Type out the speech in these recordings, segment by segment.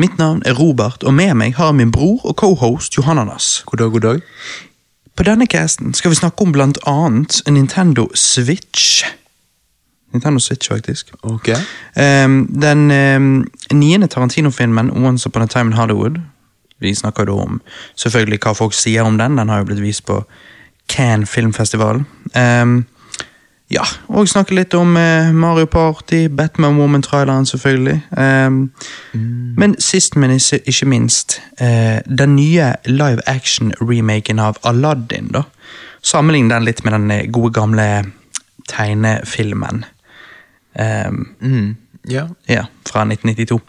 Mitt navn er Robert, og med meg har jeg min bror og cohost Johananas. God dag, god dag. På denne casten skal vi snakke om blant annet Nintendo Switch. Nintendo Switch, faktisk. Ok. Um, den um, niende Tarantino-filmen Once Upon a Time in Hollywood. Vi snakker da om selvfølgelig hva folk sier om den. Den har jo blitt vist på Cannes filmfestival. Ehm, ja, og snakke litt om eh, Mario Party, Batman Woman-traileren selvfølgelig. Ehm, Men sist, men ikke minst, eh, den nye live action-remaken av Aladdin. da. Sammenlign den litt med den eh, gode gamle tegnefilmen. Ehm, Mm. Ja. ja, fra 1992.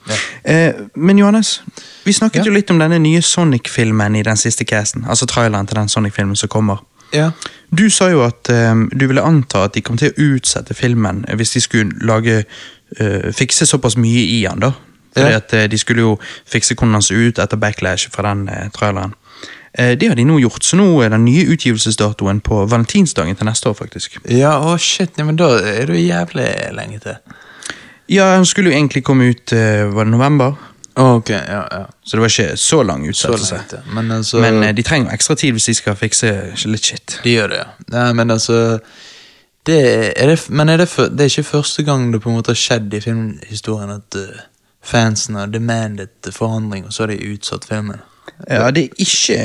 Eh, men Johannes, vi snakket Ja. jo litt om denne nye Sonic-filmen i den siste casten. Altså traileren til den Sonic-filmen som kommer. Ja. Du sa jo at um, du ville anta at de kom til å utsette filmen eh, hvis de skulle lage uh, fikse såpass mye i den. da. Fordi Ja. at uh, De skulle jo fikse hvordan den så ut etter backlash fra den uh, traileren. Det har de nå gjort, så nå er den nye utgivelsesdatoen på valentinsdagen til neste år. faktisk. Ja, å shit, ja, men da er det jo jævlig lenge til. Ja, Den skulle jo egentlig komme ut var det november, Ok, ja, ja. så det var ikke så lang Så utsettelse. ja. Men altså, Men eh, de trenger ekstra tid hvis de skal fikse litt shit. de gjør det, ja. Men altså, det er det, men er det, for, det er ikke første gang det på en måte har skjedd i filmhistorien at uh, fansen har demandet forandring, og så har de utsatt filmen. Ja, det er ikke,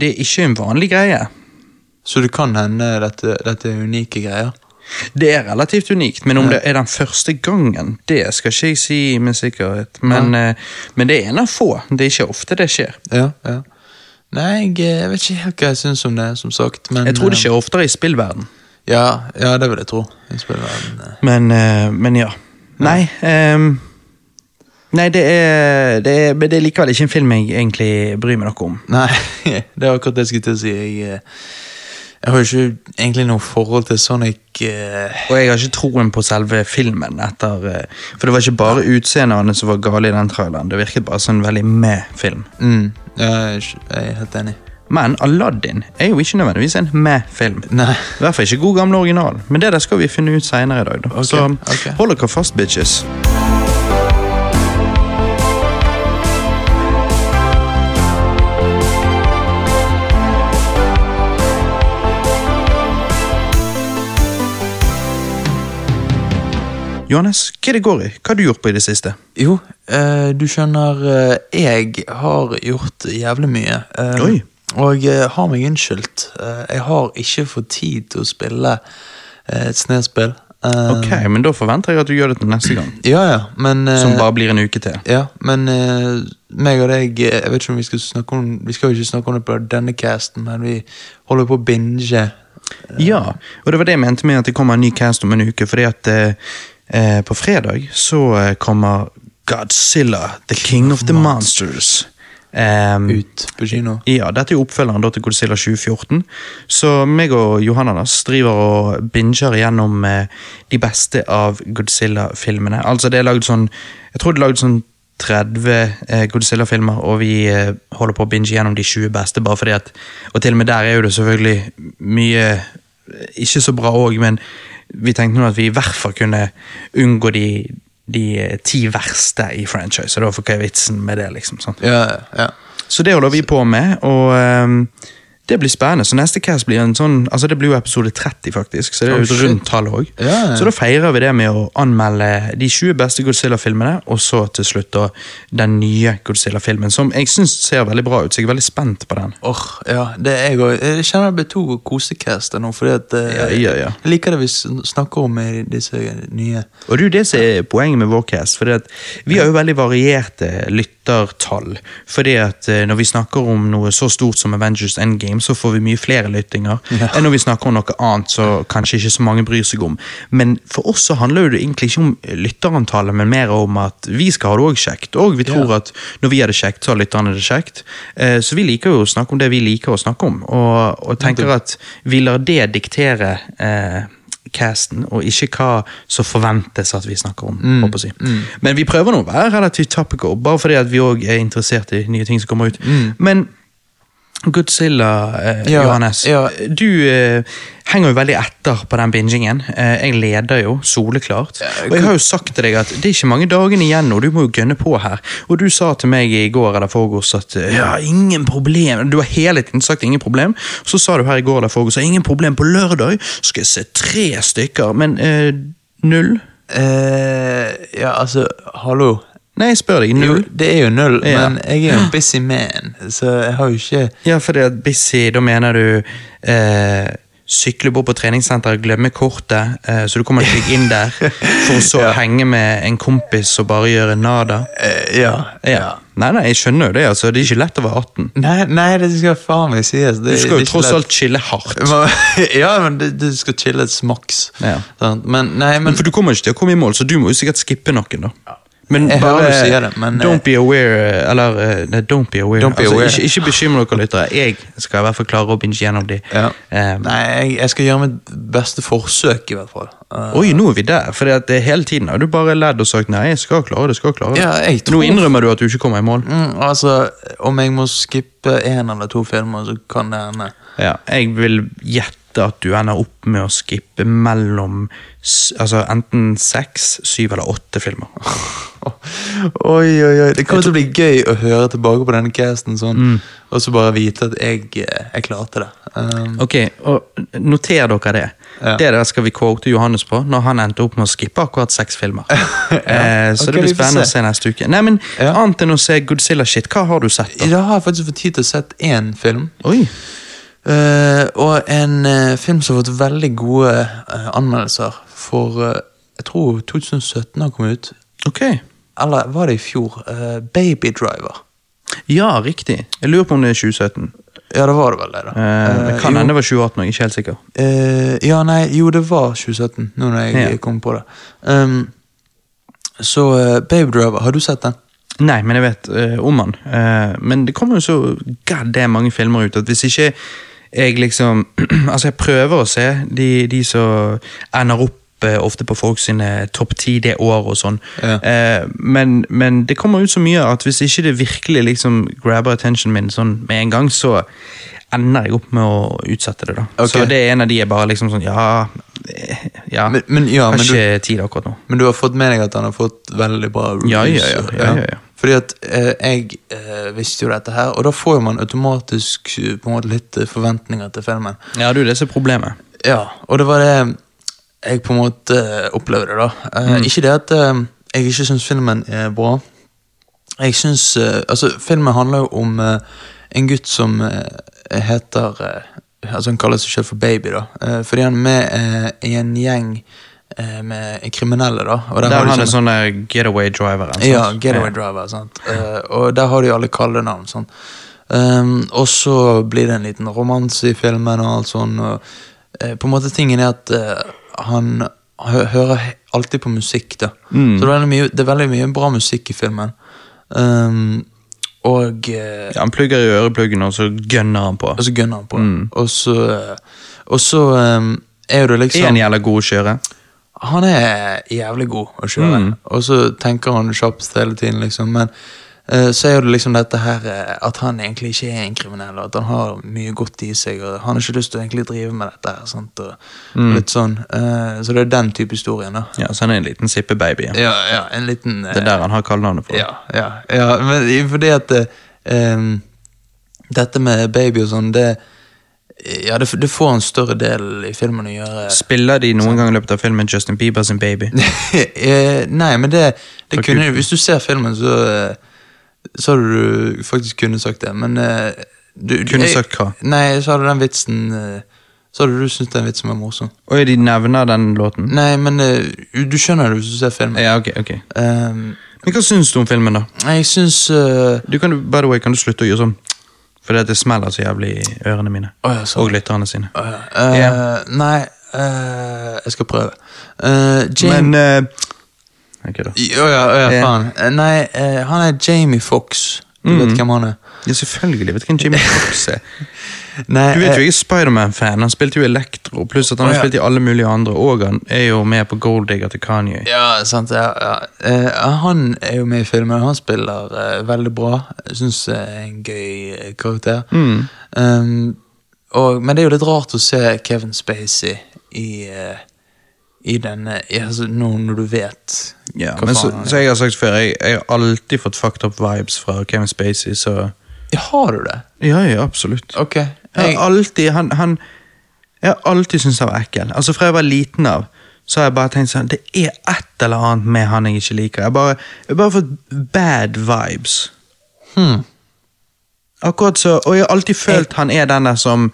det er ikke en vanlig greie. Så det kan hende dette, dette er unike greier. Det er relativt unikt, men om det er den første gangen, det skal ikke jeg si med sikkerhet. Men, eh, men det er en av få. Det er ikke ofte det skjer. Ja, ja. Nei, jeg, jeg vet ikke helt hva jeg syns om det, som sagt. Men, Jeg tror det eh, skjer oftere i spillverden. Ja, ja, det vil jeg tro. I eh. Men, eh, men ja. Nei Um, Nei, det er, det er det er likevel ikke en film jeg egentlig bryr meg noe om. Nei, det er akkurat det jeg skulle til å si. Jeg, eh, jeg har jo ikke egentlig noe forhold til Sonic Uh... Og jeg har ikke troen på selve filmen. etter uh... For det var ikke bare utseendene som var gale i den traileren. Det virket bare som en veldig med-film. mm, jeg, er helt enig. Men Aladdin er jo ikke nødvendigvis en med-film. I hvert fall ikke god gamle original. Men det der skal vi finne ut senere i dag. Da. Okay. Så okay. hold dere fast, bitches. Johannes, hva er det går i? Hva har du gjort på i det siste? Jo, eh, du skjønner, eh, jeg har gjort jævlig mye. eh, Oi. Og jeg har meg unnskyldt. Eh, jeg har ikke fått tid til å spille eh, et snespill. Eh, Ok, men da forventer jeg at du gjør det til neste gang. Ja, ja, men eh, Som bare blir en uke til. Ja, men eh, meg og deg eh, Jeg vet ikke om vi skal snakke om Vi skal jo ikke snakke om det på denne casten, men vi holder på å binge. Ja, og det var det jeg mente med at det kommer en ny cast om en uke. Fordi at eh, på fredag så eh, kommer Godzilla, The King of the Monsters. Um, Ut på kino. ja, dette er jo oppfølgeren da til Godzilla 2014. Så meg og Johannas driver og binger gjennom eh, de beste av Godzilla-filmene. Altså det er lagd sånn Jeg tror det er lagd sånn 30 eh, Godzilla-filmer, og vi eh, holder på å binge gjennom de 20 beste, bare fordi at Og til og med der er jo det selvfølgelig mye eh, ikke så bra òg, men vi tenkte nå at vi i hvert fall kunne unngå de de eh, ti verste i franchise, og da for hva er vitsen med det, liksom. Ja, ja. Så det holder vi på med, og ehm, det blir spennende. Så neste cast blir en sånn Altså det blir jo episode 30, faktisk, så det er jo et rundt tall òg. Ja, ja. Så da feirer vi det med å anmelde de 20 beste Godzilla-filmene, og så til slutt da den nye Godzilla-filmen, som jeg syns ser veldig bra ut, så jeg er veldig spent på den. Åh, ja, det er jeg òg. Jeg kjenner det blir to kosecaster nå, fordi at eh, Ja, ja, ja. Jeg liker det vi snakker om i disse nye. Og det er jo det som er poenget med vår cast, for vi har jo veldig varierte lyttertall. Fordi at eh, når vi snakker om noe så stort som Avengers Endgame, så får vi mye flere lyttinger enn når vi snakker om noe annet så kanskje ikke så mange bryr seg om. Men for oss så handler det egentlig ikke om lytterantallet, men mer om at vi skal ha det òg kjekt. Og vi tror at når vi har det kjekt, så har lytterne det kjekt. Eh, Så vi liker jo å snakke om det vi liker å snakke om, og, og tenker at vi lar det diktere eh, casten, og ikke hva som forventes at vi snakker om. håper jeg si. Men vi prøver nå å være relativt topical, bare fordi at vi òg er interessert i nye ting som kommer ut. Men Godzilla, eh, Ja, Johannes. ja. Du eh, henger jo veldig etter på den bingingen. Eh, jeg leder jo, soleklart. Og jeg har jo sagt til deg at det er ikke mange dagene igjen nå, du må jo gønne på her. Og du sa til meg i går eller forgårs at eh, ja, ingen problem. Du har hele tiden sagt ingen problem. Så sa du her i går eller forgårs ingen problem. På lørdag skal jeg se tre stykker, men eh, null? Eh, ja, altså, hallo. Nei, jeg spør deg. Null. Jo, det er jo null, Ja. men jeg er jo en busy man, så jeg har jo ikke Ja, for det at busy, da mener du eh, sykle bort på treningssenteret, glemme kortet, eh, så du kommer ikke deg inn der, for så Ja. henge med en kompis og bare gjøre nada. eh, Ja. Ja. Nei, nei, jeg skjønner jo det, altså. Det er ikke lett å være 18. Nei, nei, det skal faen meg sies. Det, Du skal er jo tross lett. alt chille hardt. Ja, men du skal chille et smaks. Ja. Men nei, men For du kommer ikke til å komme i mål, så du må jo sikkert skippe noen, da. Men Jeg hører du sier det, men, don't be aware Eller eh, nei, don't be aware. Don't be altså. Ikke, ikke bekymre dere lyttere. Jeg skal i hvert fall klare å binge gjennom de. ja. Um, Nei, jeg, jeg skal gjøre mitt beste forsøk, i hvert fall. Uh, Oi, nå er vi der. For det hele tiden har du bare ledd og sagt nei, jeg skal klare det. skal klare det. Ja, jeg Nå innrømmer du at du ikke kommer i mål. mm, altså, om jeg må skippe én eller to filmer, så kan det hende. Ja, jeg vil gjette at du ender opp med å skippe mellom altså enten seks, syv eller åtte filmer. Oi, oi, oi. Det kommer til å bli gøy å høre tilbake på denne casten, sånn, og så bare vite at jeg, jeg klarte det. Um, Ok, og Noter dere det. Ja. Det der skal vi quote Johannes på når han endte opp med å skippe akkurat seks filmer. eh, så okay, det blir spennende å se neste uke. Nei, men Ja. Annet enn å se Godzilla-shit, hva har du sett? Da? Jeg har faktisk fått tid til å sett én film. Oi, Eh, og en uh, film som har fått veldig gode uh, anmeldelser for Jeg tror 2017 har kommet ut. ok. Eller var det i fjor? Baby Driver. Ja, riktig. Jeg lurer på om det er 2017. Ja, det var det vel det, da. Det kan hende det var 2018, jeg er ikke helt sikker. ja, nei, jo, det var 2017, nå når jeg Ja. kom på det. Um, så Baby Driver, har du sett den? Nei, men jeg vet om. Eh, men det kommer jo så god damn mange filmer ut at hvis ikke jeg liksom Altså, jeg prøver å se de, de som ender opp eh, ofte på folk sine topp ti det året og sånn. Ja. Eh, men, men det kommer ut så mye at hvis ikke det virkelig liksom grabber attention min sånn med en gang, så ender jeg opp med å utsette det. da. Okay. Så det er en av de jeg bare liksom sånn Ja, eh, ja. Men, men, ja, har men, du, ikke tid akkurat nå. men du har fått med deg at han har fått veldig bra reviews? Ja, ja, ja, ja, ja. Fordi at eh, jeg eh, visste jo dette her, og da får jo man automatisk eh, på en måte litt eh, forventninger til filmen. Ja, du, det er er problemet. Ja, og det var det jeg på en måte opplevde, da. Eh, Mm. Ikke det at jeg ikke syns filmen er bra. Jeg syns Altså, filmen handler jo om en gutt som heter Altså, han kaller seg selv for Baby, da. Eh, fordi han er med eh, i en gjeng med kriminelle, da. Og Der har de han sånne- sånn getaway driver. sant? ja, Getaway Driver. sant? Eh, og der har de alle kallenavn. sånn. Um, og så blir det en liten romanse i filmen og alt sånn. Og, uh, på en måte Tingen er at uh, han hø hører alltid på musikk. da. Mm. Så det er, veldig mye, det er veldig mye bra musikk i filmen. Um, og uh, Ja, han plugger i ørepluggen, og så gønner han på. og så gønner han på. Mm. Og så, eh, og så um, er jo det Er liksom han jævla god å kjøre? Han er jævlig god å kjøre, Mm. og så tenker han kjapt hele tiden, liksom. Men uh, så er det liksom dette her eh, at han egentlig ikke er en kriminell, og at han har mye godt i seg, og han har ikke lyst til å egentlig drive med dette her. Sant? Og, Mm. litt sånn. Uh, så det er den type historien, da. Ja, så han er en liten sippebaby. Ja. Ja, ja, en liten Uh, Det er der han har kallenavnet for. Ja, ja, ja, men fordi at em, Dette med baby og sånn, det Ja, det, det får en større del i filmen å gjøre. Spiller de noen gang i løpet av filmen Justin Bieber sin baby? Eh, Nei, men det, det kunne. Hvis du ser filmen, så eh, Så hadde du faktisk kunne sagt det, men eh, du, Kunne jeg- sagt hva? Nei, så hadde den vitsen Så hadde du syntes den vitsen var morsom. Og de nevner den låten? Nei, men du skjønner det hvis du ser filmen. Ja, ok, ok. Um, Men hva syns du om filmen, da? jeg syns uh, Du kan, by the way, kan du slutte å gjøre sånn? Fordi at det smeller så jævlig i ørene mine. Oh, ja, sånn. Og lytterne sine. Oh, ja. uh, yeah. Nei, uh, jeg skal prøve. Uh, Jamie Men eh, Ok. Å ja, faen. Eh, nei, eh, han er Jamie Fox. Du Mm. vet hvem han er? Ja, selvfølgelig. Vet du hvem Jamie Fox er? Nei, Du vet jo ikke jeg er Spiderman-fan. Han spilte jo Elektro, pluss at han har ja. spilt i alle mulige andre. Og han er jo med på Gold Digger til Kanye. Ja, sant. Ja, ja. Uh, han er jo med i filmen. Han spiller uh, veldig bra. Jeg syns det er en gøy eh, karakter. Mm. Um, og, men det er jo litt rart å se Kevin Spacey i, eh, i denne altså, nå når du vet Ja, hva men så, faen han er. så jeg har sagt før, jeg, jeg har alltid fått fucked up vibes fra Kevin Spacey, så Ja, Har du det? Ja, ja, absolutt. Ok. Jeg har alltid han, han Jeg har alltid syntes han var ekkel. Altså Fra jeg var liten av, så har jeg bare tenkt sånn Det er et eller annet med han jeg ikke liker. Jeg bare, jeg har bare fått bad vibes. hmm. Akkurat så, Og jeg har alltid følt han er den der som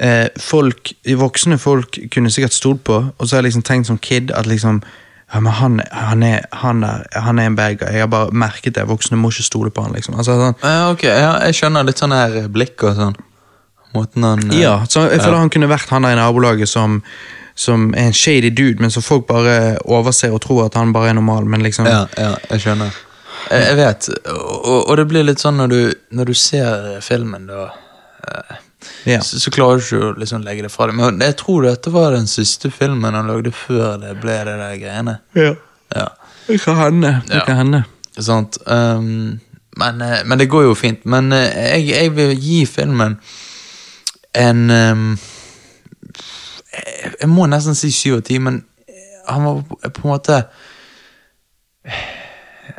eh, folk, voksne folk kunne sikkert stolt på, og så har jeg liksom tenkt som kid at liksom ja, men han, han, er, han, er, han er en bad guy. Jeg har bare merket det. Voksne må ikke stole på han. liksom. Altså, sånn, Ja, ok, ja, jeg skjønner litt sånn her blikk og sånn. Måten han eh, Ja, så jeg føler han kunne vært han der i nabolaget som, som er en shady dude, men som folk bare overser og tror at han bare er normal, men liksom Ja, ja, jeg skjønner. Jeg, jeg vet, og, og det blir litt sånn når du, når du ser filmen, da eh, Ja. så, så klarer du ikke å liksom legge det fra deg. Men jeg tror dette var den siste filmen han lagde før det ble det der greiene. Ja. Ja, Det kan hende. Det Ja. kan hende. sant. Um, men, eh, men det går jo fint. Men eh, jeg, jeg vil gi filmen en um, jeg, må nesten si syv av ti, men han var på- på en måte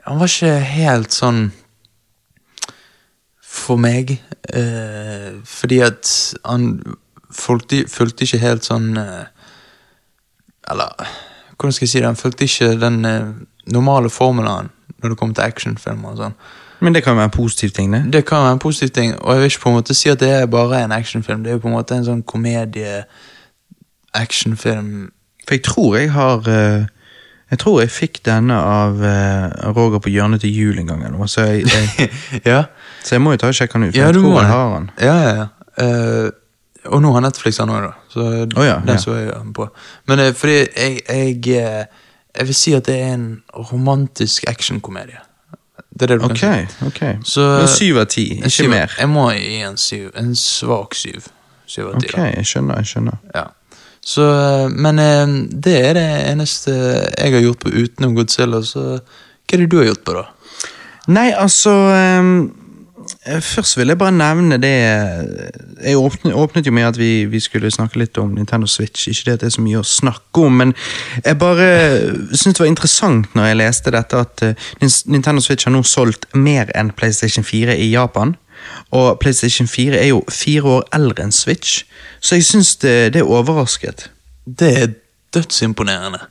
Han var ikke helt sånn for meg. eh, fordi at han fulgte, fulgte ikke helt sånn eh, Eller hvordan skal jeg si det? Han fulgte ikke den eh, normale formelen når det kom til actionfilmer. og sånn. Men det kan være en positiv ting, det. Det kan være en positiv ting, og jeg vil ikke på en måte si at det er bare en actionfilm. Det er jo på en måte en sånn komedie-actionfilm. For jeg tror jeg har eh, Jeg tror jeg fikk denne av eh, Roger på hjørnet til jul en gang, så jeg, jeg, ja. så jeg må jo ta og sjekke den ut. For Ja, jeg tror jeg har den. Ja, ja, ja. Uh, og nå har Netflix den òg, da. Så oh, ja, den ja. så jeg den på. Men fordi jeg, jeg Jeg vil si at det er en romantisk actionkomedie. Det er det du kan si. Okay. Så- Men syv av ti, ikke syv- mer. Jeg må gi en syv. En svak syv. Syv av ti. Ok, da. jeg skjønner, jeg skjønner. Ja. Så, eh, men eh, det er det eneste jeg har gjort på utenom Godzilla, så hva er det du har gjort på, da? Nei, altså eh, Først vil jeg bare nevne det Jeg åpnet, åpnet jo med at vi, vi skulle snakke litt om Nintendo Switch. Ikke det at det er så mye å snakke om, men jeg bare syntes det var interessant når jeg leste dette, at eh, Nintendo Switch har nå solgt mer enn PlayStation 4 i Japan. Og PlayStation 4 er jo fire år eldre enn Switch, så jeg syns det, det er overrasket. Det er dødsimponerende.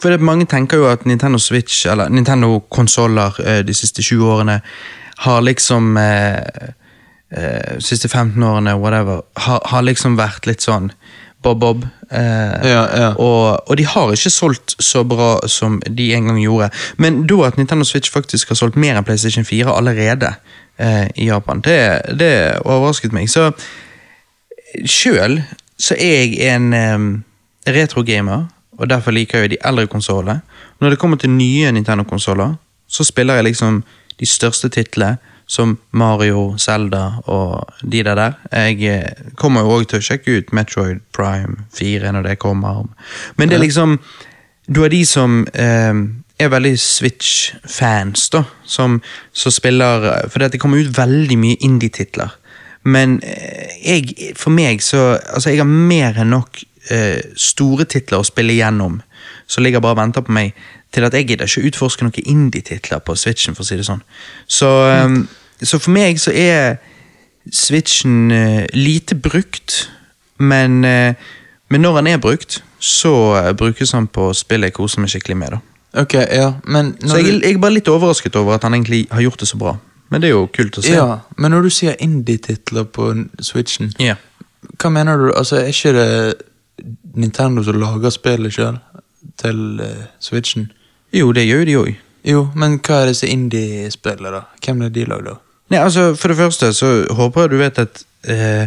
For det, mange tenker jo at Nintendo Switch, eller Nintendo-konsoller eh, de siste 20 årene, har liksom eh, eh, siste 15 årene, whatever, har, har liksom vært litt sånn bob-bob. Eh, Ja, ja. og, og de har ikke solgt så bra som de en gang gjorde. Men da at Nintendo Switch faktisk har solgt mer enn PlayStation 4 allerede eh, i Japan, det, det overrasket meg. Så sjøl så er jeg en retro-gamer, og derfor liker jeg de eldre konsollene. Når det kommer til nye Nintendo-konsoller, så spiller jeg liksom de største titlene, som Mario, Zelda og de der der. Jeg eh, kommer jo òg til å sjekke ut Metroid Prime 4 når det kommer. Men det er liksom Du er de som eh, er veldig Switch-fans, da, som, som spiller For det kommer ut veldig mye indie-titler. Men eh, jeg, for meg så Altså, jeg har mer enn nok eh, store titler å spille gjennom, som ligger bare og venter på meg, til at jeg gidder ikke utforske noen indie-titler på Switchen, for å si det sånn. Så, um, så for meg så er Switchen uh, lite brukt, men, uh, men når han er brukt, så uh, brukes han på spill jeg koser meg skikkelig med. da. Ok, ja, men Så jeg, jeg er bare litt overrasket over at han egentlig har gjort det så bra. Men det er jo kult å se. ja, men når du sier indie-titler på Switchen, yeah. hva mener du? Altså, Er ikke det Nintendo som lager spillet sjøl til eh, Switchen? Jo, det gjør de òg. Jo, men hva er disse indie-spillene, da? Hvem er de lagd av? Nei, altså, For det første så håper jeg du vet at eh,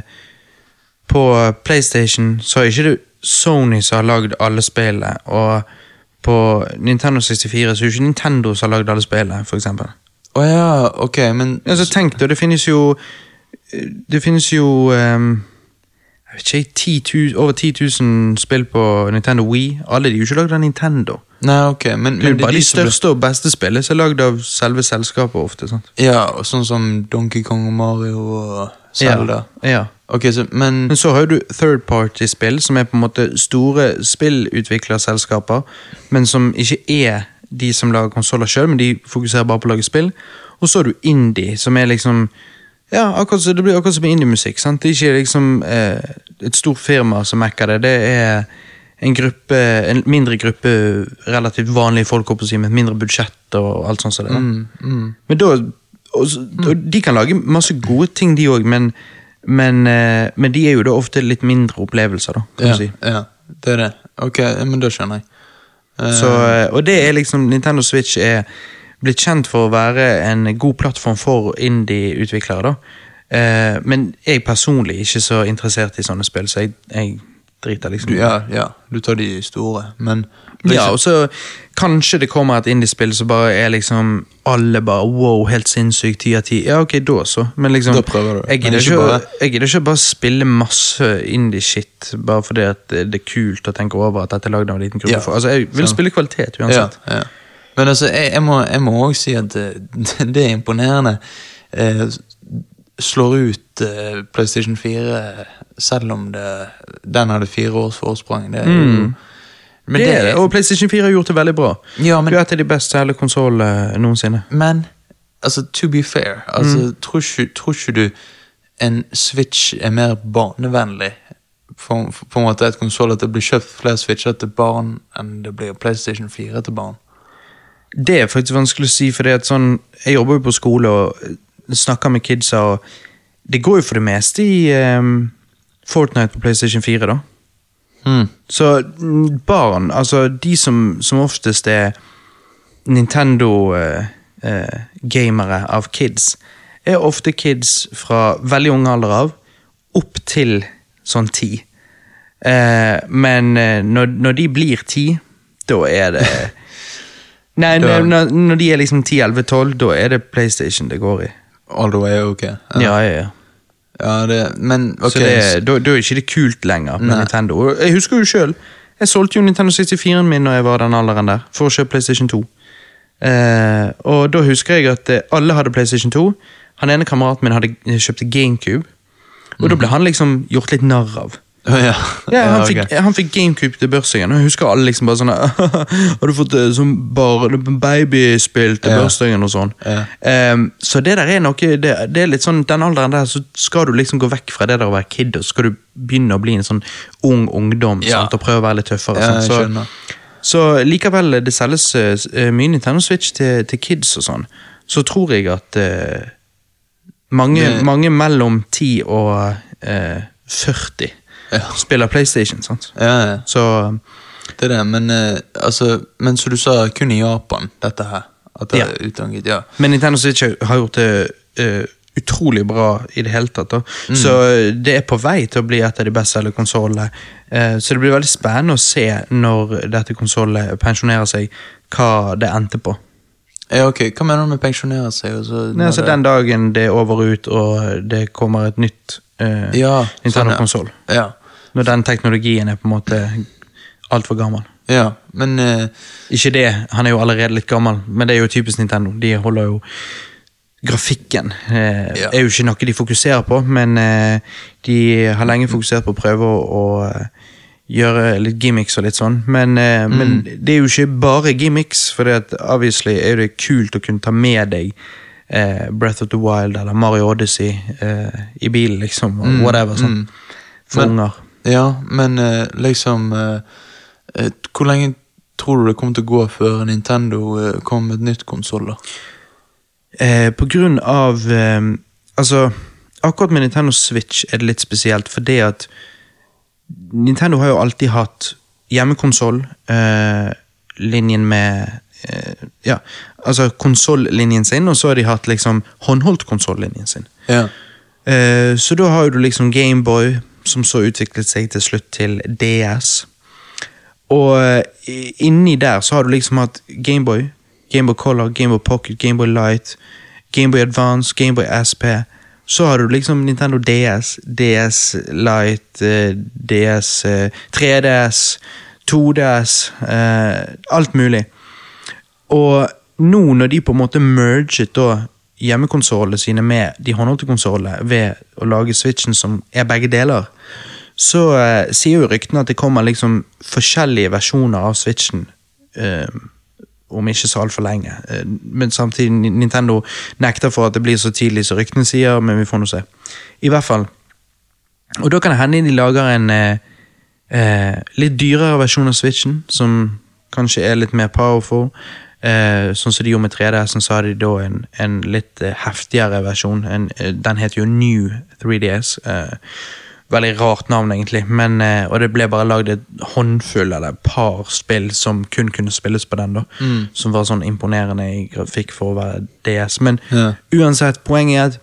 på PlayStation så er ikke det Sony som har lagd alle spillene, og på Nintendo 64 så er det ikke Nintendo som har lagd alle spillene, for eksempel. oh, ja, ok, men Altså, tenk da, det finnes jo det finnes jo vet ikke, 10 000, over 10 000 spill på Nintendo Wii. Alle de er jo ikke lagd av Nintendo. Nei, ok, men, men bare de de største og beste spillene er lagd av selve selskapet ofte. sant? Ja, og sånn som Donkey Kong og Mario og Zelda. Ja. ja. Ok, så, men Men så har du third party-spill, som er på en måte store spillutviklerselskaper, men som ikke er de som lager konsoller sjøl, men de fokuserer bare på å lage spill. Og så har du indie, som er liksom Ja, akkurat, så- det blir akkurat som indiemusikk. sant? Det er ikke liksom eh, et stort firma som mekker det. Det er en gruppe, en mindre gruppe relativt vanlige folk si, med et mindre budsjett og alt sånt. som det, mm, mm. Men da og, så- og De kan lage masse gode ting, de òg, men, men, eh, men de er jo da ofte litt mindre opplevelser, da, kan ja, du si. ja, det er det. Ok, men da skjønner jeg. Uh, Så, eh, og det er liksom Nintendo Switch er blitt kjent for å være en god plattform for indie-utviklere. Eh, men jeg personlig er ikke så interessert i sånne spill, så jeg, jeg driter liksom du, ja, ja, du tar de store, men liksom- Ja, og så kanskje det kommer et indiespill som bare er liksom Alle bare wow, helt sinnssykt, ti av ti. Ja, ok, da så. Men liksom Da prøver du. Jeg gidder ikke bare- jeg gidder ikke bare spille masse indie-shit bare fordi at det er kult å tenke over at dette er lagd av en liten gruppe. Ja. Altså, Jeg vil så- spille kvalitet uansett. ja, ja. Men altså, jeg, jeg må òg si at det, det er imponerende. Eh, slår ut eh, PlayStation 4 selv om det, den hadde fire års forsprang. Det er jo Mm. Men det, er det, og PlayStation 4 har gjort det veldig bra. Ja, men- Du er til de best selgte konsollene noensinne. Men altså, to be fair, altså, Mm. tror, ikke, tror ikke du en Switch er mer barnevennlig? For, for, på en måte et konsoll at det blir kjøpt flere Switcher til barn enn det blir PlayStation 4 til barn. Det er faktisk vanskelig å si, for sånn, jeg jobber jo på skole og snakker med kidsa, og det går jo for det meste i um, Fortnite på PlayStation 4, da. Mm. Så barn, altså de som, som oftest er Nintendo-gamere av kids, er ofte kids fra veldig ung alder av opp til sånn ti. Eh, men eh, når, når de blir ti, da er det Nei, Da- når, når- de er liksom 10-11-12, da er det PlayStation det går i. All the way ok. Ja, ja, ja. Ja, det, men ok. Så det, da, da er ikke det kult lenger med Nei. Nintendo. Jeg husker jo selv, jeg solgte jo Nintendo 64-en min når jeg var den alderen der, for å kjøpe PlayStation 2. Eh, og da husker jeg at eh, alle hadde PlayStation 2. Han ene kameraten min hadde eh, kjøpte GameCube. Og da ble han liksom gjort litt narr av. Ja. Ja, han, fikk, han fikk GameCube til bursdagen, og jeg husker alle liksom bare sånn Har du fått eh, sånn bare babyspill til Ja. bursdagen og sånn? Ja. Um, så det der er noe det, det er litt sånn, Den alderen der så skal du liksom gå vekk fra det der å være kid, og så skal du begynne å bli en sånn ung ungdom Ja. sant, og prøve å være litt tøffere. Ja, jeg Så, så likevel, det selges uh, mye Nintendo Switch til, til kids og sånn, så tror jeg at uh, mange, Det- mange mellom 10 og uh, 40 Ja. spiller PlayStation. sant? Ja, ja. Så Det er det, men eh, altså Men som du sa, kun i Japan, dette her. At det Ja. er utdannet, ja. Men Nintendo Switch har gjort det eh, utrolig bra i det hele tatt. Da. Mm. Så eh, det er på vei til å bli et av de best selgende konsollene. Eh, så det blir veldig spennende å se når dette konsollet pensjonerer seg, hva det endte på. Ja, ok, Hva mener du med pensjonere seg? og så- Nei, altså det- Den dagen det er over ut og det kommer et nytt eh, Ja, sånn, ja. Nintendo-konsoll. Ja. Når den teknologien er på en måte altfor gammel. ja, men uh, Ikke det, han er jo allerede litt gammel, men det er jo typisk Nintendo. De holder jo Grafikken eh, Ja. er jo ikke noe de fokuserer på, men eh, de har lenge fokusert på å prøve å, å eh, gjøre litt gimmicks og litt sånn. Men, eh, men det er jo ikke bare gimmicks, for det at obviously er det kult å kunne ta med deg eh, Breath of the Wild eller Mario Odyssey i bilen, liksom. Og whatever. sånn. For Men- unger. Ja, men eh, liksom eh, eh, Hvor lenge tror du det kommer til å gå før Nintendo eh, kommer med et nytt konsoll, da? Eh, på grunn av eh, Altså, akkurat med Nintendo Switch er det litt spesielt, fordi at Nintendo har jo alltid hatt hjemmekonsoll, linjen med Ja, altså konsollinjen sin, og så har de hatt liksom håndholdt-konsollinjen sin. Ja. Så da har du liksom Gameboy, som så utviklet seg til slutt til DS. Og eh, inni der så har du liksom hatt Gameboy, Gameboy Color, Gameboy Pocket, Gameboy Light, Gameboy Advance, Gameboy SP, Så har du liksom Nintendo DS, DS Lite, eh, DS eh, 3DS, 2DS, eh, alt mulig. Og nå når de på en måte merget da hjemmekonsollene sine med de håndholdte konsollene ved å lage Switchen som er begge deler, så eh, sier jo ryktene at det kommer liksom forskjellige versjoner av Switchen eh, om ikke så altfor lenge. Eh, Men samtidig, Nintendo nekter for at det blir så tidlig som ryktene sier, men vi får nå se. I hvert fall. Og da kan det hende de lager en eh, eh, litt dyrere versjon av Switchen, som kanskje er litt mer powerful. Eh, sånn som de gjorde med 3DS, så har de da en, en litt eh, heftigere versjon. En, eh, den heter jo New 3DS. Eh, veldig rart navn, egentlig. Men, og det ble bare lagd et håndfull eller et par spill som kun kunne spilles på den. da Som var sånn imponerende i grafikk for å være DS. Men Ja. uansett, poenget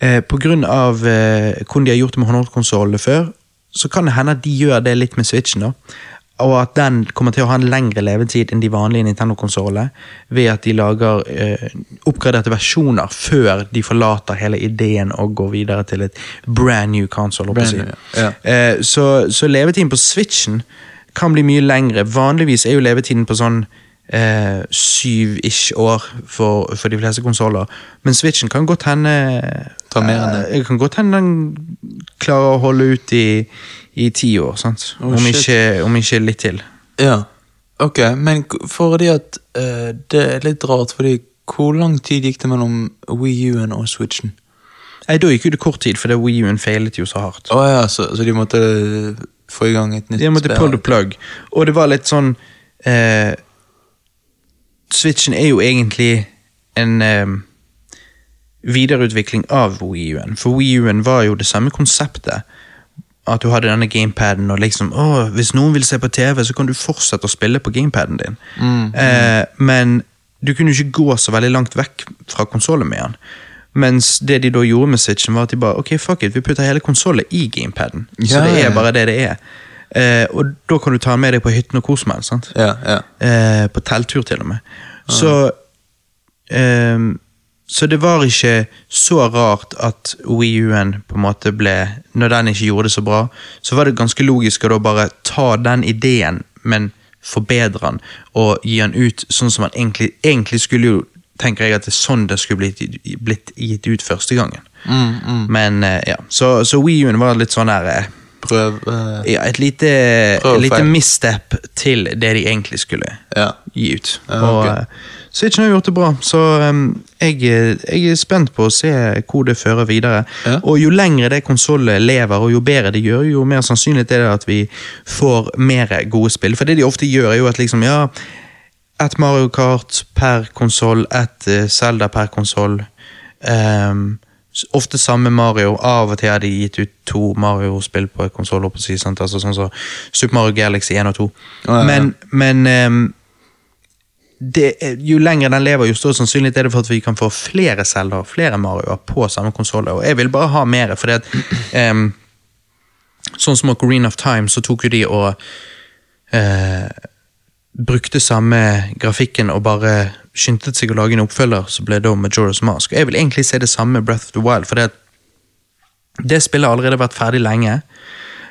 er at eh, av eh, hvordan de har gjort det med håndholdtkonsollene før, så kan det hende at de gjør det litt med Switchen. da og at den kommer til å ha en lengre levetid enn de vanlige Nintendo-konsollene, ved at de lager eh, oppgraderte versjoner før de forlater hele ideen og går videre til et brand new console. Brand new, ja. Eh, så, så levetiden på Switchen kan bli mye lengre. Vanligvis er jo levetiden på sånn eh, syv-ish år for, for de fleste konsoller. Men Switchen kan godt hende Ta mer enn det. eh, kan godt hende den klarer å holde ut i, i ti år. sant? Oh, om, ikke, om ikke litt til. Ja, ok, men fordi at eh, det er litt rart, fordi hvor lang tid gikk det mellom Wii U-en og Switchen? Nei, Da gikk jo det kort tid, for Wii U-en feilet jo så hardt. Oh, ja, så, så de måtte eh, få i gang et nytt De måtte pull the plug. Og det var litt sånn eh, Switchen er jo egentlig en eh, videreutvikling av Wii U-en. For Wii U-en var jo det samme konseptet. At du hadde denne gamepaden, og liksom å, hvis noen vil se på TV, så kan du fortsette å spille på gamepaden din. Eh, men du kunne jo ikke gå så veldig langt vekk fra konsollen med den. Mens det de da gjorde med Switchen, var at de bare ok, fuck it, vi putter hele konsollen i gamepaden. Så Ja, det er bare det det er. Eh, og da kan du ta med deg på hytten og kose meg. sant? Ja, ja. Eh, på telttur, til og med. Så eh, Så det var ikke så rart at Wii U-en på en måte ble Når den ikke gjorde det så bra, så var det ganske logisk å da bare ta den ideen, men forbedre den og gi den ut sånn som man egentlig Egentlig skulle jo tenker jeg at det er sånn det skulle blitt, blitt gitt ut første gangen. Mm, Men eh, ja, så, så Wii U-en var litt sånn der eh, Prøv eh, ja, et lite, lite misstep til det de egentlig skulle Ja. gi ut. Ja, Og så ikke noe gjort det bra, så um, jeg, eh, jeg er spent på å se hvor det fører videre. Ja. Og jo lengre det konsollet lever, og jo bedre det gjør, jo mer sannsynlig er det at vi får mer gode spill. For det de ofte gjør, er jo at liksom, ja ett Mario Kart per konsoll, ett eh, Zelda per konsoll. Ehm, s- ofte samme Mario. Av og til har de gitt ut to Mario-spill på konsoll. Si, altså, sånn som Super Mario Galaxy 1 og 2. Ja, ja. Men, men um, det, jo lenger den lever, jo større sannsynlighet er det for at vi kan få flere Zelda flere Marioer på samme konsoll. Og jeg vil bare ha mer, for ehm, Sånn som Ocarina of Time, så tok jo de og eh, brukte samme grafikken og bare skyndte seg å lage en oppfølger så ble da Majora's Mask. Og jeg vil egentlig se det samme med Breath of the Wild, for det, det spillet har allerede vært ferdig lenge.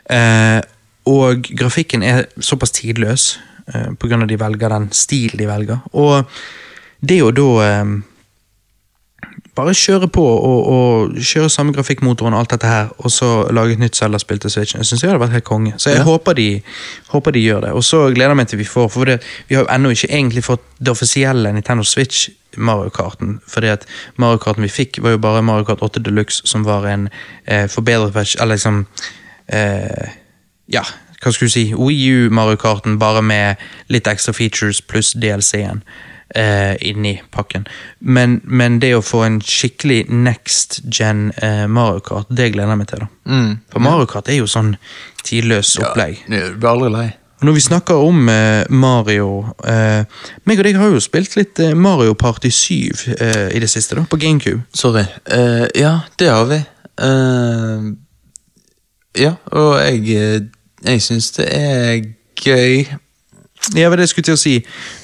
Eh, og grafikken er såpass tidløs eh, av de velger den stil de velger. Og det å da eh, bare kjøre på og, og kjøre samme grafikkmotoren og alt dette her, og så lage et nytt Zelda-spill til Switch. Jeg synes det hadde vært helt konge. Så jeg Ja. håper, de, håper de gjør det. Og så gleder jeg meg til vi får, for det, vi har jo ennå ikke egentlig fått det offisielle Nintendo Switch Mario Karten. Fordi at Mario Karten vi fikk, var jo bare Mario Kart 8 Deluxe, som var en eh, forbedret patch Eller liksom eh, Ja, hva skulle du si? Wii U Mario Karten, bare med litt ekstra features pluss DLC-en eh, inni pakken. Men, men det å få en skikkelig next gen eh, Mario Kart, det gleder jeg meg til. da. Mm. For Mario Kart er jo sånn tidløs opplegg. Ja, Du blir aldri lei. Og Når vi snakker om eh, Mario eh, meg og deg har jo spilt litt eh, Mario Party 7 eh, i det siste, da, på GameCube. Sorry. Eh, ja, det har vi. Eh, ja, og jeg, eh, jeg syns det er gøy. Ja, det skulle til å si.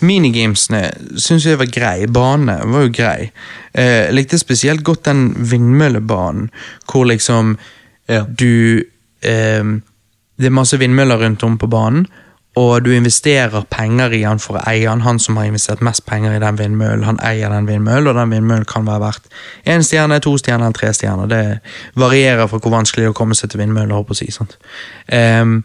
Minigamesene syns jeg var grei. Bane var jo grei. Eh, jeg likte spesielt godt den vindmøllebanen, hvor liksom Ja. du eh, Det er masse vindmøller rundt om på banen, og du investerer penger i han for å eie han. Han som har investert mest penger i den vindmøllen, han eier den vindmøllen, og den vindmøllen kan være verdt én stjerne, to stjerner eller tre stjerner. Det varierer fra hvor vanskelig det er å komme seg til vindmøller. jeg å si, sant? Ehm,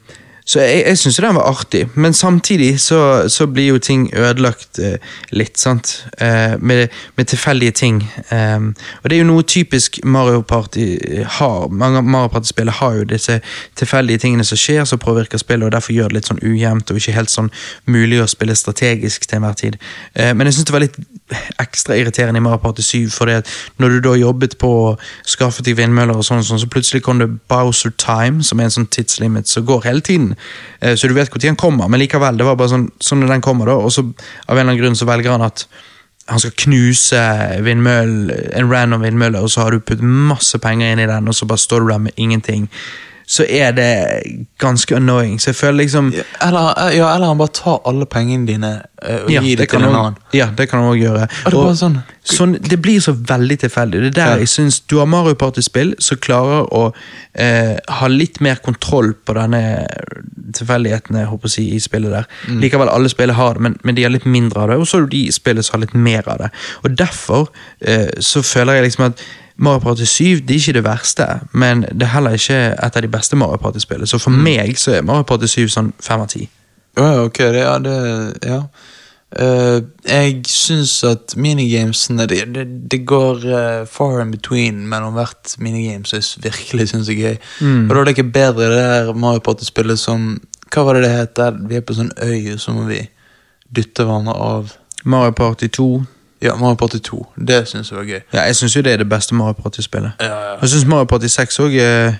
så jeg, jeg syns den var artig, men samtidig så, så blir jo ting ødelagt eh, litt, sant. Eh, med, med tilfeldige ting. Eh, og det er jo noe typisk Mario Party har. Mange Mario Party-spillere har jo disse tilfeldige tingene som skjer, som påvirker spillet, og derfor gjør det litt sånn ujevnt og ikke helt sånn mulig å spille strategisk til enhver tid. Eh, men jeg syns det var litt ekstra irriterende i Mario Party 7, fordi at når du da jobbet på å skaffe deg vindmøller sånn, og sånn, så plutselig kom det Bowser Time, som er en sånn tidslimit som går hele tiden. Eh, Så du vet når den kommer, men likevel, det var bare sånn, sånn den kommer, da, og så av en eller annen grunn så velger han at han skal knuse vindmøll, en random vindmølle, og så har du puttet masse penger inn i den, og så bare står du der med ingenting. Så er det ganske annoying. Så jeg føler liksom Eller, ja, eller han bare tar alle pengene dine eh, og ja, gir det det til en annen. Ja, det kan han òg gjøre. Og det og, sånn- sånn, det blir så veldig tilfeldig. Det er der Ja. jeg synes Du har Mario Party-spill som klarer å eh, ha litt mer kontroll på denne tilfeldigheten jeg håper å si, i spillet der. Mm. Likevel, alle spill har det, men, men de har litt mindre av det. Og så har du de spillene som har litt mer av det. Og derfor eh, så føler jeg liksom at Mario Party 7 det er ikke det verste, men det er heller ikke et av de beste Mario Party-spillene. Så Mm. for meg så er Mario Party 7 sånn fem av ti. Ja, ok, det, ja, det, ja. Uh, jeg syns at minigamesene det, det, det går uh, far in between mellom hvert minigame som jeg virkelig syns er gøy. Og da er det ikke bedre det der Mario Party-spillet som Hva var det det heter? Vi er på sånn øy, og så må vi dytte hverandre av. Mario Party 2 Ja, Mario Party 2. Det syns jeg var gøy. Ja, jeg syns jo det er det beste Mario Party-spillet. Ja, ja. Jeg syns Mario Party 6 òg er,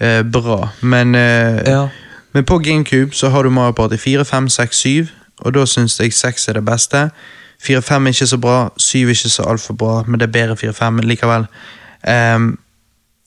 er bra, men, eh, Ja. men på GameCube så har du Mario Party 4, 5, 6, 7, og da syns jeg 6 er det beste. 4, 5 er ikke så bra, 7 er ikke så altfor bra, men det er bedre 4, 5 likevel. Um,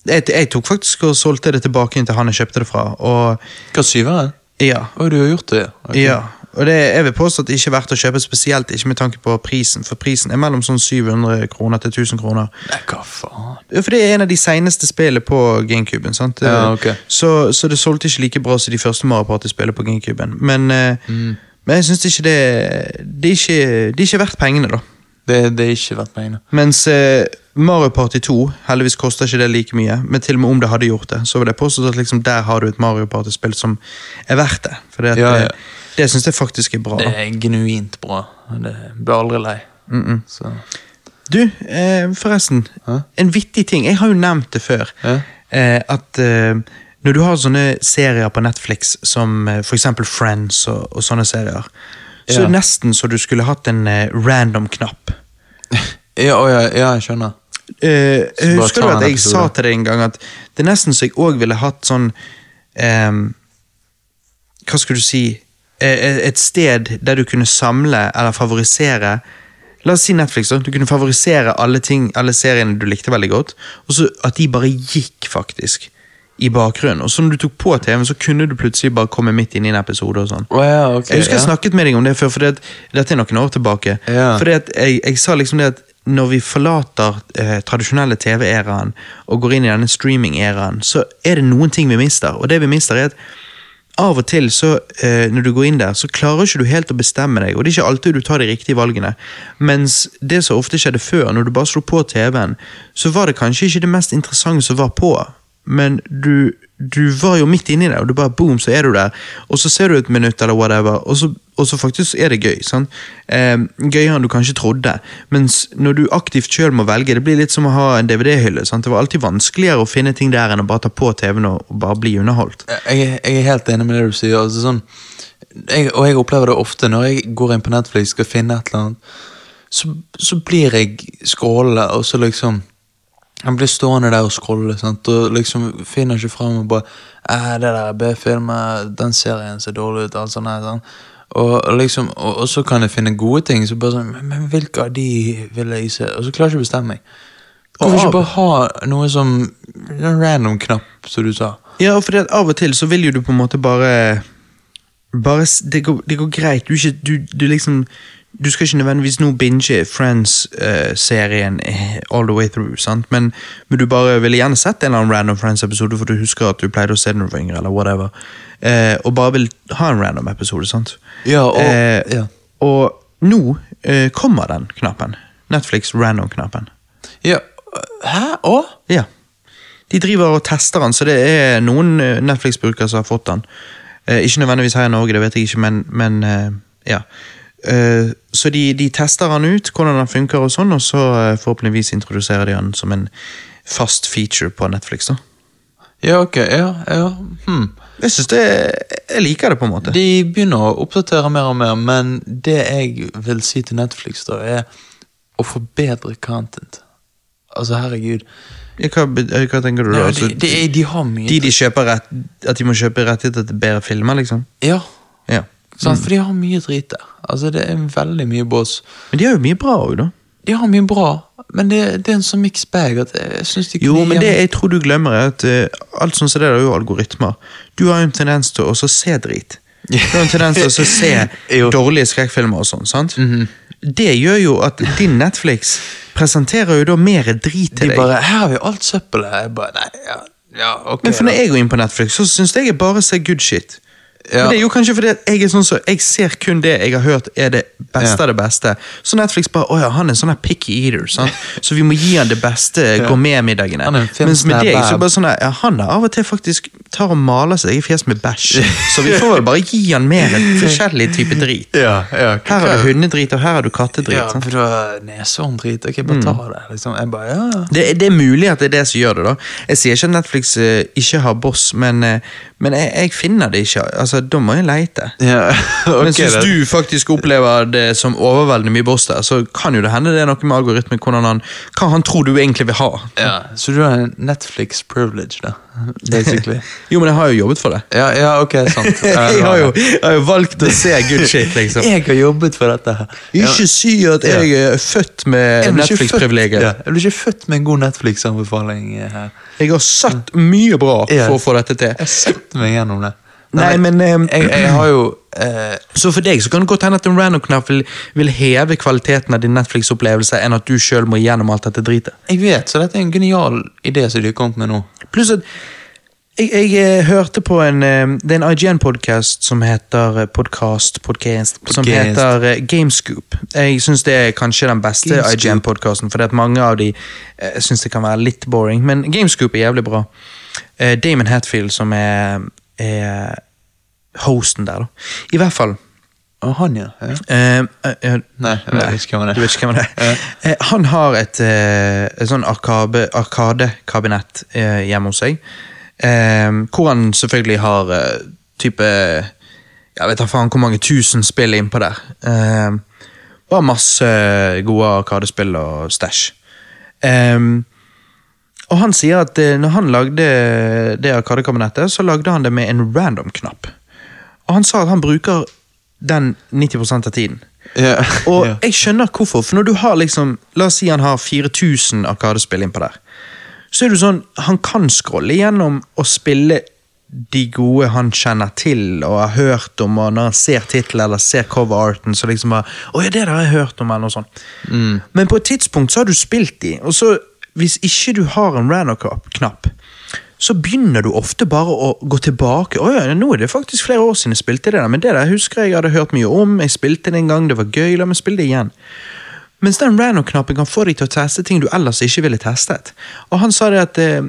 jeg, jeg tok faktisk og solgte det tilbake inn til han jeg kjøpte det fra, og Hva det? ja. Å, du har gjort det? Okay. Ja, og det jeg vil påstå at det ikke er verdt å kjøpe, spesielt ikke med tanke på prisen, for prisen er mellom sånn 700 kroner til 1000 kroner. Nei, hva faen? For det er en av de seneste spillene på Gamecuben. sant? Ja, ok. så, så det solgte ikke like bra som de første Mario Party-spillene på Gamecuben. Men, eh, Mm. men jeg syns ikke det Det er ikke, det er ikke verdt pengene, da. Det, det er ikke verdt pengene. Mens eh, Mario Party 2 heldigvis koster ikke det like mye, men til og med om det hadde gjort det, så vil jeg påstå at liksom der har du et Mario Party-spill som er verdt det. For det, Ja, ja. Det, syns jeg faktisk er bra. Det er genuint bra. Det blir aldri lei. Så Du, eh, forresten. Hæ? En vittig ting. Jeg har jo nevnt det før. Ja. Eh, at eh, når du har sånne serier på Netflix som eh, eksempel Friends og, og sånne serier, så Ja. er det nesten så du skulle hatt en random knapp. Ja, å, ja, ja, jeg skjønner. Eh, Så husker du at jeg episode. sa til deg en gang at det er nesten så jeg òg ville hatt sånn ehm, Hva skulle du si Et sted der du kunne samle eller favorisere La oss si Netflix. da, Du kunne favorisere alle, ting, alle seriene du likte veldig godt, og så at de bare gikk, faktisk. I bakgrunnen. Og så når du tok på TV-en, så kunne du plutselig bare komme midt inn i en episode. og sånn. Oh, ja, okay, Jeg husker jeg snakket med deg om det før, for dette er noen år tilbake. Ja. At jeg, jeg sa liksom det at når vi forlater eh, tradisjonelle TV-æraen og går inn i denne streaming-æraen, så er det noen ting vi mister. Og det vi mister, er at av og til så, eh, når du går inn der, så klarer ikke du helt å bestemme deg, og det er ikke alltid du tar de riktige valgene. Mens det som ofte skjedde før, når du bare slo på TV-en, så var det kanskje ikke det mest interessante som var på, men du, du var jo midt inni det, og du bare boom, så er du der. Og så ser du et minutt eller whatever, og så, og så faktisk er det gøy. sant? Eh, gøyere enn du kanskje trodde. Mens når du aktivt sjøl må velge, det blir litt som å ha en DVD-hylle. Det var alltid vanskeligere å finne ting der enn å bare ta på TV-en og, og bare bli underholdt. Jeg, er- jeg er helt enig med det du sier. Altså, sånn, jeg, og jeg opplever det ofte når jeg går inn på Netflix og skal finne et eller annet. Så, så blir jeg skrålende, og så liksom Jeg blir stående der og scrolle sant? og liksom finner ikke fram og bare eh, 'Det der B-filmer, den serien ser dårlig ut.' alt sånt her, sånn. Og, liksom, og, og så kan jeg finne gode ting. Så bare sånn, men, men hvilke av de vil jeg se? Og så klarer jeg ikke å bestemme meg. Hvorfor ikke bare ha noe som en random knapp, som du sa? Ja, at av og til så vil jo du på en måte bare bare det går, det går greit. Du, ikke, du, du liksom Du skal ikke nødvendigvis nå binge Friends-serien eh, all the way through, sant? Men, men du bare ville gjerne sett en eller annen random Friends-episode, for du husker at du pleide å se den da du var yngre, eller whatever. Eh, og bare vil ha en random episode, sant? Ja, og, Eh, ja. Og nå eh, kommer den knappen. Netflix random-knappen. ja. Hæ? Å? Ja. De driver og tester den, så det er noen eh, Netflix-brukere som har fått den. Eh, ikke nødvendigvis her i Norge, det vet jeg ikke, men, men eh, ja. Eh, så de, de tester han ut, hvordan han funker og sånn, og så eh, forhåpentligvis introduserer de han som en fast feature på Netflix. da. Ja, ok. Ja, ja. Hmm. Jeg synes det, jeg liker det på en måte. De begynner å oppdatere mer og mer, men det jeg vil si til Netflix, da, er å forbedre content. Altså, herregud. Hva, hva tenker du da? Altså, de, de, de har mye de, de kjøper rett, at de må kjøpe rettigheter til bedre filmer, liksom? Ja, Ja. Sant? for de har mye drit der. Altså, det er veldig mye bås. Men de har jo mye bra òg, da. De har mye bra, men det, det er en sånn mixed bag at jeg syns de Jo, men det jeg tror du glemmer, er at uh, alt sånn som det der er jo algoritmer. Du har jo en tendens til å se drit. Du har en tendens til å se dårlige skrekkfilmer og sånn, sant? Det gjør jo at din Netflix presenterer jo da mer drit til De deg. bare 'Her har vi alt søppelet'. Jeg bare Nei, ja, ja ok. Men for når jeg går inn på Netflix, så syns jeg jeg bare ser good shit. Ja. Men det er jo kanskje fordi jeg er sånn så Jeg ser kun det jeg har hørt er det beste Ja. av det beste. Så Netflix bare Å ja, han er en sånn her picky eater, sant? så vi må gi han det beste gourmetmiddagene. Film Mens med snap deg så bare sånn her, ja, han er av og til faktisk tar og maler seg i fjes med bæsj. Så vi får vel bare gi han mer forskjellig type drit. Ja, ja, Her er du hundedrit, og her er du kattedrit. Ja, for du har nesehorndrit. Ok, bare ta det. Liksom. Bare, ja, ja. Det, det er mulig at det er det som gjør det. da Jeg sier ikke at Netflix uh, ikke har boss, men, uh, men jeg, jeg finner det ikke. Altså, Da må jeg leite. ja. okay, Men hvis du faktisk opplever det som overveldende mye boss der, så kan jo det hende det er noe med algoritmen, hvordan han, hva han tror du egentlig vil ha. ja, Så du har en Netflix privilege, da? Basically. Jo, men jeg har jo jobbet for det. ja, ja, ok, sant. Jeg har jo, jeg har jo valgt å se good shit, liksom. Jeg har jobbet for dette her. Ja. Ikke si at jeg er født med Netflix-privilegier. Ja, jeg ble ikke født med en god Netflix-anbefaling her. Jeg har sett mye bra for å få dette til. Jeg har sett meg gjennom det. Nei, men eh, jeg, jeg har jo eh, Så for deg så kan det godt hende at en random-knapp vil, vil heve kvaliteten av din Netflix-opplevelse enn at du sjøl må gjennom alt dette dritet. Jeg vet, så dette er en genial idé som har kommet med nå. Pluss at jeg, jeg jeg, hørte på en eh, Det er en IGN-podkast som heter eh, Podcast, podcast, som heter eh, Gamescoop. Jeg syns det er kanskje den beste IGN-podkasten, fordi at mange av de eh, syns det kan være litt boring, men Gamescoop er jævlig bra. Eh, Damon Hatfield som er, er hosten der, da. I hvert fall. Og han, ja. ja. Eh, eh, Nei, jeg vet ikke hvem det er. Du vet ikke hvem det er? Eh, han har et, eh, et sånn arkadekabinett eh, hjemme hos seg. Eh, hvor han selvfølgelig har type Jeg vet da faen hvor mange tusen spill innpå der. Bare masse gode arkadespill og stæsj. Eh, og han sier at eh, når han lagde det arkadekabinettet, så lagde han det med en random-knapp. Og han sa at han bruker den 90 av tiden. Yeah, Og yeah. jeg skjønner hvorfor, for når du har liksom La oss si han har 4000 arkadespill innpå der. Så er det sånn, han kan scrolle gjennom og spille de gode han kjenner til og har hørt om, og når han ser tittelen eller ser coverarten, så liksom bare Å ja, det der har jeg hørt om, eller noe sånt. Men på et tidspunkt så har du spilt de, og så hvis ikke du har en random-knapp, så begynner du ofte bare å gå tilbake. Å ja, nå er det faktisk flere år siden jeg spilte det der, men det der husker jeg jeg hadde hørt mye om. Jeg spilte det en gang, det var gøy, la meg spille det igjen. Mens den random-knappen kan få deg til å teste ting du ellers ikke ville testet. Og han sa det at eh,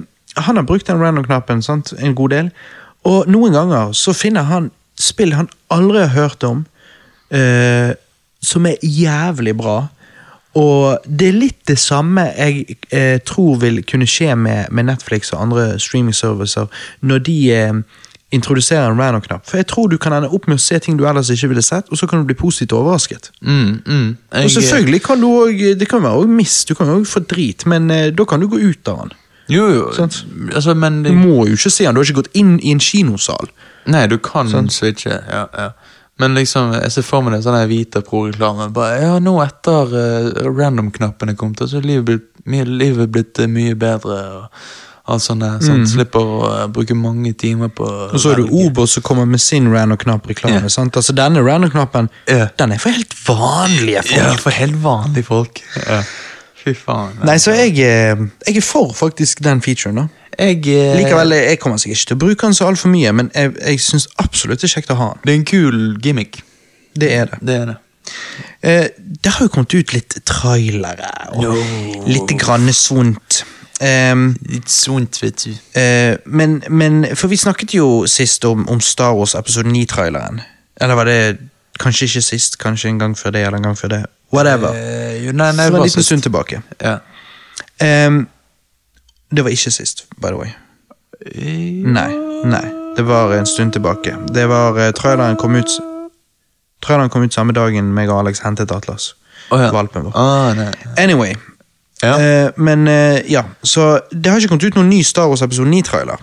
han har brukt den random-knappen en god del, og noen ganger så finner han spill han aldri har hørt om, eh, som er jævlig bra. Og det er litt det samme jeg eh, tror vil kunne skje med, med Netflix og andre streaming-servicer når de eh, introduserer en random-knapp. For jeg tror du kan ende opp med å se ting du ellers ikke ville sett, og så kan du bli positivt overrasket. Mm, mm. Jeg, Og selvfølgelig kan du også, det kan være også miss, du kan jo få drit, men eh, da kan du gå ut av den. Jo, jo. Altså, men Du må jo ikke se den, du har ikke gått inn i en kinosal. Nei, du kan Sant. switche. Ja, ja. Men liksom, jeg ser for meg det sånn her Vita Pro-reklame. Bare, Ja, nå etter uh, random-knappen kom kommet, så er livet blitt, mye, livet blitt eh, mye bedre. Og, alt sånt der. Sant? Slipper å uh, bruke mange timer på Mm. Og så er det Obo som kommer med sin random-knapp-reklame. Yeah. sant? Altså Denne random-knappen yeah. den er for helt vanlige folk. Ja, for helt vanlige folk. Ja. Fy faen. Nei, så jeg, eh, jeg er for faktisk den featuren. da. Jeg, eh, Likevel, Jeg kommer sikkert ikke til å bruke den så altfor mye, men jeg, jeg syns absolutt det er kjekt å ha den. Det er en kul gimmick. Det er det. Det er det. Eh, det har jo kommet ut litt trailere og No. litt grann sunt. Ehm, Litt sunt, vet du. eh, men, men For vi snakket jo sist om, om Star Wars episode 9-traileren. Eller var det kanskje ikke sist, kanskje en gang før det, eller en gang før det. Whatever. Uh, jo, nei, nei, var en liten stund tilbake. Ja. Um, det var ikke sist, by the way. Nei, nei. Det var en stund tilbake. Det var uh, Traileren kom ut Traileren kom ut samme dagen meg og Alex hentet Atlas. Oh, ja. Valpen vår. Oh. Anyway. Ja. Eh, men eh, ja, så det har ikke kommet ut noen ny Star Wars episode 9-trailer.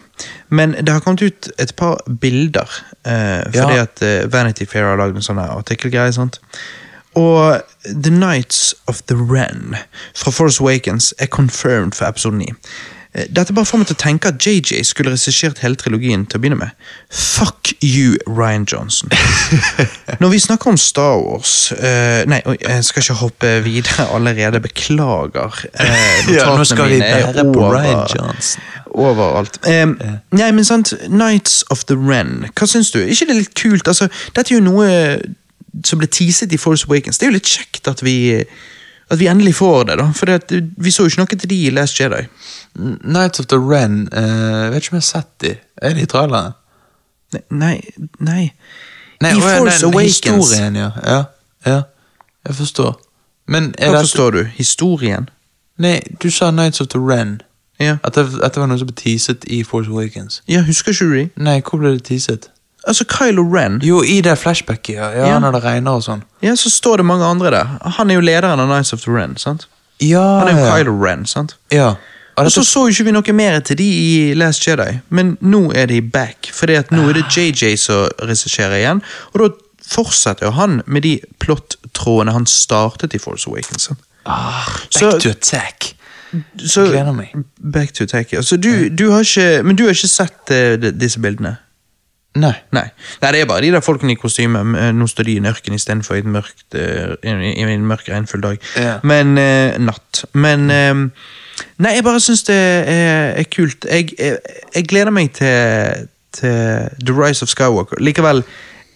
Men det har kommet ut et par bilder. eh, fordi Ja. at eh, Vanity Fair har lagd en sånn artikkelgreie. sant? Og The Nights of the Ren fra Force Awakens er confirmed for episode 9. Eh, Dette bare får meg til å tenke at JJ skulle regissert hele trilogien til å begynne med. Fuck you, Ryan Johnson. Når vi snakker om Star Wars uh, Nei, jeg skal ikke hoppe videre allerede. Beklager. Uh, Ja, nå skal vi bære på Ryan Johnson. Overalt. Em, Nei, men sant, Nights of the Ren, hva syns du? ikke det er litt kult? Altså, dette er jo noe som ble teaset i Force Awakens. Det er jo litt kjekt at vi at vi endelig får det, da. For det, vi så jo ikke noe til de i Last Jedi. Nights of the Ren jeg Vet ikke om jeg har sett de. Er de i trailerne? Nei, nei, nei. Nei, I Force nei, Awakens. Historien, ja. ja. Ja, jeg forstår. Men Hva det forstår du? Historien? Nei, du sa Nights of the Ren. Ja. At det, at det var noe som ble teaset i Force Awakens. ja, husker ikke du det? Nei, hvor ble det teaset? Altså, Kylo Ren. Jo, i det flashbacket, ja. ja, Ja. Når det regner og sånn. Ja, så står det mange andre der. Han er jo lederen av Nights of the Ren, sant? Ja, Han er jo ja. Kylo Ren, sant? Ja. Og Og så så jo ikke vi noe mer til de i Last Jedi, men nå er de back. Fordi at nå er det JJ som regisserer igjen, og da fortsetter jo han med de plottrådene han startet i Force Awakens. ah, back Så- to attack. Så, Gleder meg. Back to attack, ja. Så du, du har ikke, men du har ikke sett uh, disse bildene? Nei. Nei. Nei, det er bare de der folkene i kostyme. Nå står de i en ørken istedenfor i, mørkt, eh, i, en mørk, regnfull dag. Ja. Men eh, natt. Men eh, Nei, jeg bare syns det er, er kult. Jeg, jeg, jeg gleder meg til, til The Rise of Skywalker. Likevel,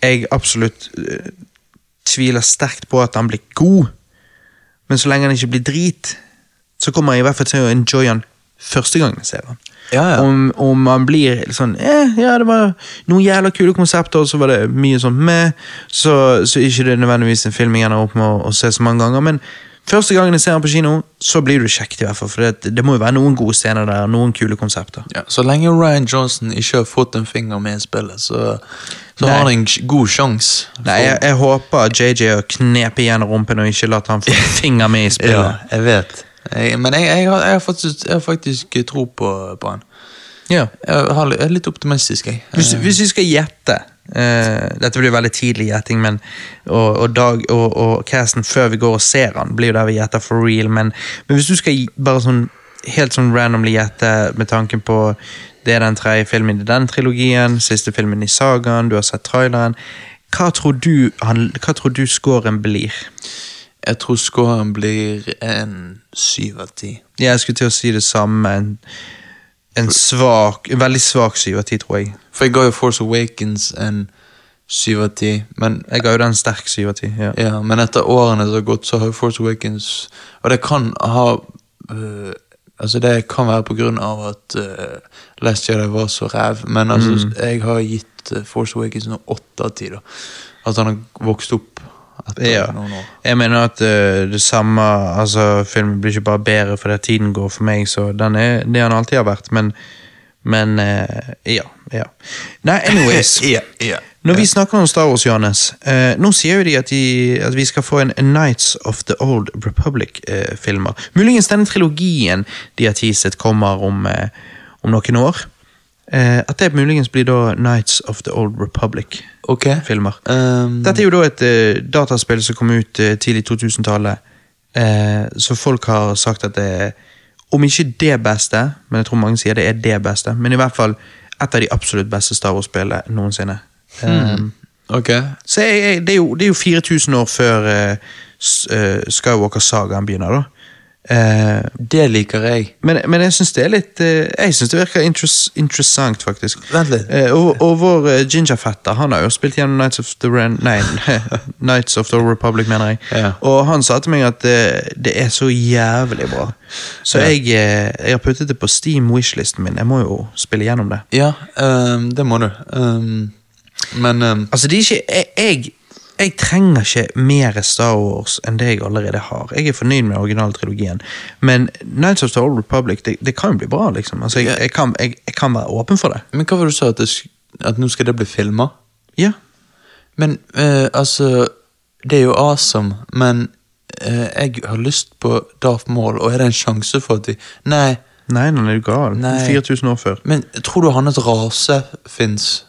jeg absolutt uh, tviler sterkt på at han blir god. Men så lenge han ikke blir drit, så kommer jeg i hvert fall til å enjoy han første gang jeg ser han. Ja, ja. Om, om man blir sånn eh, Ja, det var noen jævla kule konsepter, og så var det mye sånn med, så, så ikke det er nødvendigvis en film jeg ender opp med å, å se så mange ganger. Men første gangen jeg ser den på kino, så blir du kjekt, i hvert fall. For det, det må jo være noen gode scener der, noen kule konsepter. Ja, så lenge Ryan Johnson ikke har fått en finger med i spillet, så, så Nei. har han en god sjanse. Nei, jeg, jeg håper JJ har knepet igjen rumpen og ikke latt han få en finger med i spillet. Ja, jeg vet. Jeg, men jeg, jeg, har, jeg, har faktisk, jeg har faktisk tro på, på han. Ja. Jeg, er litt optimistisk, jeg. Hvis, hvis vi skal gjette uh, Dette blir veldig tidlig gjetting, men og, og, dag, og, og casten før vi går og ser han, blir jo der vi gjetter for real. Men, men hvis du skal bare sånn helt sånn randomly gjette med tanken på det er den tredje filmen i den trilogien, siste filmen i sagaen, du har sett traileren. Hva tror du, han, hva tror du scoren blir? Jeg tror scoren blir en syv av ti. Jeg skulle til å si det samme. En, en svak, en veldig svak syv av ti, tror jeg. For jeg ga jo Force Awakens en syv av ti, men Jeg ga jo den sterk syv av ti. Ja. Ja, men etter årene som har gått, så har jo Force Awakens Og det kan ha øh, Altså, det kan være av at uh, Last Jedi var så ræv, men altså, jeg har gitt uh, Force Awakens noe åtte av ti. At han har vokst opp Ja. Jeg mener at uh, det samme Altså, filmen blir ikke bare bedre fordi tiden går for meg, så den er det han alltid har vært, men Men uh, ja. ja. Nei, anyways. Ja, ja. Når vi snakker om Star Wars, Johannes eh, Nå sier jo de at, de at vi skal få en, Nights of the Old Republic-filmer. Muligens denne trilogien de har teaset, kommer om, om noen år. Eh, at det muligens blir da Nights of the Old Republic-filmer. Okay. Um, Dette er jo da et uh, dataspill som kom ut uh, tidlig 2000-tallet. Eh, så folk har sagt at det om ikke det beste, men jeg tror mange sier det er det beste, men i hvert fall et av de absolutt beste Star Wars-spillene noensinne. Um, okay. så jeg, jeg, det, er jo, det er jo 4000 år før uh, Skywalker-sagaen begynner, da. Eh, Det liker jeg. men, men jeg syns det er litt eh, Jeg synes det virker interess, interessant, faktisk. Vent litt. Eh, og, og vår uh, gingerfetter han har jo spilt gjennom Nights of the Ren... Nei, Nights of the Republic, mener jeg. Ja. Og han sa til meg at eh, det er så jævlig bra. Så Ja. jeg, eh, jeg har puttet det på Steam Wishlisten min. Jeg må jo spille gjennom det. Ja, um, det må du. Um, men um... Altså, det er ikke jeg, jeg, jeg trenger ikke mer Star Wars enn det jeg allerede har. Jeg er fornøyd med originaltrilogien, men Nights of the Old Republic det, det kan jo bli bra, liksom. Altså, jeg, jeg, kan, jeg, jeg kan være åpen for det. Men hva var det du sa? At, det, at nå skal det bli filma? Ja. Men uh, altså Det er jo awesome, men uh, jeg har lyst på Darth Maul, og er det en sjanse for at vi Nei, Nei, han er jo gal. 4000 år før. men tror du hans rase fins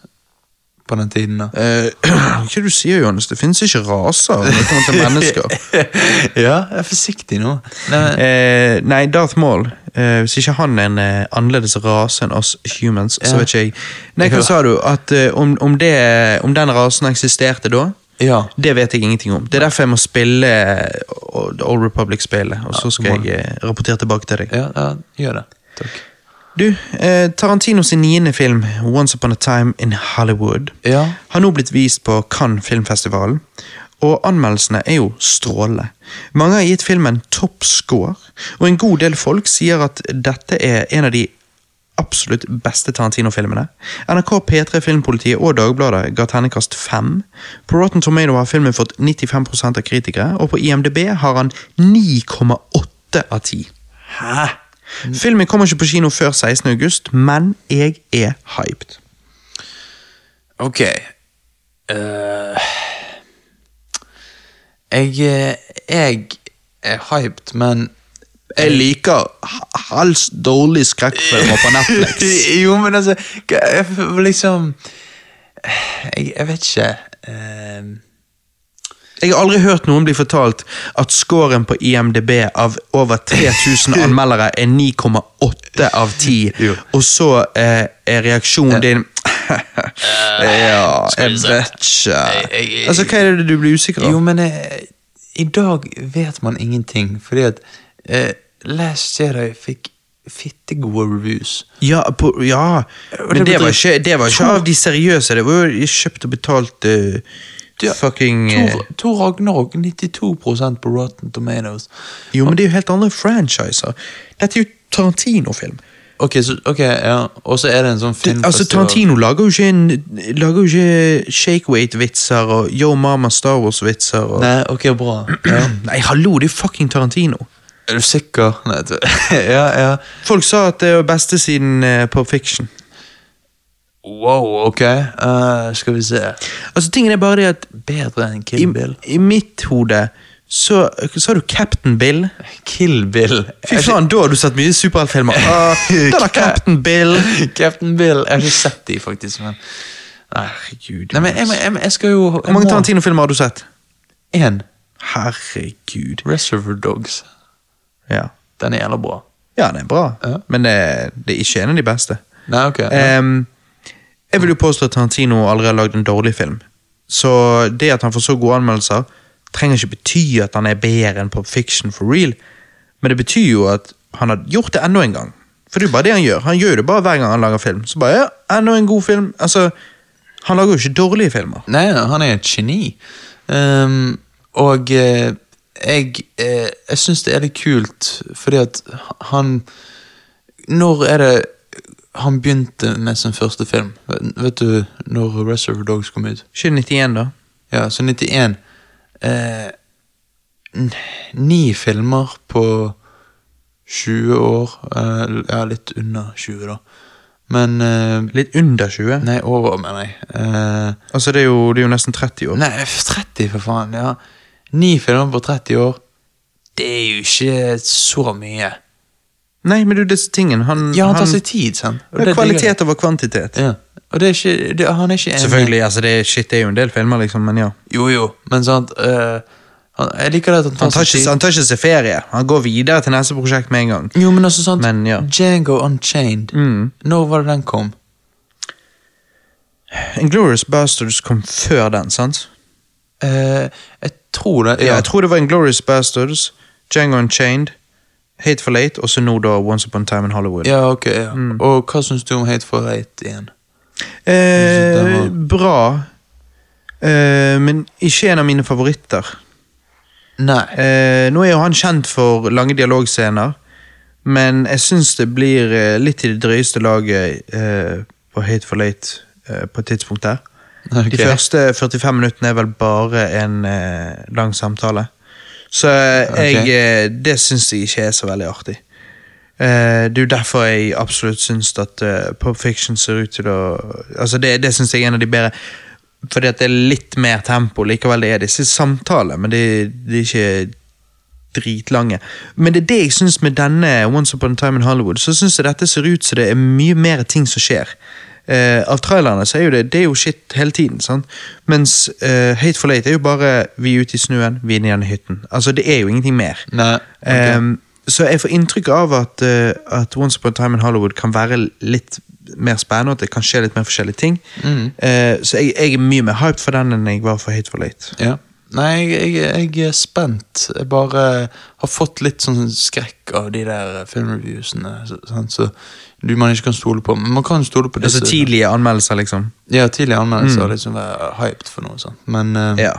på den tiden? da? Eh, hva du sier Johannes? Det finnes ikke raser når det kommer til mennesker. ja, jeg er forsiktig nå. Nei, men, Eh, nei, Darth Maul. Eh, hvis ikke han er en eh, annerledes rase enn oss humans, så vet ikke jeg. Nei, hva sa du? At eh, om, om, det, om den rasen eksisterte da? ja. Det vet jeg ingenting om. Det er derfor jeg må spille eh, The Old Republic-spillet, og så skal jeg eh, rapportere tilbake til deg. ja, ja, gjør det. Takk. Du, eh, Tarantino sin niende film, Once Upon a Time in Hollywood, Ja. har nå blitt vist på Cannes filmfestival, og anmeldelsene er jo strålende. Mange har gitt filmen topp score, og en god del folk sier at dette er en av de absolutt beste Tarantino-filmene. NRK, P3 Filmpolitiet og Dagbladet ga terningkast 5. På Rotten Tomato har filmen fått 95% av kritikere, og på IMDb har han 9,8 av 10. Hæ? Filmen kommer ikke på kino før 16. august, men jeg er hyped. Ok. uh, jeg eh, Jeg er hyped, men Jeg liker h- hals dårlige skrekkfilmer på Netflix. jo, men altså Liksom Jeg, jeg vet ikke. eh, Jeg har aldri hørt noen bli fortalt at scoren på IMDb av over 3000 anmeldere er 9,8 av 10, Jo. og så eh, er reaksjonen din Ja, skal jeg vet ikke Altså, Hva er det du blir usikker jo, men eh, i dag vet man ingenting, fordi at eh, Last Jedi fikk fittegode reviews. Ja, på, ja. Men det var, ikke, det var ikke av de seriøse. Det var jo kjøpt og betalt eh, Ja, fucking Tor, Thor Ragnarok 92% på Rotten Tomatoes. Jo, men det er jo helt andre franchiser. Dette er jo Tarantino-film. Ok, så, ok, ja, og så er det en sånn Det- Altså, Tarantino lager jo ikke, en, lager jo ikke shakeweight-vitser og Yo Mama Star Wars-vitser. Og... Nei, ok, bra. Ja. Nei, hallo, det er fucking Tarantino. Er du sikker? Nei, ja, ja. Folk sa at det var beste siden uh, Pop Fiction. Wow, ok. Uh, skal vi se. Altså, tingen er bare det at Bedre enn Kill Bill. i mitt hode så sa du Captain Bill. Kill Bill. Fy faen, da har du sett mye superheltfilmer. Uh, da har Captain Bill. Captain Bill. Jeg har ikke sett de, faktisk. Men... Herregud. Nei, men jeg, jeg, jeg skal jo Hvor mange Tarantino-filmer har du sett? Én. Herregud. Reservoir Dogs. Ja, Den er jævla bra. ja den er bra, Ja. men det, det er ikke en av de beste. Nei, ok. Ehm, jeg vil jo påstå at Tarantino aldri har lagd en dårlig film. Så det at han får så gode anmeldelser, trenger ikke bety at han er bedre enn Pop Fiction for real. Men det betyr jo at han har gjort det enda en gang. For det er jo bare det han gjør. Han gjør det bare hver gang han lager film. Så bare, ja, enda en god film. Altså, han lager jo ikke dårlige filmer. Nei, han er et geni. Um, og eh, jeg, eh, jeg syns det er litt kult, fordi at han Når er det han begynte med sin første film? Vet, du når Reservoir Dogs kom ut? Ikke 91, da. Ja, så 91. Eh, ni filmer på 20 år. Eh, ja, litt under 20, da. Men eh, Litt under 20. Nei, over, mener jeg. Eh, Altså, det er, jo, det er jo nesten 30 år. Nei, 30 for faen, ja. Ni filmer på 30 år. Det er jo ikke så mye. Nei, men det jo disse tingene. Han, Ja, han tar seg tid, sant. Og det er kvalitet over kvantitet. Ja. Og det er ikke, det, han er ikke enig. Selvfølgelig, altså det, er- shit, det er jo en del filmer, liksom, men ja. Jo, jo, men sant. eh, Han, jeg liker det at han tar Han tar, seg tid. han tar ikke seg ferie. Han går videre til neste prosjekt med en gang. Jo, men altså sant Men, ja. Django Unchained. Mm. Når var det den kom? Inglorious Bastards kom før den, sant? Uh, jeg tror det. Ja. Ja. Jeg tror det var Inglorious Bastards, Django Unchained, Hateful Eight, og så nå da Once Upon a Time in Hollywood. ja, ok. Ja. Mm. Og hva syns du om Hateful Eight igjen? Eh, bra, eh, men ikke en av mine favoritter. Nei. Eh, nå er jo han kjent for lange dialogscener, men jeg syns det blir eh, litt i det drøyeste laget eh, på Hateful Eight på et tidspunkt der. Okay. De første 45 minuttene er vel bare en eh, lang samtale. Så eh, jeg, eh, det syns jeg ikke er så veldig artig. Eh, det er jo derfor jeg absolutt syns at uh, Pop Fiction ser ut til å Altså Det, det syns jeg er en av de bedre. Fordi at det er litt mer tempo. Likevel det er disse samtalene, men det, de er ikke dritlange. Men det er det jeg syns med denne Once Upon a Time in Hollywood. Så syns jeg dette ser ut som det er mye mer ting som skjer. Eh, av trailerne så er jo det, det er jo shit hele tiden. sant? Mens eh, for late er jo bare vi er ute i snøen, vi er nede i hytten. Altså Det er jo ingenting mer. Nei. okay. Ehm, så jeg får inntrykk av at, uh, at Once Upon a Time in Hollywood kan være litt mer spennende, at det kan skje litt mer forskjellige ting. Mm. Eh, så jeg, jeg er mye mer hyped for den enn jeg var for Hate for Late. Ja. Nei, jeg, jeg, jeg er spent. Jeg bare har fått litt sånn skrekk av de der filmreviewsene. Så, sant, så du man ikke kan stole på. Men man kan stole på Altså disse. tidlige anmeldelser, liksom. Ja, tidlige anmeldelser. Mm. Liksom være hyped for noe sånt. Men, uh, Ja.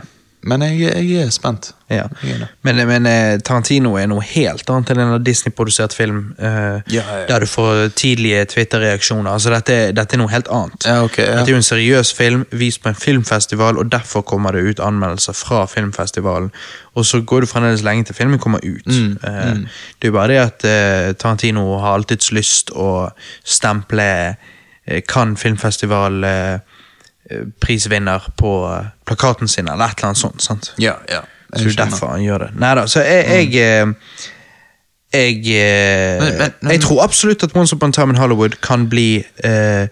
Men jeg, jeg er spent. ja. Jeg er. Men, men eh, Tarantino er noe helt annet enn en Disney-produsert film. uh, Ja, ja. Der du får tidlige Twitter-reaksjoner. Altså dette, dette er noe helt annet. Ja, ok. Ja. Dette er jo en seriøs film, vist på en filmfestival, og derfor kommer det ut anmeldelser fra filmfestivalen. Og så går det fremdeles lenge til filmen kommer ut. Mm, uh, mm. Det er jo bare det at uh, Tarantino har alltids lyst å stemple Cannes filmfestival prisvinner på eh, plakaten sin, eller et eller annet sånt. sant? Ja, ja. Så det Jeg er derfor han gjør det. Neida, så jeg Jeg, eh, jeg, eh, Men- men- men- jeg tror absolutt at Once Upon a Time in Hollywood kan bli eh,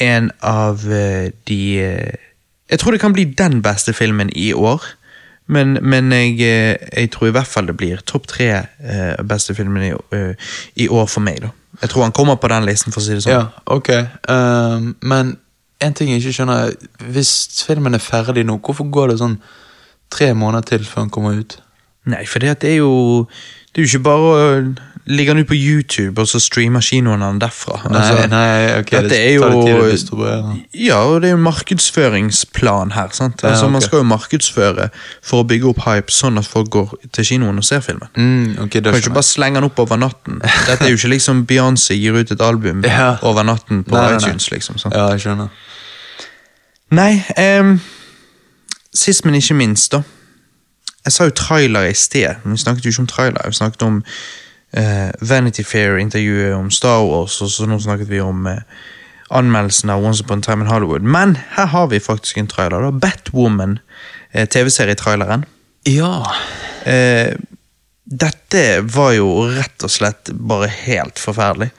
en av eh, de eh, Jeg tror det kan bli den beste filmen i år. Men, men jeg, eh, jeg tror i hvert fall det blir topp tre eh, beste filmen i, eh, i år for meg. da. Jeg tror han kommer på den listen, for å si det sånn. Ja, ok. Um, men en ting jeg ikke skjønner, er, hvis filmen er ferdig nå, hvorfor går det sånn tre måneder til før den kommer ut? Nei, for det, er jo Det er jo ikke bare å han ut på YouTube og så streamer kinoene den derfra. Altså, nei, ok, dette det er jo distribuere. Ja, og det er jo markedsføringsplan her. sant? Ja, Altså, Man skal jo markedsføre for å bygge opp hype, sånn at folk går til kinoen og ser filmen. Mm, okay, kan ikke bare slenge den opp over natten. Dette er jo ikke liksom Beyoncé gir ut et album Ja. over natten på Nei, nei, nei. iTunes. liksom. sant? Ja, jeg skjønner. Nei, um, sist, men ikke minst, da. Jeg sa jo trailer i sted, men vi snakket jo ikke om trailer. Vi snakket om Vanity Fair-intervjuet om Star Wars, og så nå snakket vi om eh, anmeldelsen av Once Upon a Time in Hollywood. Men her har vi faktisk en trailer. da. Batwoman, eh, TV-serietraileren. Ja. Eh, dette var jo rett og slett bare helt forferdelig.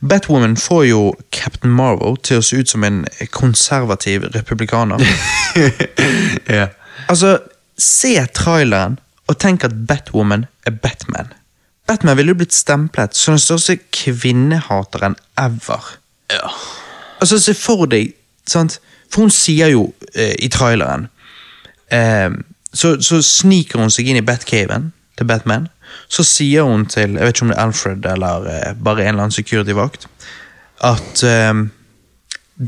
Batwoman får jo Captain Marvel til å se ut som en konservativ republikaner. yeah. altså, se traileren og tenk at Batwoman er Batman. Batman ville jo blitt stemplet som den største kvinnehateren ever. Ja. Altså, se for deg, sant? For hun sier jo eh, i traileren eh, så, så sniker hun seg inn i Batcaven til Batman. Så sier hun til jeg vet ikke om det er Alfred eller eh, bare en eller annen security-vakt, at eh,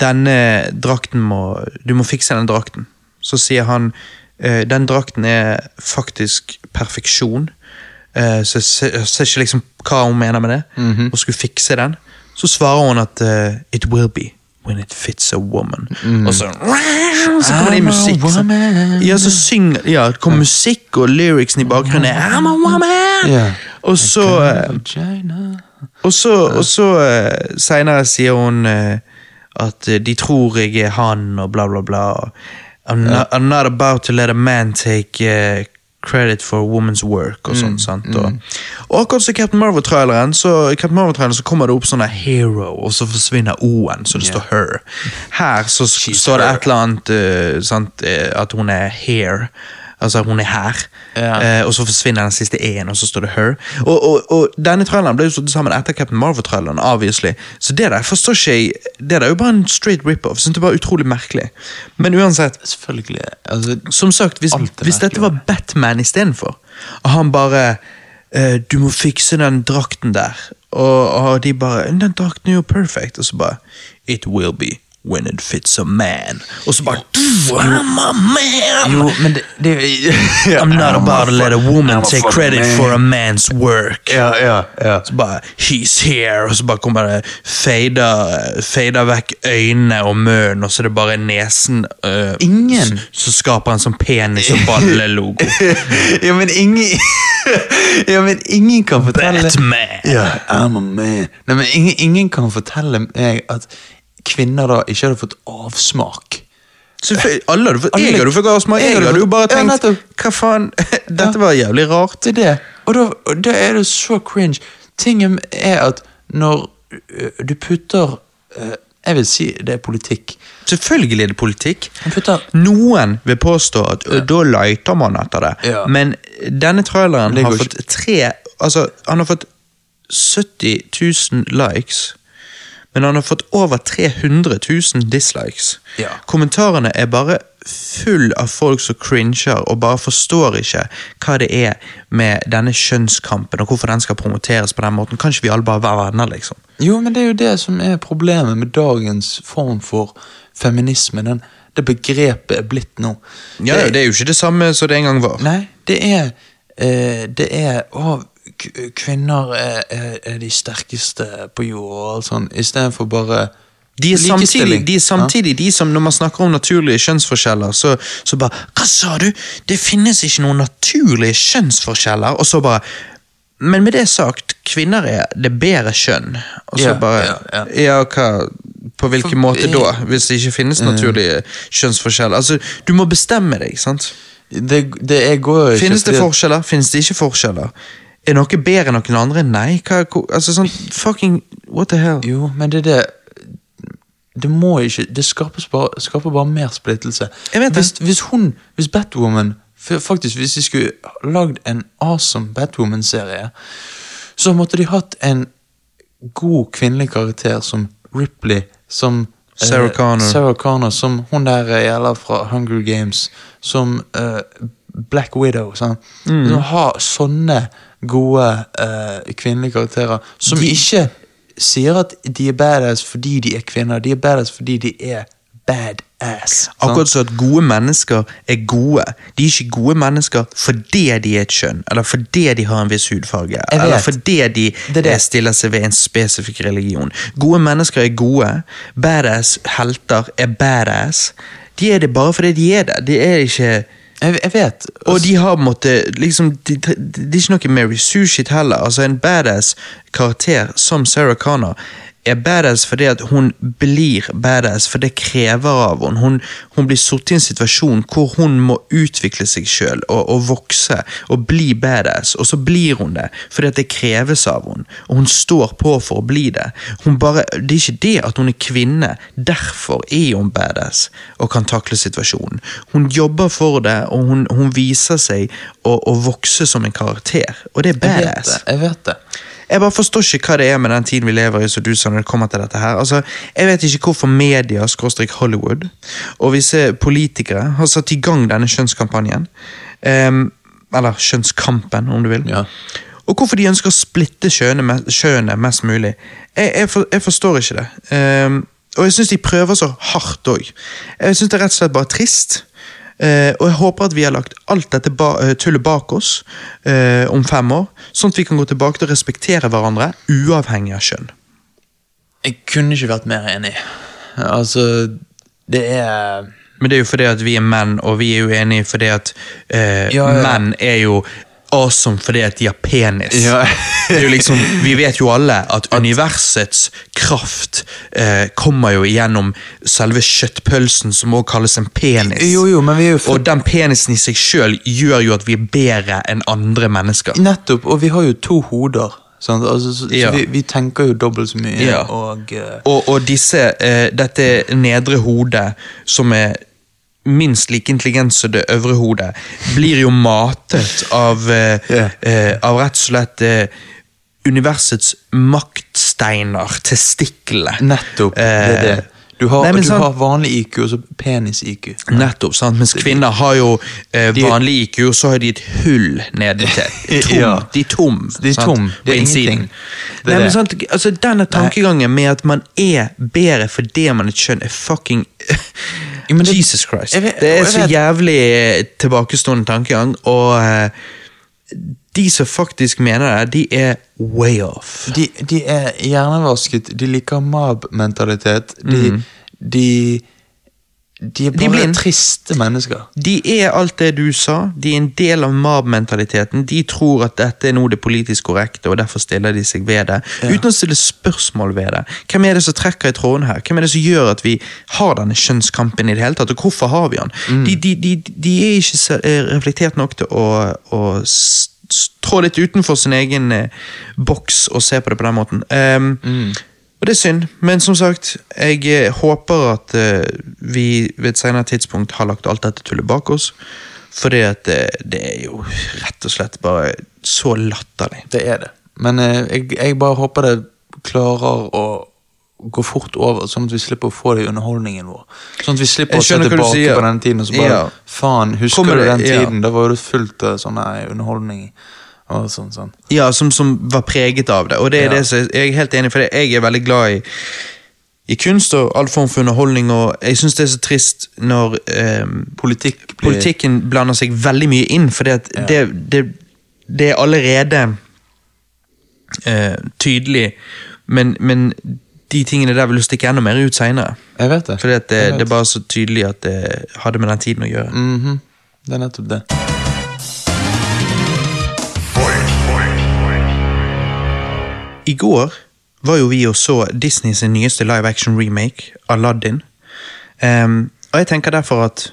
denne drakten må Du må fikse den drakten. Så sier han eh, den drakten er faktisk perfeksjon. Eh, så jeg ser, ikke liksom hva hun mener med det, og skulle fikse den. Så svarer hun at uh, it will be when it fits a woman. Og så, så kommer det musikk. Så, ja, så synger, ja, det kommer musikk og lyricsen i bakgrunnen. er, I'm a woman! Yeah. Og så eh, og så, og så uh, seinere sier hun uh, at eh, de tror jeg er han, og bla, bla, bla. I'm, not, I'm not about to let a man take eh, credit for woman's work, og sånn. sant? Og, og akkurat som Captain Marvel-traileren, så, Marvel-traileren så kommer det opp sånn hero, og så forsvinner O-en, så det står her. Her så står det et eller annet uh, sant, eh, at hun er here. Altså, hun er her. Ja. Eh, og så forsvinner den siste E-en, og så står det her. Og, og, og denne traileren ble jo satt sammen etter Captain Marvel-traileren, obviously. Så det der forstår ikke jeg Det der er jo bare en straight rip-off. Synes det var utrolig merkelig. Men uansett, Selvfølgelig. Altså, som sagt, hvis, hvis dette var Batman istedenfor, og han bare eh, Du må fikse den drakten der. Og, og de bare Den drakten er jo perfect. Og så bare It will be when it fits a man. Og så bare I'm a man! jo, men det, det I'm not about to let a woman take credit for a man's work. Ja, ja, ja. Så bare He's here, og så bare kommer det fader, fader vekk øynene og munnen, og så er det bare nesen uh, Ingen. Så skaper han sånn penis og ballelogo. ja, men ingen Ja, men ingen kan fortelle Batman! Ja, I'm a man. Nei, men ingen, ingen kan fortelle meg at kvinner da ikke hadde fått avsmak. Alle hadde fått, Jeg hadde fått avsmak. Jeg hadde jo bare tenkt. Hva faen? Dette var jævlig rart. Det er det. Og da, da er det så cringe. Tingen er at når du putter Jeg vil si det er politikk. Selvfølgelig er det politikk. Noen vil påstå at ja. da leter man etter det, Ja. men denne traileren har fått tre Altså, han har fått 70 000 likes. Men han har fått over 300 000 dislikes. Ja. Kommentarene er bare full av folk som cringer og bare forstår ikke hva det er med denne kjønnskampen, og hvorfor den skal promoteres på den måten. Kan ikke vi alle bare være venner, liksom? Jo, men det er jo det som er problemet med dagens form for feminisme. Den, det begrepet er blitt nå. Ja, det er jo ikke det samme som det en gang var. Nei, det er eh, Det er Å, kvinner er, er, er de sterkeste på jord og alt sånt, istedenfor bare De er samtidig, de, er samtidig de som, når man snakker om naturlige kjønnsforskjeller, så, så bare Hva sa du? Det finnes ikke noen naturlige kjønnsforskjeller. Og så bare Men med det sagt, kvinner er det bedre kjønn. Og så Ja, bare ja, ja. Hva På hvilken For- måte da? Hvis det ikke finnes naturlige kjønnsforskjeller. Altså, du må bestemme deg, sant? Det, det går ikke Finnes det forskjeller? Finnes det ikke forskjeller? Er noe bedre enn noen andre? Nei. Hva, altså sånn fucking What the hell? Jo, men det er det Det må ikke Det bare, skaper bare mer splittelse. Jeg vet hvis, hvis hun Hvis Batwoman Faktisk, hvis de skulle lagd en awesome Batwoman-serie, så måtte de hatt en god kvinnelig karakter som Ripley, som eh, Sarah Connor. Sarah Connor, som hun der eh, gjelder fra Hunger Games, som eh, Black Widow. Sånn. Mm. Ha sånne gode uh, kvinnelige karakterer som De- ikke sier at de er badass fordi de er kvinner, de er badass fordi de er badass. sant? Akkurat som at gode mennesker er gode. De er ikke gode mennesker fordi de er et kjønn, eller fordi de har en viss hudfarge, eller fordi de Det det. eh, stiller seg ved en spesifikk religion. Gode mennesker er gode. Badass helter er badass. De er det bare fordi de er det. De er ikke jeg, jeg vet. Og de har måttet liksom, liksom, de, de, Det er ikke noe Mary Sue-shit heller. Altså En badass karakter som Sarah Connor er badass fordi at hun blir badass, for det krever av henne. Hun, hun blir satt i en situasjon hvor hun må utvikle seg sjøl og, og vokse og bli badass, og så blir hun det fordi at det kreves av henne, og hun står på for å bli det. Hun bare, det er ikke det at hun er kvinne, derfor er hun badass og kan takle situasjonen. Hun jobber for det, og hun, hun viser seg å, å vokse som en karakter, og det er jeg vet badass. det. Jeg vet det. Jeg bare forstår ikke hva det er med den tiden vi lever i, som du sa når det kommer til dette her. Altså, Jeg vet ikke hvorfor media, skråstrek Hollywood, og visse politikere har satt i gang denne kjønnskampanjen. Um, eller kjønnskampen, om du vil. Ja. Og hvorfor de ønsker å splitte kjønnet mest mulig. Jeg, jeg, for, jeg forstår ikke det. Um, og jeg syns de prøver så hardt òg. Jeg syns det er rett og slett bare trist. Eh, og jeg håper at vi har lagt alt dette ba eh, tullet bak oss eh, om fem år, sånn at vi kan gå tilbake til å respektere hverandre, uavhengig av kjønn. Jeg kunne ikke vært mer enig. Altså, det er Men det er jo fordi at vi er menn, og vi er jo enige fordi at eh, Ja, ja. menn er jo awesome fordi at de har penis. Ja. liksom, Vi vet jo alle at universets kraft eh, kommer jo gjennom selve kjøttpølsen, som også kalles en penis. Jo, jo, men vi jo Og den penisen i seg sjøl gjør jo at vi er bedre enn andre mennesker. Nettopp, og vi har jo to hoder. Altså, så, Ja. så vi, vi tenker jo dobbelt så mye. Ja. Og uh... Og, og disse, eh, dette nedre hodet som er minst like intelligent som det øvre hodet, blir jo matet av, eh, Ja. eh, av rett og slett eh, universets maktsteiner, testiklene. Nettopp. det er det. Du har, nei, du sant- har vanlig IQ og så penis-IQ. Nettopp, sant? mens kvinner har jo eh, vanlig IQ, og så har de et hull nede til. Tom, Ja. De er tom. De er tom, det er På innsiden. Det er Nei, men det. sant, altså Denne tankegangen med at man er bedre fordi man er kjønn, er fucking Jesus Christ. Vet- det er så jævlig eh, tilbakestående tankegang, og eh, de som faktisk mener det, de er way off. De, de er hjernevasket, de liker mob-mentalitet. De, de, de er bare blind. triste mennesker. De er alt det du sa, de er en del av MAB-mentaliteten. De tror at dette er noe det politisk korrekte, og derfor stiller de seg ved det. Uten å stille spørsmål ved det. Hvem er det som trekker i tråden her? Hvem er det som gjør at vi har denne kjønnskampen i det hele tatt, og hvorfor har vi den? De, de, de, de er ikke eh, reflektert nok til å, å trå litt utenfor sin egen eh, boks og se på det på den måten. Um, Og det er synd, men som sagt, jeg eh, håper at eh, vi ved et senere tidspunkt har lagt alt dette tullet bak oss. For det, at, eh, det er jo rett og slett bare så latterlig. Det er det. Men jeg, jeg bare håper det klarer å gå fort over, sånn at vi slipper å få det i underholdningen vår. Sånn at vi slipper å se tilbake sier. på den tiden og så bare Ja. Faen, husker Kommer du det- den ja. tiden? Da var det fullt av sånn her underholdning og sånn. sånn. Ja, som, som var preget av det. Og det er Ja. det som jeg er helt enig, for jeg er veldig glad i i kunst og all form for underholdning, og jeg syns det er så trist når eh, Politikk blir politikken blander seg veldig mye inn, for det, Ja. det, det, det er allerede eh, tydelig, men, men de tingene der vil du stikke enda mer ut seinere. Fordi at det, det er bare så tydelig at det hadde med den tiden å gjøre. Mhm. Det er nettopp det. I går var jo vi og så Disney sin nyeste live action remake, Aladdin. Um, og jeg tenker derfor at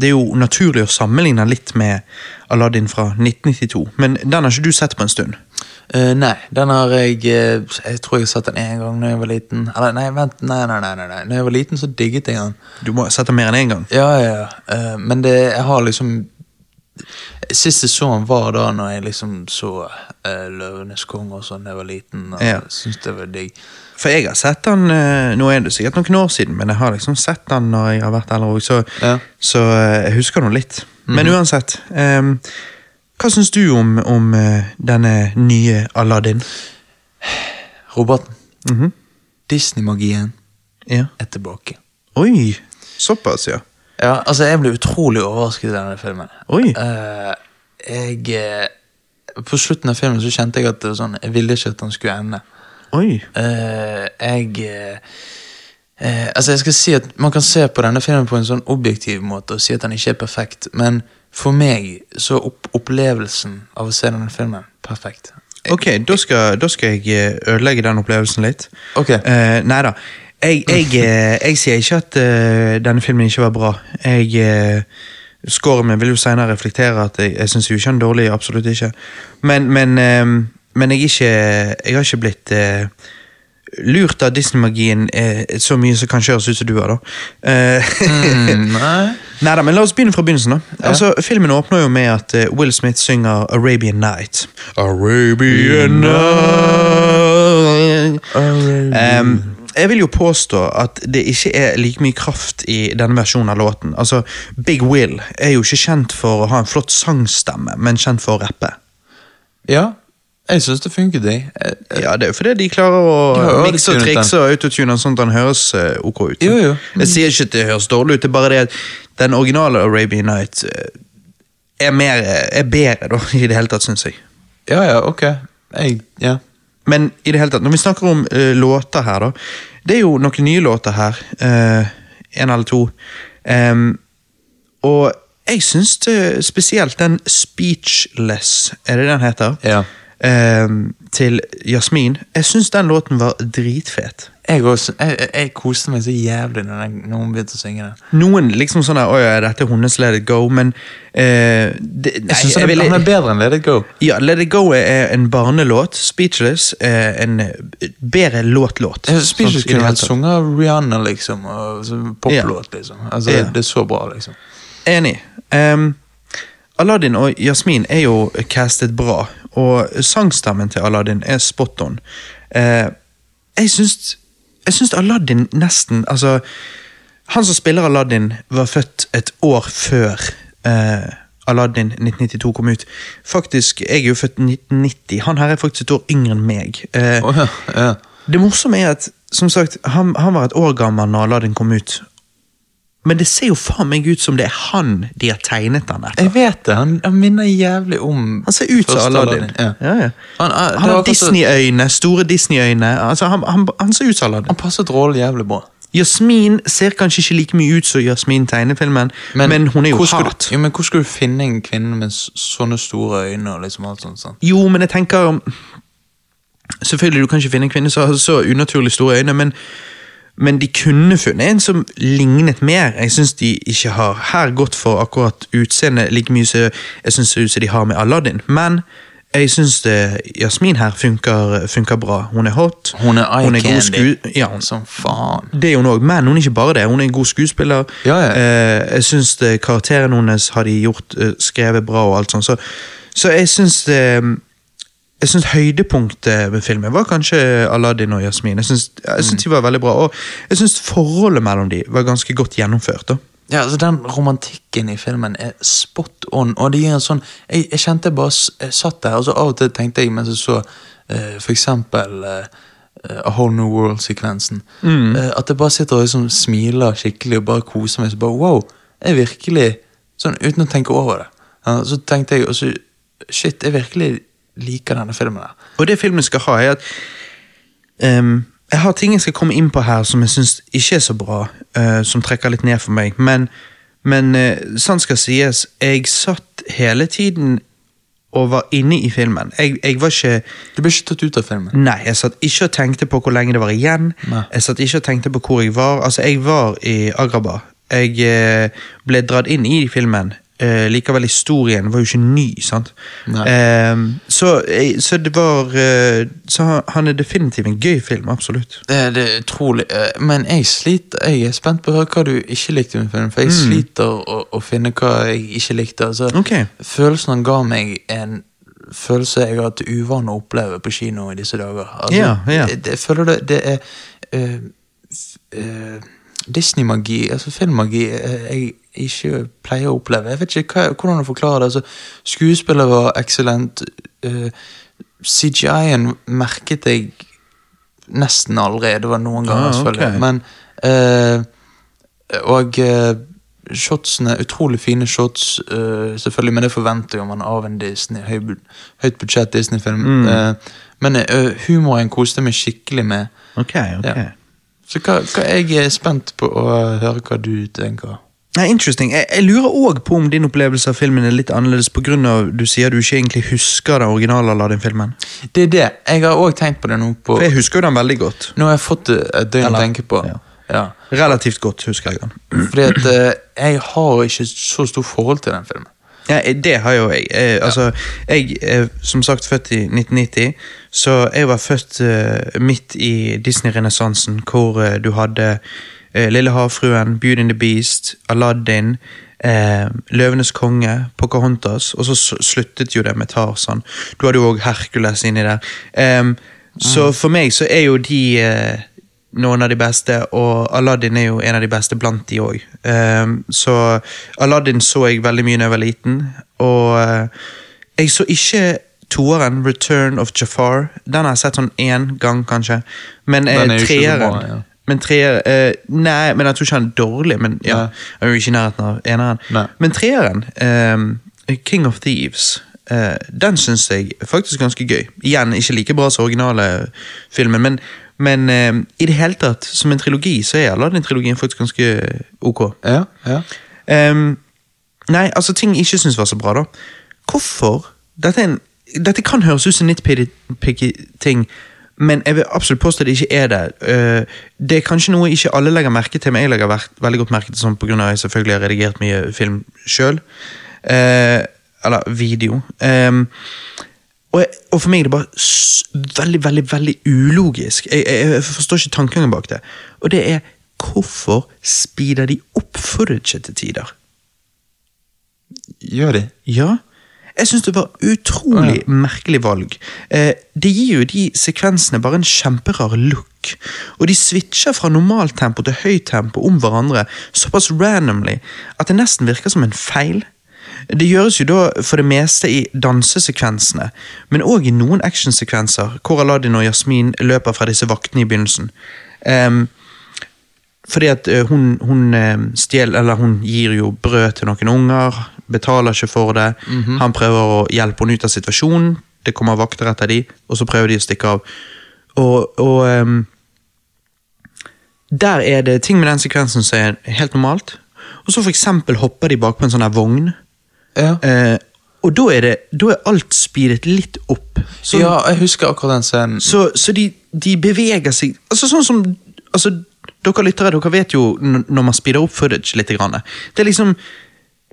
det er jo naturlig å sammenligne litt med Aladdin fra 1992, men den har ikke du sett på en stund. Uh, nei, den har jeg eh, Jeg tror jeg har sett den én gang da jeg var liten. Eller nei, vent, nei, nei, nei, nei. Når jeg var liten, så digget jeg den. Du må ha sett den mer enn én gang. Ja, ja, ja. Eh, men det, jeg har liksom Sist jeg så han var da når jeg liksom så uh, Løvenes konge og sånn da jeg var liten. Og Ja. syntes det var digg. For jeg har sett han eh, Nå er det sikkert noen år siden, men jeg har liksom sett han når jeg har vært eldre òg, så, Ja. Mhm. så eh, jeg husker nå litt. Men uansett. ehm, hva syns du om, om eh, denne nye Aladdin? Roboten. Mhm. Disney-magien Ja. er tilbake. Oi, såpass, ja. Ja, altså Jeg ble utrolig overrasket i denne filmen. Oi. Uh, jeg eh, På slutten av filmen så kjente jeg at det var sånn, jeg ville ikke at den skulle ende. Oi. Uh, jeg eh, Altså jeg skal si at Man kan se på denne filmen på en sånn objektiv måte og si at den ikke er perfekt, men for meg så opp opplevelsen av å se denne filmen perfekt. Ok, da skal, da skal jeg ødelegge den opplevelsen litt. Ok. Eh, nei da. Jeg, jeg, eh, jeg sier ikke at uh, denne filmen ikke var bra. Jeg uh, Scoren min vil jo senere reflektere at jeg, jeg syns ikke den er dårlig, absolutt ikke. Men, men, eh, men jeg, ikke, jeg har ikke blitt uh, lurt av Disney-magien eh, så mye som kan kjøres ut som du har, da. Eh, Mm, nei. Neida, men la oss begynne fra begynnelsen. da. Altså, Filmen åpner jo med at eh, Will Smith synger Arabian Night. Arabian Night Em, Jeg vil jo påstå at det ikke er like mye kraft i denne versjonen av låten. Altså, Big Will er jo ikke kjent for å ha en flott sangstemme, men kjent for å rappe. Ja, jeg syns det funker jeg. Eh, eh, Ja, Det er jo fordi de klarer å De mikse og trikse og autotune sånn at den høres eh, ok ut. Jo, jo. Jeg sier ikke at det høres dårlig ut, det er bare det at den originale Arabian Night eh, er, mer, er bedre, da, i det hele tatt, syns jeg. Ja, ja, ok. Jeg, ja. Men i det hele tatt, når vi snakker om uh, låter her, da Det er jo noen nye låter her. Én uh, eller to. Um, og jeg syns det spesielt den Speechless, er det den heter? Ja. Em, til Jasmin. Jeg syns den låten var dritfet. Jeg, også, jeg, jeg, jeg koste meg så jævlig når, den, når hun begynte å synge den. Noen liksom sånn der, ja, dette er hennes Let It Go, men eh, det, Jeg jeg han, vil- han er bedre enn Let It Go. Ja, Let It Go er en barnelåt. Speechless er en eh, bedre låt-låt. Speechless Sånn kunne vært sunget av Rihanna, liksom. Poplåt, liksom. Altså, Ja. Det er så bra, liksom. Enig. Um, Aladdin og Jasmin er jo castet bra, og sangstemmen til Aladdin er spot on. Eh, jeg syns jeg syns Aladdin nesten Altså, han som spiller Aladdin, var født et år før eh, Aladdin 1992 kom ut. Faktisk, Jeg er jo født 1990. Han her er faktisk et år yngre enn meg. Eh, oh, ja, ja. det morsomme er at som sagt, han, han var et år gammel når Aladdin kom ut. Men det ser jo faen meg ut som det er han de har tegnet han etter. Jeg vet det. Han, han minner jævlig om Han ser ut som Aladdin. Ja. Ja, ja. Han, uh, Han har Disney-øyne, store Disney-øyne. Altså, han, han, han ser ut som Aladdin. Han passet rollen jævlig bra. Jasmin ser kanskje ikke like mye ut som Jasmin tegnefilmen, men, hun er jo hat. Jo, men hvor skulle du finne en kvinne med sånne store øyne og liksom alt sånt? sånt? Jo, men jeg tenker Selvfølgelig, du kan ikke finne en kvinne som har så unaturlig store øyne, men, men de kunne funnet en som lignet mer. Jeg syns de ikke har her gått for akkurat utseendet like mye som jeg synes det ut som de har med Aladdin. Men jeg syns Jasmin her funker, funker bra. Hun er hot. Hun er eye god candy. Ja, hun, Som faen. det er hun òg, men hun er ikke bare det. Hun er en god skuespiller. Ja, ja. Eh, jeg syns karakteren hennes har de gjort eh, skrevet bra, og alt sånt. Så, så jeg syns det jeg synes høydepunktet med filmen var kanskje Aladdin og Jasmin. Jeg syns, syns de var veldig bra, og jeg syns forholdet mellom de var ganske godt gjennomført. da. Ja, altså Den romantikken i filmen er spot on. og det gir en sånn, Jeg, jeg kjente jeg bare satt der, og så av og til tenkte jeg mens jeg så uh, eh, eh, A Whole New World-sekvensen, eh, at jeg bare sitter og liksom smiler skikkelig og bare koser meg. så bare, wow, jeg virkelig, sånn Uten å tenke over det. Ja, så tenkte jeg også, shit, jeg virkelig liker denne filmen. her. Og det filmen skal ha, er at um, Jeg har ting jeg skal komme inn på her som jeg syns ikke er så bra, uh, som trekker litt ned for meg. Men, men uh, sant skal sies, jeg satt hele tiden og var inne i filmen. Jeg, jeg var ikke Du ble ikke tatt ut av filmen. Nei, jeg satt ikke og tenkte på hvor lenge det var igjen. Nei. Jeg satt ikke og tenkte på hvor jeg var. Altså, jeg var i Agrabah. Jeg eh, ble dratt inn i filmen. Eh, likevel, historien var jo ikke ny, sant. Nei. Eh, så, så det var eh, Så han- er definitivt en gøy film, absolutt. Det, det er utrolig. eh, Men jeg sliter Jeg er spent på å høre hva du ikke likte med filmen. For jeg sliter å, å finne hva jeg ikke likte. Altså, okay. Følelsen han ga meg, en følelse jeg har hatt uvane å oppleve på kino i disse dager. Altså, Ja, ja. Det, det, jeg føler det, det er uh, eh, Disney-magi, altså filmmagi, Uh, jeg ikke pleier å oppleve. Jeg vet ikke hva, hvordan å forklare det. Altså, skuespillet var eksellent. Uh, CGI-en merket jeg nesten aldri. Det var noen ganger, Ah, selvfølgelig. Okay. Men uh, Og eh, shotsene, utrolig fine shots, eh, selvfølgelig, men det forventer jo man av en Disney, høy, høyt budsjett Disney-film. Mm. Eh, men eh, humoren koste meg skikkelig med. Ok, ok. Ja. Så hva, hva jeg er spent på å høre hva du tenker. Nei, interesting. Jeg, jeg lurer òg på om din opplevelse av filmen er litt annerledes pga. du sier du ikke egentlig husker den originale Aladdin-filmen. Det er det. Jeg har òg tenkt på det nå. på For jeg husker jo den veldig godt. Nå har jeg fått et døgn å tenke på. ja. Ja. Relativt godt husker jeg den. Fordi at uh, jeg har ikke så stort forhold til den filmen. Ja, det har jo jeg. jeg altså, jeg er som sagt født i 1990, så jeg var født uh, midt i Disney-renessansen, hvor uh, du hadde eh, Lille havfruen, Beauty and the Beast, Aladdin, eh, Løvenes konge, Pocahontas, og så sluttet jo det med Tarzan. Du hadde jo òg Hercules inni der. Em, så for meg så er jo de eh, noen av de beste, og Aladdin er jo en av de beste blant de òg. så Aladdin så jeg veldig mye da jeg var liten, og eh, jeg så ikke toeren, Return of Jafar. Den har jeg sett sånn én gang, kanskje. Men eh, er treeren ja. Men treer, eh, Nei, men jeg tror ikke han er dårlig, men ja, han er jo ikke i nærheten av eneren. Nei. Men treeren, eh, King of Thieves, eh, den syns jeg faktisk ganske gøy. Igjen, ikke like bra som originale filmen, men, men eh, i det hele tatt, som en trilogi, så er Aladdin-trilogien faktisk ganske ok. Ja, ja. Nei, altså ting jeg ikke syns var så bra, da. Hvorfor Dette en Dette kan høres ut som nitpicky ting, men jeg vil absolutt påstå det ikke er det. Eh, det er kanskje noe ikke alle legger merke til, men jeg legger veldig godt merke til sånn pga. at jeg selvfølgelig har redigert mye film sjøl. eller video. Um, og, jeg, og, for meg er det bare veldig, veldig veldig ulogisk. Jeg, jeg, jeg forstår ikke tankegangen bak det. Og det er hvorfor speeder de opp footage til tider? Gjør de? Ja. Jeg syns det var utrolig ja. merkelig valg. Eh, det gir jo de sekvensene bare en kjemperar look. Og de switcher fra normaltempo til høytempo om hverandre såpass randomly at det nesten virker som en feil. Det gjøres jo da for det meste i dansesekvensene, men òg i noen actionsekvenser hvor Aladdin og Jasmin løper fra disse vaktene i begynnelsen. Um, fordi at eh, hun, hun, stjel, hun gir jo brød til noen unger, betaler ikke for det. Mm -hmm. Han prøver å hjelpe henne ut av situasjonen, det kommer vakter etter de, og så prøver de å stikke av. Og, og um, Der er det ting med den sekvensen som er helt normalt. Og så for eksempel hopper de bak på en sånn her vogn. Ja. Uh, og da er, det, da er alt speedet litt opp. Så, ja, jeg husker akkurat den scenen. Så, så de, de, beveger seg altså Sånn som altså, Dere lyttere dere vet jo når man speeder opp footage litt. Grann. Det er liksom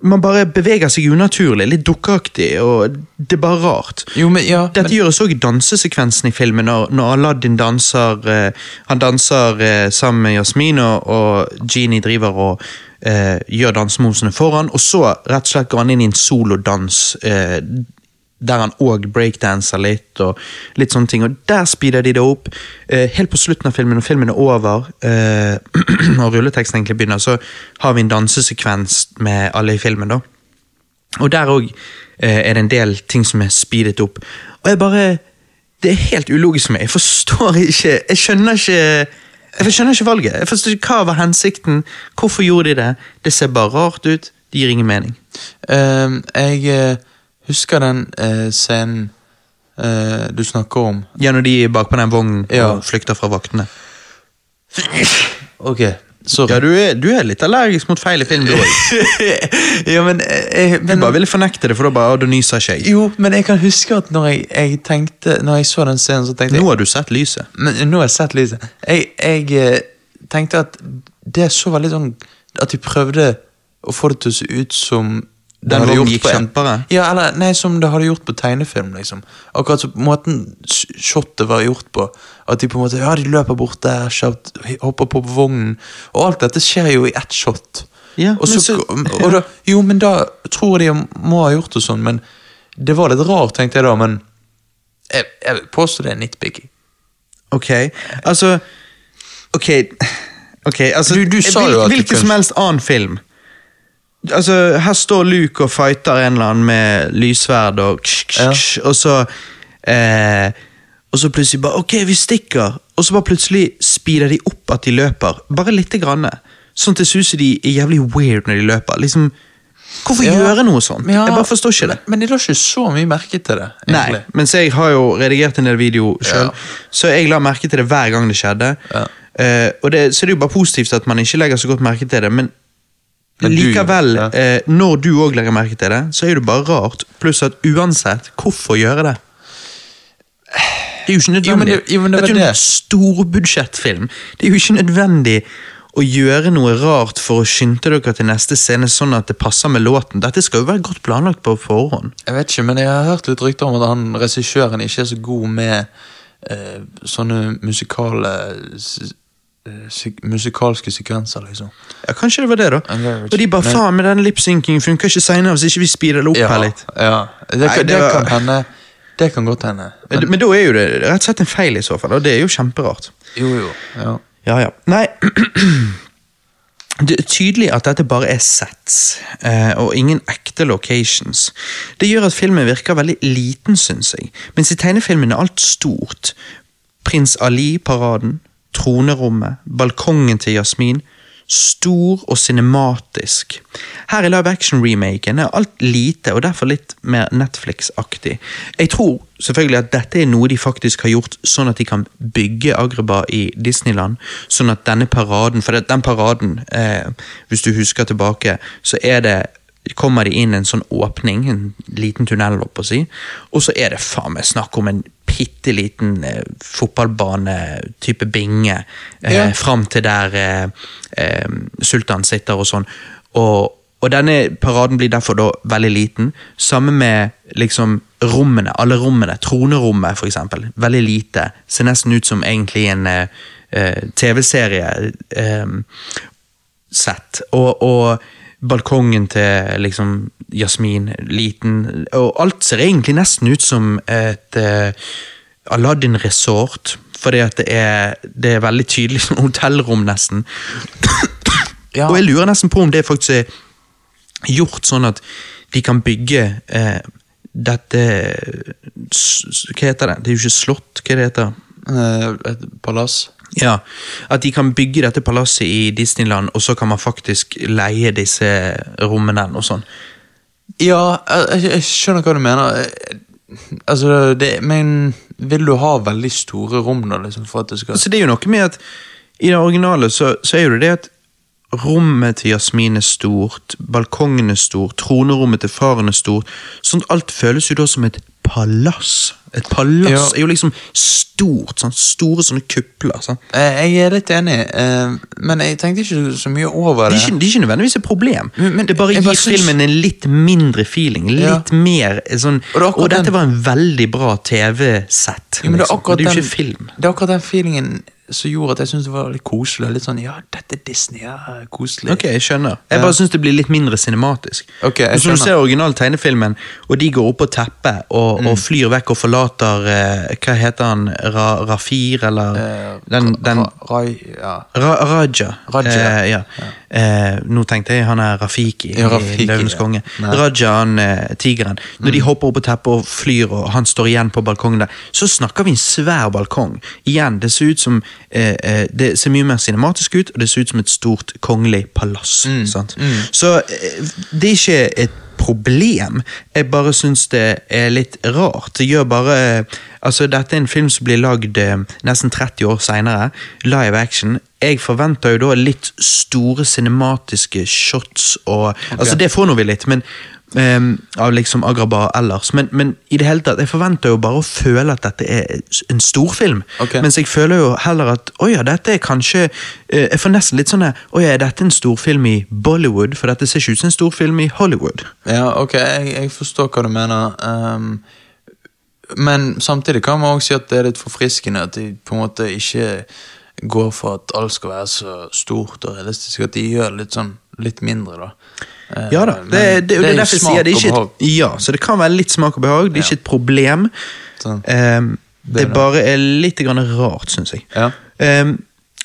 man bare beveger seg unaturlig, litt dukkeaktig, og det er bare rart. Jo, men, ja, Dette men... gjøres òg i dansesekvensen i filmen, når, når Aladdin danser eh, Han danser eh, sammen med Jasmin, og, Genie driver og eh, gjør dansemosene foran, og så rett og slett går han inn i en solodans eh, der han òg breakdanser litt, og litt sånne ting. Og der speeder de det opp. Eh, helt på slutten av filmen, når filmen er over, eh, og rulleteksten egentlig begynner, så har vi en dansesekvens med alle i filmen. da. Og der òg eh, er det en del ting som er speedet opp. Og jeg bare Det er helt ulogisk for meg. Jeg forstår ikke Jeg skjønner ikke jeg skjønner ikke valget. Jeg forstår ikke Hva var hensikten? Hvorfor gjorde de det? Det ser bare rart ut. Det gir ingen mening. Uh, jeg Husker den eh, scenen eh, du snakker om? Ja, når de er bakpå den vognen ja. og flykter fra vaktene. Ok, sorry. Ja, du er, du er litt allergisk mot feil i film, du òg. ja, men, eh, men, Du bare ville fornekte det, for da bare du nyser ikke jeg. Jo, men jeg kan huske at når jeg, jeg, tenkte Når jeg så den scenen, så tenkte jeg Nå har du sett lyset. Men, nå har jeg sett lyset. Jeg, jeg eh, tenkte at det så veldig sånn At de prøvde å få det til å se ut som den hadde gjort på kjempere? Ja, eller nei, som det hadde gjort på tegnefilm. liksom. Akkurat så måten shotet var gjort på. At de på en måte, ja, de løper bort der, kjapt, hopper på vognen. Og alt dette skjer jo i ett shot. Ja, og så, så, og da, jo, men da tror jeg de må ha gjort det sånn, men det var litt rart, tenkte jeg da. Men jeg, jeg vil påstå det er nitpicky. Ok, altså Ok, ok, altså du, du sa jo at Hvilken som helst annen film Altså, Her står Luke og fighter en eller annen med lyssverd, og, ksh, ksh, ksh, og så eh, Og så plutselig bare Ok, vi stikker. Og så bare plutselig speeder de opp at de løper. Bare lite grann. Sånn at det ser de er jævlig weird når de løper. Liksom, Hvorfor ja, gjøre noe sånt? Ja, jeg bare forstår ikke det. Men, men de la ikke så mye merke til det. egentlig. Nei, mens jeg har jo redigert en del video sjøl, ja. så jeg la merke til det hver gang det skjedde. Ja. Uh, og det, Så det er jo bare positivt at man ikke legger så godt merke til det, men Likevel, ja. eh, når du òg legger merke til det, så er det bare rart. Pluss at uansett, hvorfor gjøre det? Det er jo ikke nødvendig. Jo, jo, det, er jo en storbudsjettfilm. Det er jo ikke nødvendig å gjøre noe rart for å skynde dere til neste scene, sånn at det passer med låten. Dette skal jo være godt planlagt på forhånd. Jeg vet ikke, men jeg har hørt litt rykter om at han regissøren ikke er så god med eh, sånne musikale musikalske sekvenser, liksom. Ja, Kanskje det var det, da. Og de bare faen, med den lipsynkingen funker ikke seinere hvis ikke vi speeder det opp ja, her litt. Ja, det, Nei, det, det var... kan hende. Det kan godt hende. Men... men, da er jo det rett og slett en feil, i så fall. Og det er jo kjemperart. Jo, jo. Ja, ja. ja. Nei Det er tydelig at dette bare er sets, eh, og ingen ekte locations. Det gjør at filmen virker veldig liten, syns jeg. Mens i tegnefilmen er alt stort. Prins Ali-paraden, tronerommet, balkongen til Jasmin. Stor og cinematisk. Her i live action-remaken er alt lite og derfor litt mer Netflix-aktig. Jeg tror selvfølgelig at dette er noe de faktisk har gjort sånn at de kan bygge Agrabah i Disneyland. Sånn at denne paraden For den paraden, eh, hvis du husker tilbake, så er det kommer de inn en sånn åpning, en liten tunnel, opp å si, og så er det faen meg snakk om en bitte liten eh, fotballbane-type binge eh, Ja. fram til der eh, eh, sultan sitter og sånn. Og, og denne paraden blir derfor da veldig liten. Samme med liksom rommene, alle rommene. Tronerommet, for eksempel. Veldig lite. Ser nesten ut som egentlig en eh, eh, TV-serie. Eh, sett. Og, og balkongen til liksom Jasmin, liten. Og alt ser egentlig nesten ut som et eh, Aladdin Resort. Fordi at det er, det er veldig tydelig som hotellrom, nesten. Ja. Og jeg lurer nesten på om det faktisk er gjort sånn at de kan bygge eh, dette Hva heter det? Det er jo ikke slott, hva det heter Eh, Et palass. Ja, At de kan bygge dette palasset i Disneyland, og så kan man faktisk leie disse rommene og sånn. Ja, jeg, jeg- skjønner hva du mener. Altså, det, men vil du ha veldig store rom da, liksom, for at det skal Altså Det er jo noe med at i det originale så, så er jo det det at rommet til Jasmin er stort, balkongen er stor, tronerommet til faren er stort. Sånn alt føles jo da som et palass. Et palass Ja. er jo liksom stort. Sånn, store sånne kupler. Sånn. Jeg er litt enig, eh, men jeg tenkte ikke så mye over Det det. er ikke, det er ikke nødvendigvis et problem. Men- men det bare gir bare filmen en litt mindre feeling. Ja. Litt mer sånn Og det Og, dette den- var en veldig bra TV-sett. Ja, men det, liksom. det er jo den, ikke film. det er akkurat den feelingen som gjorde at jeg syntes det var litt koselig. Litt sånn, ja, dette er Disney, ja, koselig. Ok, jeg skjønner. Jeg bare syns det blir litt mindre cinematisk. Ok, jeg Når du skjønner. ser original tegnefilmen, og de går opp på teppet og, Mm. og flyr vekk og forlater eh, Hva heter han? Ra, Rafir, eller Eh, den, den Ra- Rai, ja. Ra, Raja. Raja, Eh, ja. Eh, nå tenkte jeg han er Rafiki Ja, Rafiki, i Løvenes konge. Mm. Raja, han eh, tigeren. Når de hopper opp på teppet og flyr, og han står igjen på balkongen der, så snakker vi en svær balkong. Igjen, det ser ut som eh, eh, Det ser mye mer cinematisk ut, og det ser ut som et stort kongelig palass. Mm. Sant? Så eh, det er ikke et problem. Jeg bare syns det er litt rart. Det gjør bare Altså, dette er en film som blir lagd eh, nesten 30 år seinere. Live action. Jeg forventer jo da litt store cinematiske shots og Altså, det får nå vi litt, men ehm, av liksom Agrabah ellers. Men, men i det hele tatt, jeg forventer jo bare å føle at dette er en storfilm. Okay. Mens jeg føler jo heller at å ja, dette er kanskje uh, Jeg får nesten litt sånn Å ja, er dette en storfilm i Bollywood? For dette ser ikke ut som en storfilm i Hollywood. Ja, ok, jeg, jeg forstår hva du mener. Um, men samtidig kan man også si at det er litt forfriskende at de på en måte ikke går for at alt skal være så stort og realistisk. At de gjør det litt sånn litt mindre, da. Eh, Ja da, det, det, det, det, er derfor jeg sier det ikke et, Ja, så det kan være litt smak og behag. Det er ikke et problem. Sånn. Um, Det bare er litt grann rart, syns jeg. Ja. Um,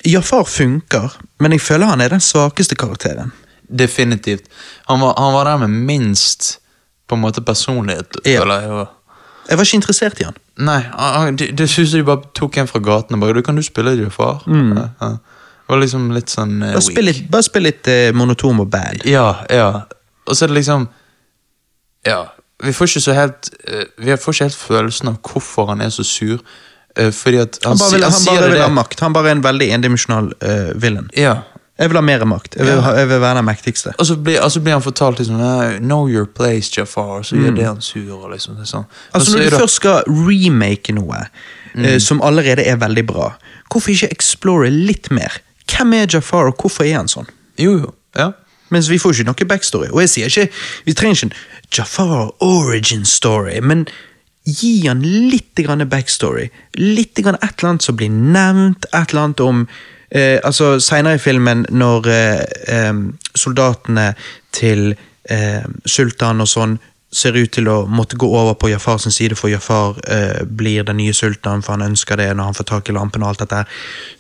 Jafar funker, men jeg føler han er den svakeste karakteren. Definitivt. Han var, han var der med minst på en måte personlighet, Ja. Eller, jeg. var. Jeg var ikke interessert i han. Nei, det, det synes jeg de bare tok en fra gaten og bare Du kan du spille Jafar?' far? Mm. Ja, ja. Var liksom litt sånn uh, Bare spill litt, bare spill litt uh, monotom og bad. Ja, ja. Og så er det liksom Ja. Vi får ikke så helt uh, Vi får ikke helt følelsen av hvorfor han er så sur. fordi at han, Han bare vil, han sier bare vil ha makt. Han bare er en veldig endimensjonal uh, villain. Ja. Jeg vil ha mer makt. Jeg vil, Ja. ha, jeg vil være den mektigste. Og så blir, altså blir han fortalt liksom Know your place, Jafar. Og så gjør det han sur. Og liksom, sånn. Mm. Altså Når du det- først skal remake noe eh, som allerede er veldig bra, hvorfor ikke explore litt mer? Hvem er Jafar, og hvorfor er han sånn? Jo, jo. Ja. Mens vi får ikke noe backstory. Og jeg sier ikke, Vi trenger ikke en Jafar origin story, men gi han litt grann backstory. Litt grann et eller annet som blir nevnt, et eller annet om eh, altså Seinere i filmen, når eh, eh, soldatene til eh, sultan og sånn ser ut til å måtte gå over på Jafar sin side, for Jafar eh, blir den nye sultanen, for han ønsker det når han får tak i lampen og alt dette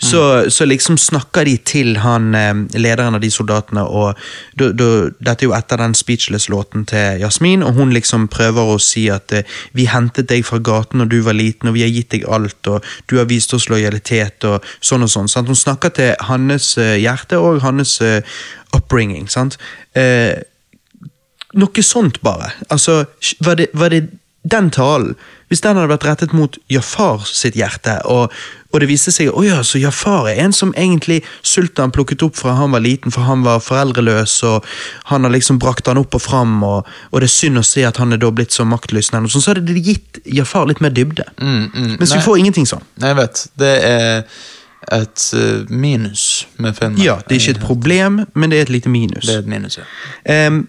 Så, Så, så liksom snakker de til han eh, lederen av de soldatene, og du, du, dette er jo etter den Speechless-låten til Jasmin, og hun liksom prøver å si at eh, vi hentet deg fra gaten når du var liten, og vi har gitt deg alt, og du har vist oss lojalitet, og sånn og sånn. Sant? Hun snakker til hans eh, hjerte og hans eh, upbringing. sant? Eh, noe sånt, bare. Altså, var det, var det den talen Hvis den hadde vært rettet mot Jafar sitt hjerte, og, og det viste seg å ja, så Jafar er en som egentlig Sultan plukket opp fra han var liten, for han var foreldreløs, og han har liksom brakt han opp og fram, og, og det er synd å se at han er da blitt så maktløs, så hadde det gitt Jafar litt mer dybde. Mm, mm, Mens nei. vi får ingenting sånn. Nei, jeg vet. Det er et eh, minus med filmen. Ja, det er ikke et problem, men det er et lite minus. Det er et minus, ja. Em,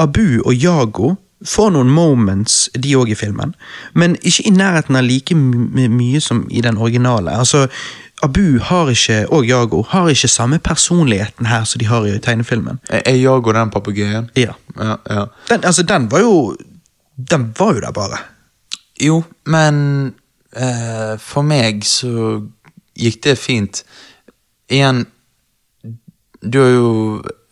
Abu og Yago får noen moments, de òg i filmen, men ikke i nærheten av like my mye som i den originale. Altså, Abu har ikke, og Yago har ikke samme personligheten her som de har i tegnefilmen. Er Yago den papegøyen? Ja. Ja, ja. Den, altså, den var jo Den var jo der bare. Jo, men eh, for meg så gikk det fint. Igjen, du har jo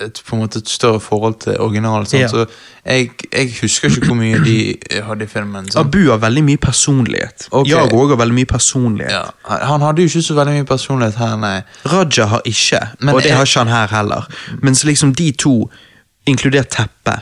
et, på en måte et større forhold til originalen? Ja. så jeg, jeg husker ikke hvor mye de hadde i filmen. sant? Abu har veldig mye personlighet. Okay. Jeg òg har veldig mye personlighet. Ja, han hadde jo ikke så veldig mye personlighet her, nei. Raja har ikke, Men og det jeg- har ikke han her heller. Mens liksom de to, inkludert Teppe,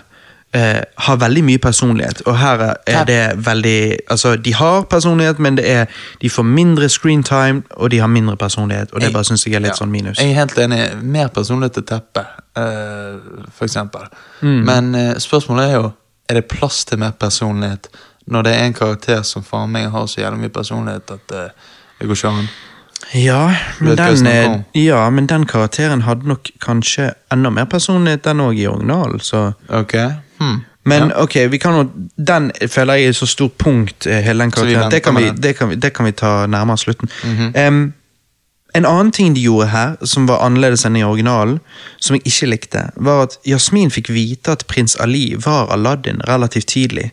eh, har veldig mye personlighet. Og her er det veldig Altså, de har personlighet, men det er de får mindre screentime, og de har mindre personlighet. Og det bare syns jeg er litt ja, sånn minus. Jeg er helt enig. Mer personlighet til Teppe, uh, for eksempel. Mm. Men uh, spørsmålet er jo Er det plass til mer personlighet når det er en karakter som faen meg har så jævlig mye personlighet at uh, det går ikke an? Ja men, den, ja, men den karakteren hadde nok kanskje enda mer personlighet, den òg, i originalen, så Ok? Hmm. Men ja. ok, vi kan jo, den føler jeg er så stort punkt, eh, hele den karakteren. Det kan vi, det, kan vi, det kan vi ta nærmere slutten. Mm -hmm. um, en annen ting de gjorde her, som var annerledes enn i originalen, som jeg ikke likte, var at Jasmin fikk vite at prins Ali var Aladdin relativt tidlig.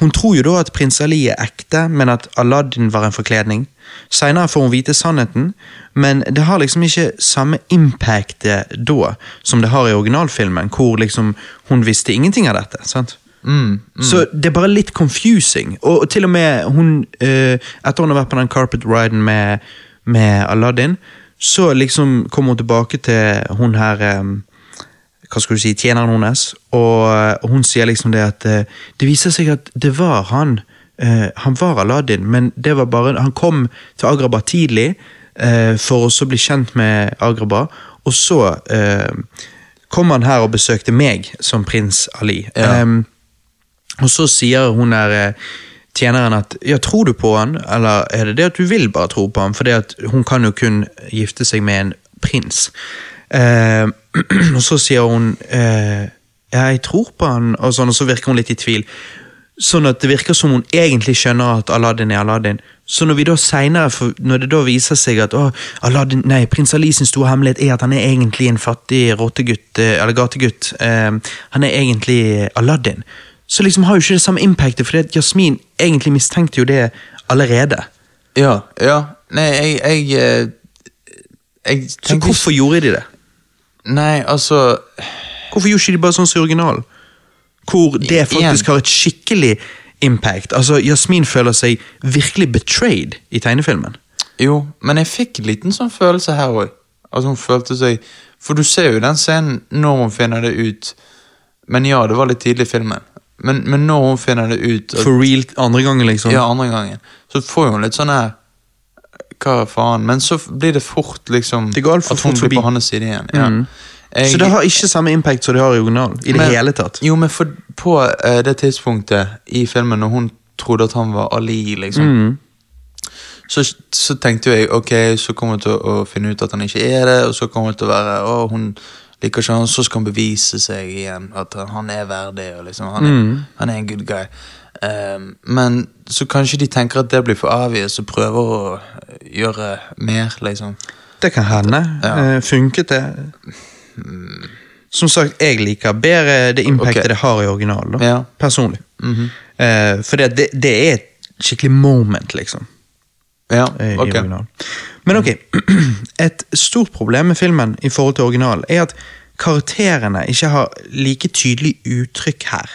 Hun tror jo da at prins Ali er ekte, men at Aladdin var en forkledning. Senere får hun vite sannheten, men det har liksom ikke samme impact da som det har i originalfilmen, hvor liksom hun visste ingenting av dette. sant? Mm, Så det er bare litt confusing. Og, og til og med hun, uh, etter hun har vært på den carpet riden med, med Aladdin, så liksom kommer hun tilbake til hun her eh, hva skal du si, tjeneren hennes, og, hun sier liksom det at eh, det viser seg at det var han. eh, han var Aladdin, men det var bare, han kom til Agraba tidlig eh, for å så bli kjent med Agraba, og så kom han her og besøkte meg som prins Ali. Ja. Um, og så sier hun der tjeneren at ja, tror du på han, eller er det det at du vil bare tro på han? For hun kan jo kun gifte seg med en prins. Eh, og så sier hun eh, jeg tror på han, og, sånn, og så virker hun litt i tvil. Sånn at det virker som hun egentlig skjønner at Aladdin er Aladdin. Så når vi da senere, når det da viser seg at å, Aladdin, nei, prins Ali sin store hemmelighet er at han er egentlig en fattig rottegutt, eh, eller gategutt, eh, han er egentlig Aladdin, så liksom har jo ikke det samme impactet, for Jasmin egentlig mistenkte jo det allerede. Ja, ja. Nei, jeg Jeg, jeg, jeg Så hvorfor gjorde de det? Nei, altså Hvorfor gjorde ikke de bare sånn som i originalen? Hvor det faktisk har et skikkelig impact. Altså, Jasmin føler seg virkelig betrayed i tegnefilmen. Jo, men jeg fikk en liten sånn følelse her òg. Altså, hun følte seg For du ser jo den scenen når hun finner det ut. Men ja, det var litt tidlig i filmen. Men, men når hun finner det ut at, For real andre gangen, liksom. Ja, andre gangen. Så får hun litt sånn her Hva faen? Men så blir det fort, liksom Det går for At hun fort blir forbi. på hans side igjen. Ja. Mm. Jeg- Så det har ikke samme impact som det har i originalen. I det Men- hele tatt. Jo, men for, på eh, det tidspunktet i filmen når hun trodde at han var Ali, liksom Mm. så, så tenkte jo jeg ok, så kommer hun til å finne ut at han ikke er det, og så kommer hun til å være å, hun liker ikke han, så skal han bevise seg igjen at han er verdig, og liksom, han, er, Mm. han er en good guy. Ehm, men så kanskje de tenker at det blir for avgjørende, og prøver å gjøre mer, liksom. Det kan hende. Ja. Eh, funket det? Som sagt, jeg liker bedre det impactet okay. det har i originalen. Ja. Personlig. Mhm. Eh, for det, det, det er et skikkelig moment, liksom. Ja, eh, i ok. Men ok, et stort problem med filmen i forhold til originalen er at karakterene ikke har like tydelig uttrykk her.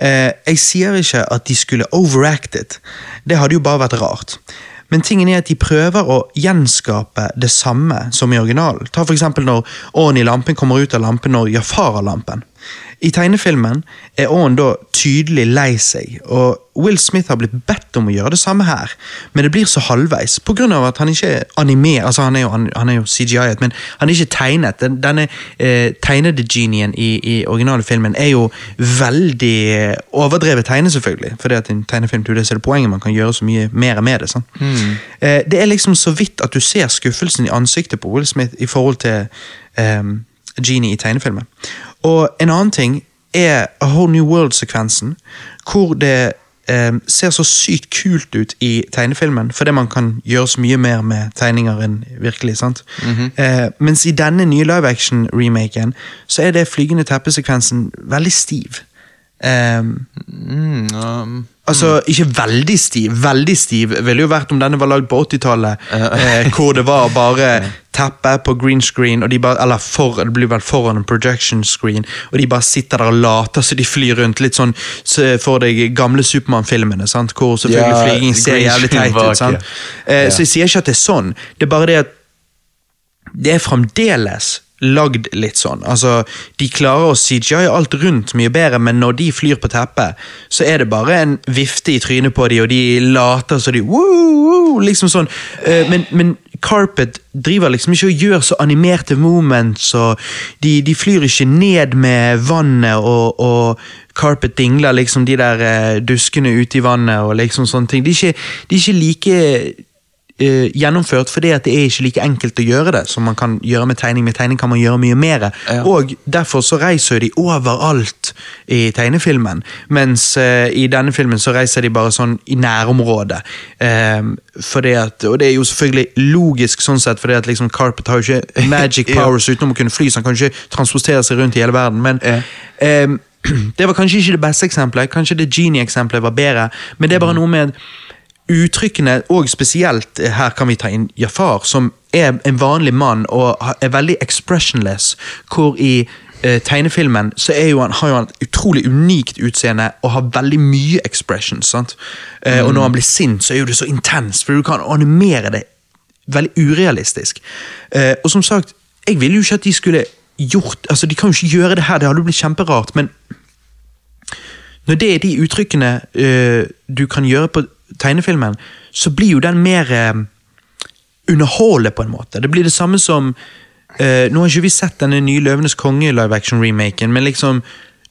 Eh, jeg sier ikke at de skulle overacted, det hadde jo bare vært rart. Men tingen er at de prøver å gjenskape det samme som i originalen. Ta for eksempel når Åren i lampen kommer ut av lampen når Jafar har lampen. I tegnefilmen er Owen da tydelig lei seg, og Will Smith har blitt bedt om å gjøre det samme her, men det blir så halvveis, av at han ikke er anime, altså han er jo, han er jo CGI-et, men han er ikke tegnet. Den, denne eh, tegnede genien i, i originale filmen er jo veldig eh, overdrevet tegnet, selvfølgelig, fordi at en tegnefilm det er det poenget man kan gjøre så mye mer med det. sånn. Eh, det er liksom så vidt at du ser skuffelsen i ansiktet på Will Smith i forhold til eh, Genie i tegnefilmen. Og en annen ting er A Whole New World-sekvensen, hvor det eh, ser så sykt kult ut i tegnefilmen, fordi man kan gjøre så mye mer med tegninger enn virkelig. sant? eh, mens i denne nye live action-remaken så er det flygende teppesekvensen veldig stiv. Eh, Mm, um, Altså, ikke veldig stiv. Veldig stiv ville jo vært om denne var lagd på 80-tallet, eh, hvor det var bare teppe på green screen, og de bare, eller for, det blir vel foran en projection screen, og de bare sitter der og later så de flyr rundt. Litt sånn så for deg gamle Supermann-filmene, hvor selvfølgelig Ja, flyging ser jævlig teit ut. sant? Eh, Ja. Så jeg sier ikke at det er sånn, det er bare det at det er fremdeles lagd litt sånn. Altså, De klarer å CGI alt rundt mye bedre, men når de flyr på teppet, så er det bare en vifte i trynet på de, og de later så de woo, woo, liksom sånn. Eh, men, men Carpet driver liksom ikke og gjør så animerte moments, og de, de flyr ikke ned med vannet, og, og Carpet dingler liksom de der eh, duskene ute i vannet, og liksom sånne ting. De er ikke, de er ikke like eh, gjennomført fordi at det er ikke like enkelt å gjøre det som man kan gjøre med tegning. Med tegning kan man gjøre mye mer. Ja. Og derfor så reiser de overalt i tegnefilmen. Mens uh, i denne filmen så reiser de bare sånn i nærområdet. Eh, fordi at, og det er jo selvfølgelig logisk sånn sett, fordi at liksom Carpet har jo ikke magic Ja. powers utenom å kunne fly, så han kan ikke transportere seg rundt i hele verden. Men Ja. um, det var kanskje ikke det beste eksempelet, kanskje det Genie-eksempelet var bedre, men det er bare noe med uttrykkene, og spesielt eh, her kan vi ta inn Jafar, som er en vanlig mann og er veldig expressionless, hvor i eh, tegnefilmen så jo han, har jo han et utrolig unikt utseende og har veldig mye expression. sant? Eh, Og når han blir sint, så er jo det så intenst, for du kan animere det veldig urealistisk. Eh, og som sagt, jeg ville jo ikke at de skulle gjort altså De kan jo ikke gjøre det her, det hadde jo blitt kjemperart, men når det er de uttrykkene eh, du kan gjøre på tegnefilmen, så blir jo den mer eh, underholdende på en måte. Det blir det samme som eh, Nå har ikke vi sett denne nye Løvenes konge live action-remaken, men liksom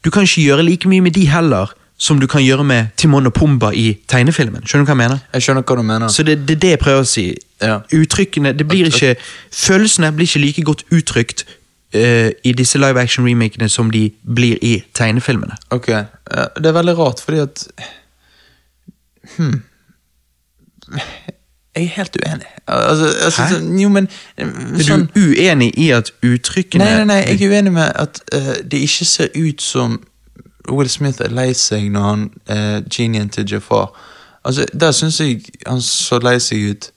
du kan ikke gjøre like mye med de heller som du kan gjøre med Timon og Pumba i tegnefilmen. Skjønner du hva jeg mener? jeg skjønner hva du mener. Så det, det er det jeg prøver å si. Ja. Uttrykkene, det blir ikke Følelsene blir ikke like godt uttrykt uh, i disse live action-remakene som de blir i tegnefilmene. Ok, det er veldig rart, fordi at Hmm. Jeg er helt uenig. Altså, altså, Hæ? sånn- jo, men Er sånn, du uenig i at uttrykkene Nei, nei, nei, jeg er uenig med at uh, det ikke ser ut som Will Smith er lei seg når han er genien til Jafar. Altså, Der syns jeg han så lei seg ut.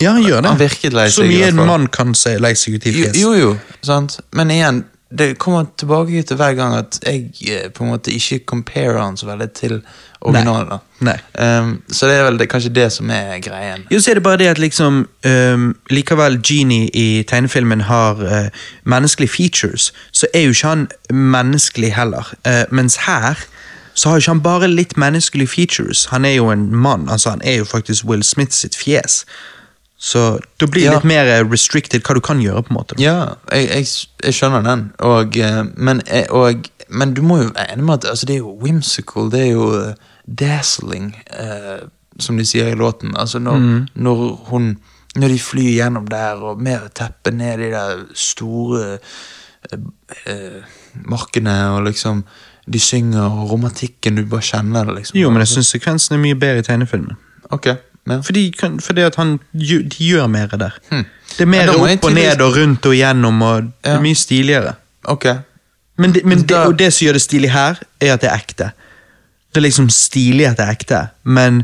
Ja, han gjør det. Han virket lei seg Så mye en mann kan se lei seg ut i Jo, jo, jo, sant. Men igjen, det kommer tilbake til hver gang at jeg eh, på en måte ikke comparer han så veldig til originalen. Nei. Nei. Um, så det er vel det, kanskje det som er greien. Jo, så er det bare det at liksom um, Likevel Genie i tegnefilmen har uh, menneskelige features, så er jo ikke han menneskelig heller. Uh, mens her så har ikke han bare litt menneskelige features. Han er jo en mann. altså Han er jo faktisk Will Smith sitt fjes. Så da blir det Ja. litt mer eh, restricted hva du kan gjøre. på en måte. Ja, jeg, jeg, jeg skjønner den, og, eh, men, eh, og, men du må jo enig med at altså, det er jo whimsical, det er jo dazzling, eh, som de sier i låten. Altså når, når hun Når de flyr gjennom der, og med å teppe ned de der store eh, markene, og liksom De synger, og romantikken, du bare kjenner det, liksom. Jo, men jeg syns sekvensen er mye bedre i tegnefilmen. Ok, ja. Fordi, fordi at han de gjør mer der. Hmm. Det er mer opp og ned og rundt og gjennom, og det er mye stiligere. Okay. Men, det, men det, og det som gjør det stilig her, er at det er ekte. Det er liksom stilig at det er ekte, men,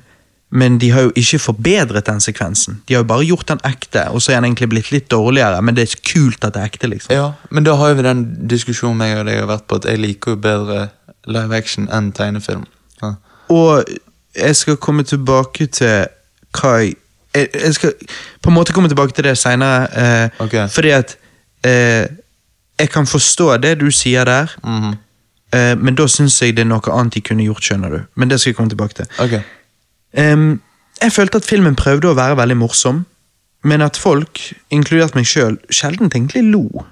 men de har jo ikke forbedret den sekvensen. De har jo bare gjort den ekte, og så er den egentlig blitt litt dårligere, men det er kult at det er ekte, liksom. Ja, men da har vi den diskusjonen jeg og deg har vært på, at jeg liker jo bedre live action enn tegnefilm. Ja. Og jeg skal komme tilbake til hva jeg Jeg skal på en måte komme tilbake til det seinere, eh, okay. fordi at eh, jeg kan forstå det du sier der, Mhm. eh, men da syns jeg det er noe annet de kunne gjort, skjønner du. Men det skal jeg komme tilbake til. Okay. Um, jeg følte at filmen prøvde å være veldig morsom, men at folk, inkludert meg sjøl, sjelden egentlig lo.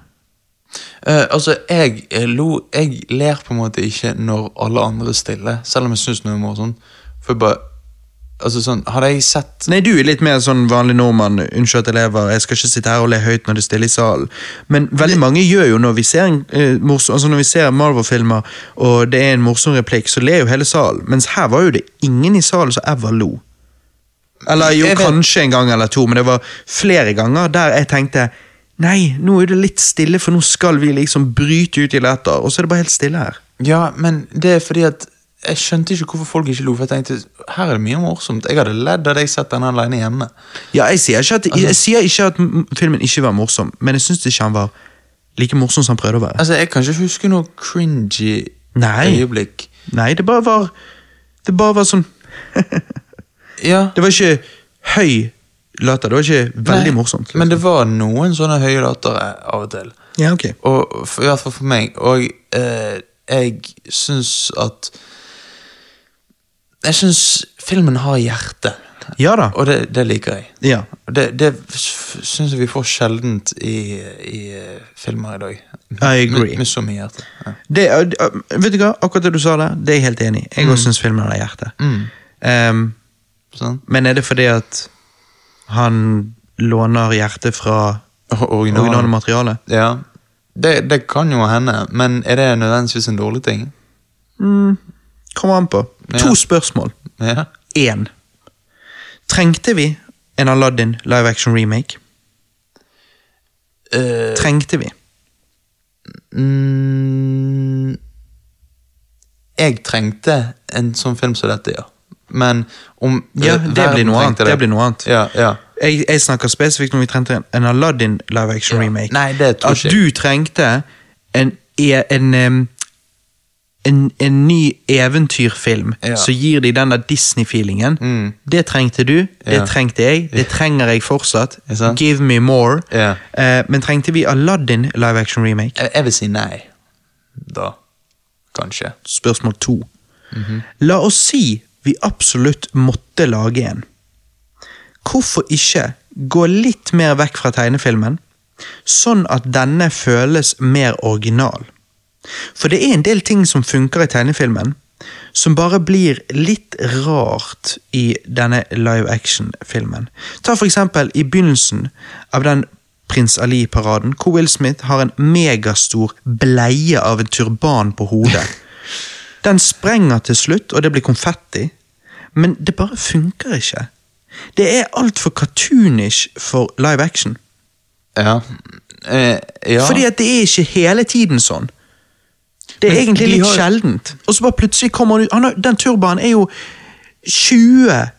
Uh, altså, jeg eh, lo Jeg ler på en måte ikke når alle andre stiller, selv om jeg syns noe er morsomt. For jeg bare Altså sånn, Hadde jeg sett Nei, du er litt mer sånn vanlig nordmann. Unnskyld at jeg lever, jeg skal ikke sitte her og le høyt når det er stille i salen. Men veldig mange gjør jo når vi ser, eh, morsom, altså når vi ser Marvel-filmer, og det er en morsom replikk, så ler jo hele salen. Mens her var jo det ingen i salen som ever lo. Eller jo, kanskje en gang eller to, men det var flere ganger der jeg tenkte Nei, nå er det litt stille, for nå skal vi liksom bryte ut i latter, og så er det bare helt stille her. Ja, men det er fordi at jeg skjønte ikke hvorfor folk ikke lo. For jeg tenkte her er det mye morsomt. Jeg hadde ledd hadde jeg sett den alene hjemme. Ja, jeg sier at, Altså- jeg sier ikke at filmen ikke var morsom, men jeg syns ikke han var like morsom som han prøvde å være. Altså, Jeg kan ikke huske noe cringy Nei. øyeblikk. Nei, det bare var Det bare var sånn Ja, Det var ikke høy latter, det var ikke veldig nei, morsomt. liksom. Men det var noen sånne høye latere av og til. Ja, ok. Og I hvert fall for meg. Og eh, jeg syns at Jeg syns filmen har hjerte. Ja da. Og det, det liker jeg. Ja. Det, det syns jeg vi får sjeldent i, i eh, filmer i dag. I agree. Med, med så mye hjerte. Ja. Det, vet du hva, akkurat det du sa der, det er jeg helt enig i. Jeg også syns filmen har hjerte. Mm. Um, Sånn. men er det fordi at han låner hjertet fra Original. originale materiale? Ja. Det, det kan jo hende, men er det nødvendigvis en dårlig ting? Kommer an på. To spørsmål. Ja. Én. Trengte vi en Aladdin live action remake? Uh, Trengte vi? mm, jeg trengte en sånn film som dette, ja. Men om Ja, det blir noe annet. Det blir noe annet. Ja, ja. Jeg, jeg snakker spesifikt om vi trengte en- Aladdin live action Ja. remake. Nei, det tror At jeg. du trengte en, en, en, en, en ny eventyrfilm Ja. som gir deg den der Disney-feelingen. Mm. Det trengte du, det Ja. trengte jeg, det trenger jeg fortsatt. Give me more. Eh, men trengte vi Aladdin live action remake? Jeg, jeg vil si nei. Da. Kanskje. Spørsmål to. Mhm. La oss si vi absolutt måtte lage en. Hvorfor ikke gå litt mer vekk fra tegnefilmen, sånn at denne føles mer original? For det er en del ting som funker i tegnefilmen, som bare blir litt rart i denne live action-filmen. Ta for eksempel i begynnelsen av den Prins Ali-paraden, hvor Will Smith har en megastor bleie av en turban på hodet. Den sprenger til slutt, og det blir konfetti, men det bare funker ikke. Det er altfor cartoonish for live action. Ja. Eh, ja. Fordi at det er ikke hele tiden sånn. Det er Men egentlig de litt har- sjeldent. Og så bare plutselig kommer han ut han har, Den turbanen er jo 20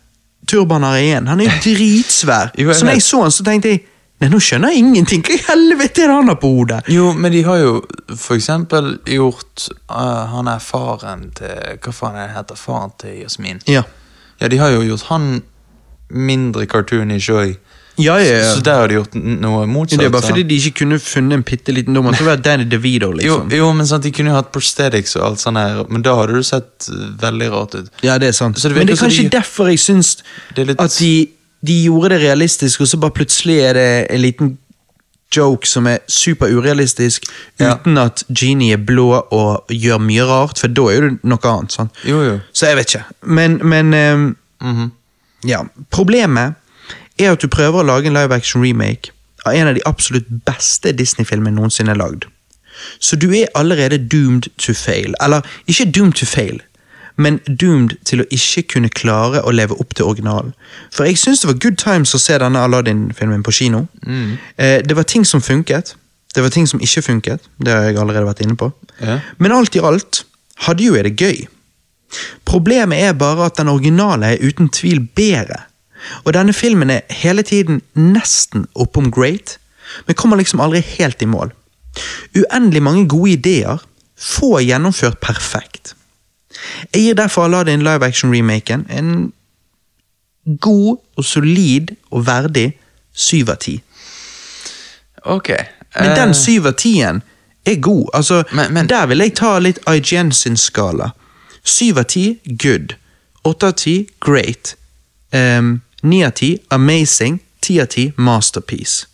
turbaner igjen. Han er jo dritsvær. Jo, så når jeg så han, så tenkte jeg Nei, nå skjønner jeg ingenting. Hva i helvete er det han har på hodet? Jo, men de har jo for eksempel gjort uh, Han er faren til Hva faen er det heter? Faren til Jasmin. Ja. Ja, de har jo gjort han mindre cartoonish òg. Ja, ja, ja. Så der har de gjort noe motsatt. det er bare fordi de ikke kunne funnet en bitte liten dommer. Det var Danny DeVito, jo, liksom. jo, men sant, de kunne jo hatt prosthetics og alt sånt her, men da hadde du sett eh, veldig rart ut. Ja, det er sant. Det Men det er kanskje de- derfor jeg syns litt- at de, de gjorde det realistisk, og så bare plutselig er det en liten joke som er super urealistisk, Ja. uten at Genie er blå og gjør mye rart, for da er jo det noe annet. sant? Jo, jo. Så jeg vet ikke. Men, men um, mm -hmm. ja. Problemet er at du prøver å lage en live action remake av en av de absolutt beste Disney-filmene noensinne lagd. Så du er allerede doomed to fail. Eller ikke doomed to fail, men doomed til å ikke kunne klare å leve opp til originalen. For jeg syns det var good times å se denne Aladdin-filmen på kino. Eh, det var ting som funket, det var ting som ikke funket. Det har jeg allerede vært inne på. Ja. Men alt i alt hadde jo jeg det gøy. Problemet er bare at den originale er uten tvil bedre. Og denne filmen er hele tiden nesten oppom great, men kommer liksom aldri helt i mål. Uendelig mange gode ideer, få gjennomført perfekt. Jeg gir derfor Aladdin live action-remaken en god og solid og verdig syv av ti. Ok. Men eh, den syv av tien er god. Altså, Men- men- Der vil jeg ta litt IGN sin skala. Syv av ti good. Åtte av ti great. Ehm, Ni av ti amazing. Ti av ti masterpiece.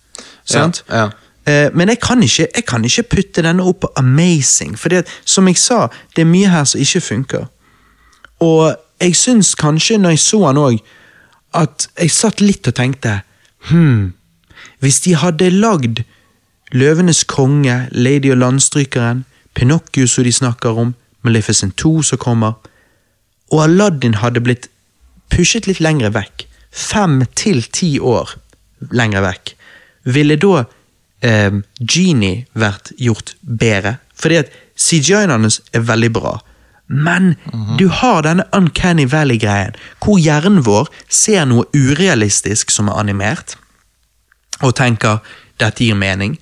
Sant? Ja, ja. Eh, men jeg kan, ikke, jeg kan ikke putte denne opp på amazing, for som jeg sa, det er mye her som ikke funker. Og jeg syns kanskje, når jeg så han òg, at jeg satt litt og tenkte Hm, hvis de hadde lagd Løvenes konge, Lady og landstrykeren, Pinocchio som de snakker om, Maleficent 2 som kommer, og Aladdin hadde blitt pushet litt lengre vekk, fem til ti år lengre vekk, ville da eh, Genie vært gjort bedre? Fordi at CGI-en hans er veldig bra. Men du har denne Uncanny Valley-greien, hvor hjernen vår ser noe urealistisk som er animert, og tenker dette gir mening.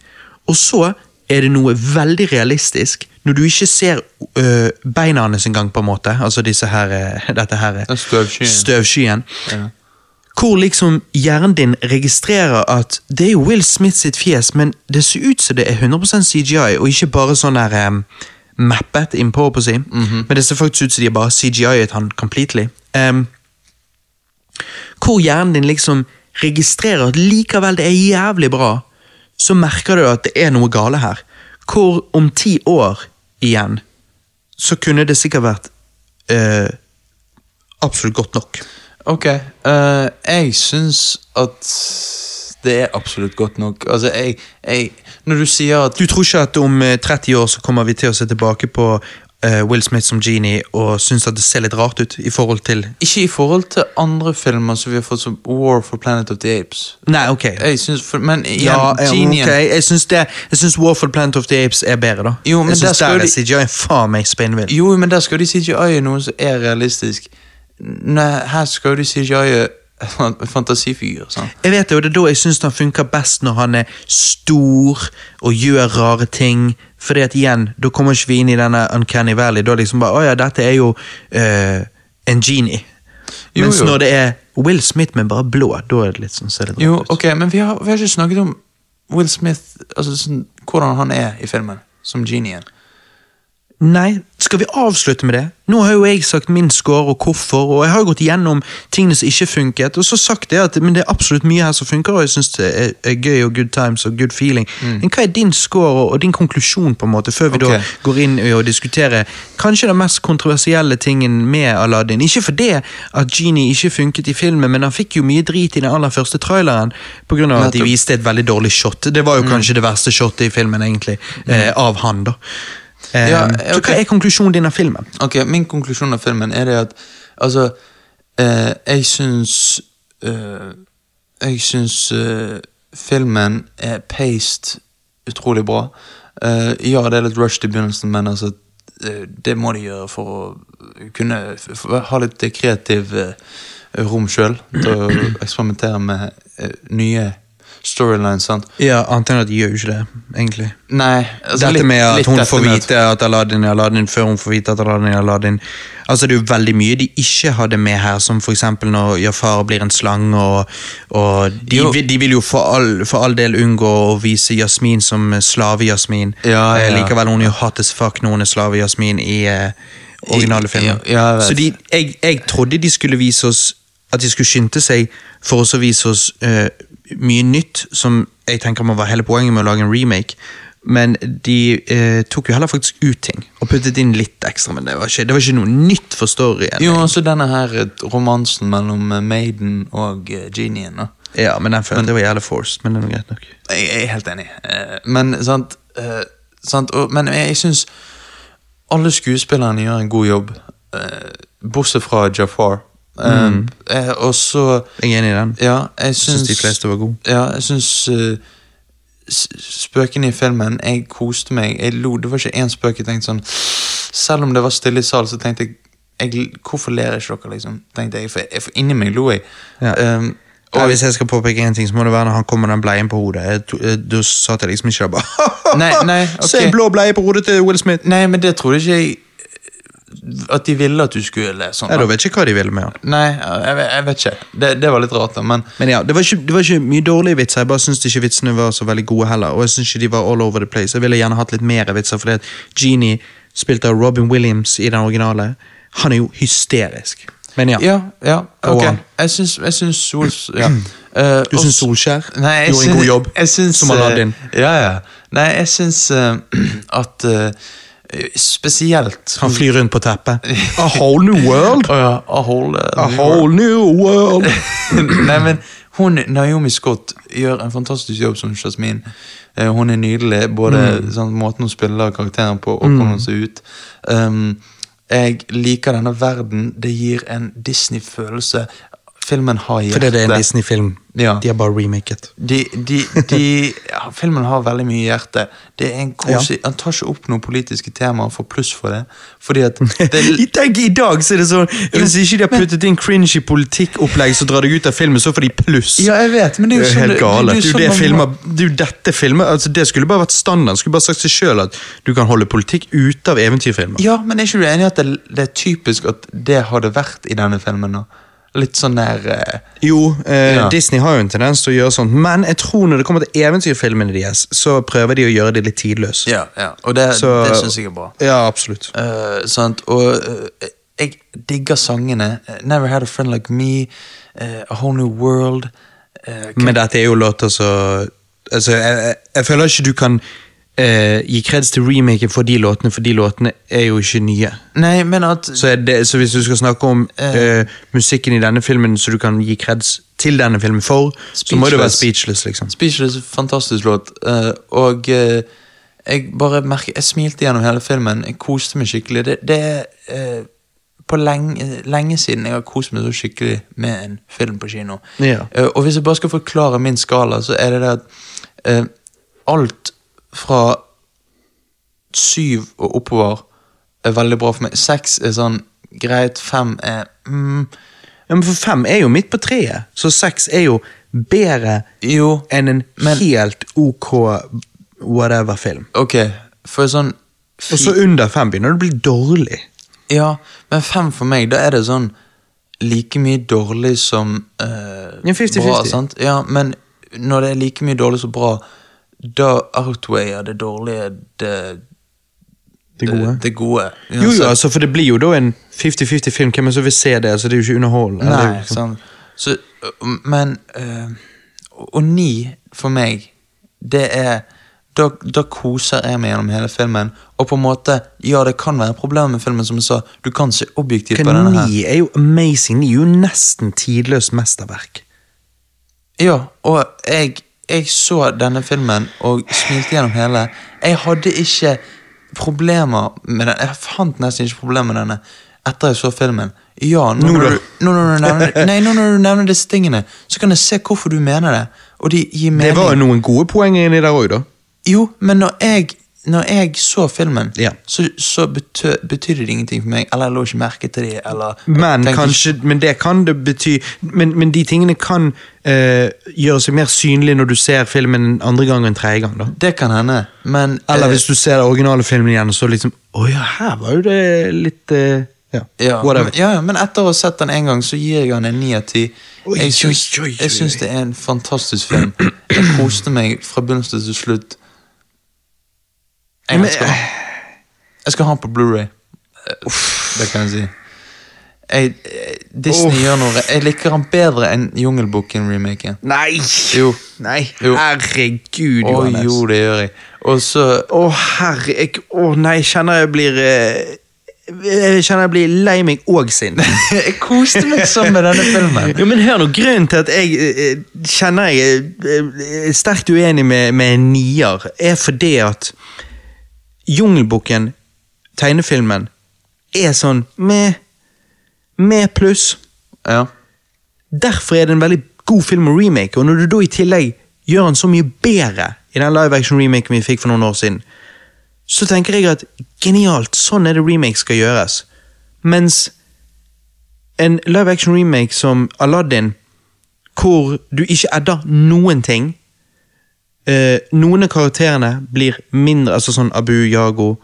Og så er det noe veldig realistisk, når du ikke ser øh, beina hans engang, på en måte. Altså disse her, øh, dette her støvskyen. støvskyen. Ja. Hvor liksom hjernen din registrerer at det er jo Will Smith sitt fjes, men det ser ut som det er 100% CGI, og ikke bare sånn der um, mappet innpå, på å si. Men det ser faktisk ut som de bare CGI-et han completely. Um, hvor hjernen din liksom registrerer at likevel det er jævlig bra, så merker du at det er noe gale her. Hvor om ti år igjen, så kunne det sikkert vært uh, absolutt godt nok. Ok, Uh, jeg syns at det er absolutt godt nok. Altså, jeg, jeg Når du sier at Du tror ikke at om eh, 30 år så kommer vi til å se tilbake på uh, Will Smith som genie og synes at det ser litt rart ut i forhold til Ikke i forhold til andre filmer som vi har fått som War for Planet of the Apes. Nei, ok. Jeg synes, Men igjen, Ja, genien ok. Jeg syns, det, jeg syns War for Planet of the Apes er bedre, da. Jo, men jeg syns der, der er de- CGI faen meg spinnvill. Jo, men der skal de CGI-e noe som er realistisk. Nei, her skal de CGI-e fantasifigur. Sånn. Jeg vet det, og det er da jeg syns han funker best når han er stor og gjør rare ting. Fordi at igjen, da kommer ikke vi inn i denne Uncanny Valley. Da liksom bare, å ja, dette er jo uh, en genie. Jo, Mens jo. når det er Will Smith men bare blå, da er det litt sånn ser det Jo, ut. ok, men vi har, vi har ikke snakket om Will Smith, altså sånn, hvordan han er i filmen, som genien. Nei, skal vi avslutte med det? Nå har jo jeg sagt min score og hvorfor, og jeg har jo gått igjennom tingene som ikke funket, og så sagt det at men det er absolutt mye her som funker, og jeg syns det er, er gøy og good times og good feeling. Men hva er din score og, din konklusjon, på en måte, før vi okay. da går inn og diskuterer kanskje den mest kontroversielle tingen med Aladdin? Ikke fordi at Genie ikke funket i filmen, men han fikk jo mye drit i den aller første traileren, av at de viste et veldig dårlig shot. Det var jo kanskje det verste shotet i filmen, egentlig, eh, av han, da. Eh, Ja, Så hva er konklusjonen din av filmen? Ok, Min konklusjon av filmen er det at Altså, eh, jeg syns eh, Jeg syns eh, filmen er paced utrolig bra. Eh, ja, det er litt rushed i begynnelsen, men altså eh, det må de gjøre for å kunne for å ha litt kreativ rom sjøl til å eksperimentere med nye storylines. sant? Ja, Annet enn at de gjør jo ikke det, egentlig. Nei, altså, Dette litt- med at hun får vite at Aladdin er Aladdin før hun får vite at Aladdin er Aladdin. Altså Det er jo veldig mye de ikke hadde med her, som eksempel når Jafar blir en slange, og, og de, Jo. de vil jo for all, for all del unngå å vise Jasmin som slave-Jasmin. Ja, Eh, ja. Likevel hun er jo hot as fuck når hun er slave-Jasmin i eh, originale filmen. Ja, jeg. Så de, jeg, jeg trodde de skulle vise oss At de skulle skynde seg for å vise oss eh, mye nytt, som jeg tenker må være hele poenget med å lage en remake. Men de eh, tok jo heller faktisk ut ting og puttet inn litt ekstra. Men det var ikke, det var ikke noe nytt for storyen. Jo, altså denne her eh, romansen mellom eh, Maiden og eh, genien. da. Ja, men den følte jeg var jævlig forced, men det er greit nok. Jeg jeg er helt enig. Eh, Men sant, eh, sant og, Men jeg, jeg syns alle skuespillerne gjør en god jobb, bortsett fra Jafar. Eh, eh, og så Jeg er enig i den. Ja, jeg syns de fleste var gode. Ja, jeg syns uh, Spøkene i filmen Jeg koste meg. Jeg lo. Det var ikke én spøk jeg tenkte sånn Selv om det var stille i salen, så tenkte jeg, jeg Hvorfor ler ikke dere, liksom? Tenkte jeg, for, jeg, for Inni meg lo jeg. Ja. Um, Ja, hvis jeg skal påpeke en ting, så må det være når han kommer med den bleien på hodet. Eh, Da satt jeg liksom ikke der bare Nei, nei, Se blå bleie på hodet til Will Smith! Nei, men det trodde ikke jeg At de ville at du skulle sånn. Ja, Da vet jeg ikke hva de ville med han. Nei, jeg, vet- jeg vet ikke. Det, det var litt rart, da. Men Men ja, det var, ikke, det var ikke mye dårlige vitser, jeg bare syns ikke vitsene var så veldig gode heller. Og jeg syns ikke de var all over the place. Jeg ville gjerne hatt litt mer vitser, fordi at Genie, spilte av Robin Williams i den originale, han er jo hysterisk. Men ja, ja, ja, ok. Jeg syns, jeg syns Sols... Ja. Uh, du syns Solskjær Nei, jeg gjorde en god jobb syns, som Aladdin? eh, Ja, ja. Nei, jeg syns uh, at eh, Spesielt Han flyr rundt på teppet. A whole new world! oh, ja, a whole, A whole new world! Nei, men hun, Naomi Scott gjør en fantastisk jobb som Jasmine. Eh, hun er nydelig, både Mm. sånn, måten hun spiller karakteren på, og hvordan hun ser ut. Um, jeg liker denne verden. Det gir en Disney-følelse. Filmen har hjerte. Fordi det er en Disney-film. Ja. De har bare remaket. De, de, de, ja, filmen har veldig mye hjerte. Det er en koselig, Han tar ikke opp noen politiske temaer og får pluss for det. Fordi at det, I- Tenk, I dag så er det sånn Hvis ikke de har puttet inn cringy politikkopplegg så drar deg ut av filmen, så får de pluss. Ja, jeg vet, men det er jo sånn helt gale. Det det, det, sånn det filmer Det dette filmet, altså Det skulle bare vært standard. Skulle bare sagt seg sjøl at du kan holde politikk ute av eventyrfilmer. Ja, men er ikke du enig i at det, det er typisk at det hadde vært i denne filmen? nå? Litt sånn der uh, Jo, eh, Ja. Disney har jo en tendens til å gjøre sånt, men jeg tror når det kommer til eventyrfilmene deres, så prøver de å gjøre det litt tidløst. Ja, ja, og det, Så- det syns jeg er bra. Ja, absolutt. Uh, sant? Og uh, jeg digger sangene. Never Had a Friend Like Me, A Whole New World. Men dette er jo låter så Altså, jeg, jeg, jeg føler ikke du kan eh, gi kreds til remaken for de låtene, for de låtene er jo ikke nye. Nei, men at Så, det, så hvis du skal snakke om eh, musikken i denne filmen, så du kan gi kreds til denne filmen for, så må det være Speechless. liksom. Speechless, fantastisk låt. Uh, og uh, jeg bare merker Jeg smilte gjennom hele filmen. Jeg koste meg skikkelig. Det, det er uh, på lenge, lenge siden jeg har kost meg så skikkelig med en film på kino. Ja. Eh, og hvis jeg bare skal forklare min skala, så er det det at eh, alt fra syv og oppover er veldig bra for meg. Seks er sånn greit. Fem er mm, Ja, men for fem er jo midt på treet, så seks er jo bedre Jo, enn en Men- helt ok whatever-film. ok. For sånn Og så under fem begynner det å bli dårlig. Ja, men fem for meg, da er det sånn like mye dårlig som eh, Ja, 50-50. bra. sant? Ja, men når det er like mye dårlig som bra, da outweier det dårlige det, Det gode. det gode. Jo, jo, altså, for det blir jo da en 50-50-film. Hvem er det som vil se det? Altså, det er jo ikke underholdende. Det er Nei, liksom- Så, men øh, Og ni, for meg, det er da, da koser jeg meg gjennom hele filmen. Og på en måte, ja, det kan være problemer med filmen, som jeg sa. Du kan se objektivt på denne her. Ni er jo amazing. Ni er jo nesten tidløst mesterverk. Ja, og jeg, jeg så denne filmen og smilte gjennom hele. Jeg hadde ikke problemer med den. Jeg fant nesten ikke problemer med denne etter jeg så filmen. Ja, nå Nå når, du, nevner, disse tingene, så kan jeg se hvorfor du mener det. Og de gir mening. Det var jo noen gode poenger inni der òg, da. Jo, men når jeg, når jeg så filmen, Ja. så, så betø, betydde det ingenting for meg. Eller jeg lå ikke merke til det, eller Men, kanskje, ikke... men det kan det bety Men, men de tingene kan eh, gjøre seg mer synlige når du ser filmen en andre gang enn tredje gang. da Det kan hende, men Eller eh, hvis du ser den originale filmen igjen, og så liksom Å ja, her var jo det litt eh, Ja, Ja, whatever. men, ja, men etter å ha sett den en gang, så gir jeg den en ni av ti. Jeg syns det er en fantastisk film. Jeg koste meg fra begynnelse til slutt. Jeg, Men- skal, jeg skal ha den på Blu-ray Det kan jeg si. Jeg, eh, Disney Uff. gjør noe Jeg liker den bedre enn Jungelboken-remaken. Nei! Jo. Nei, Jo. herregud, Å Johannes. jo, det gjør jeg. Og så Å, herre jeg, Å nei, kjenner jeg blir eh, Jeg kjenner jeg blir lei meg og sint. Jeg koste meg sånn med denne filmen. Jo, men hør nå, Grunnen til at jeg eh, kjenner jeg eh, er sterkt uenig med, med nier, er fordi at Jungelboken, tegnefilmen, er sånn med, med pluss. Ja. Derfor er det en veldig god film å remake, og når du da i tillegg gjør den så mye bedre i den live action remaken vi fikk for noen år siden, så tenker jeg at genialt, sånn er det remake skal gjøres. Mens en live action remake som Aladdin, hvor du ikke edder noen ting eh, Noen av karakterene blir mindre, altså sånn Abu, Yago,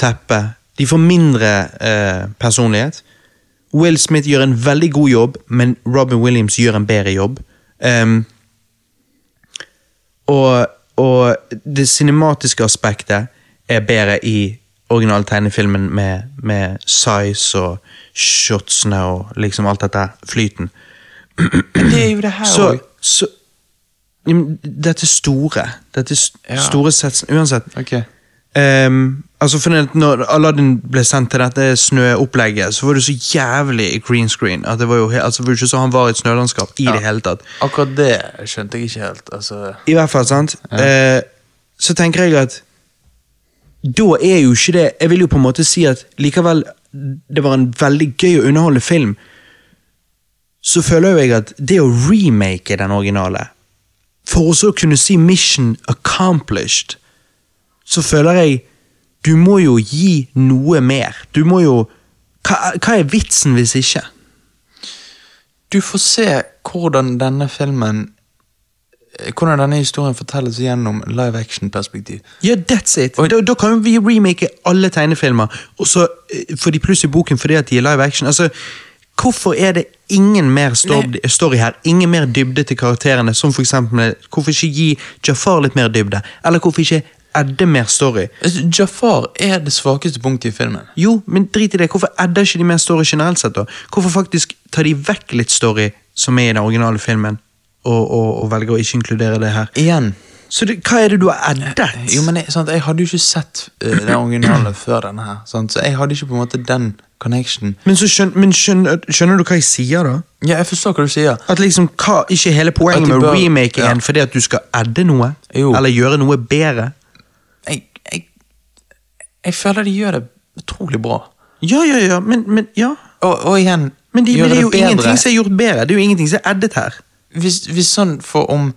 Teppe De får mindre eh, personlighet. Will Smith gjør en veldig god jobb, men Robin Williams gjør en bedre jobb. Um, og, og det cinematiske aspektet er bedre i originaltegnefilmen med, med size og shotsene og liksom alt dette flyten. Men det er jo det her Så, så men Dette store. Dette Ja. store setsen. uansett. Okay. Um, altså for når Aladdin ble sendt til dette snøopplegget, så var det så jævlig green screen. At det var jo altså, var ikke så han var i et snølandskap i det hele tatt. Akkurat det skjønte jeg ikke helt. Altså I hvert fall, sant? Eh, så tenker jeg at da er jo ikke det Jeg vil jo på en måte si at likevel det var en veldig gøy og underholdende film, så føler jo jeg at det å remake den originale, for også å kunne si 'mission accomplished', så føler jeg du må jo gi noe mer. Du må jo Hva, hva er vitsen hvis ikke? Du får se hvordan denne filmen Hvordan denne historien fortelles gjennom live action-perspektiv. Ja, that's it. Da, da kan vi remake alle tegnefilmer, og så eh, får de pluss i boken fordi at de er live action. Altså, Hvorfor er det ingen mer story, her? Ingen mer dybde til karakterene? Som for eksempel, Hvorfor ikke gi Jafar litt mer dybde? Eller hvorfor ikke Edde mer story? Altså, Jafar er det svakeste punktet i filmen. Jo, men drit i det. Hvorfor edder ikke de mer story generelt sett? da? Hvorfor faktisk tar de vekk litt story som er i den originale filmen, og, og, og velger å ikke inkludere det her? Igjen. Så det, hva er det du har addet? Jo, men jeg, sant, jeg hadde jo ikke sett uh, den originale før denne her, sant? så jeg hadde ikke på en måte den connection. Men, så skjøn, men skjønner, skjønner du hva jeg sier, da? Ja, jeg forstår hva du sier. At liksom, hva, Ikke hele poenget med bør- remake ja. en fordi at du skal adde noe? Jo. Eller gjøre noe bedre? Jeg, jeg, jeg føler de gjør det utrolig bra. Ja, ja, ja, men, men ja. Og, og igjen Men, de, gjør men det er jo bedre. ingenting som er gjort bedre. Det er jo ingenting som er addet her. hvis, hvis sånn for om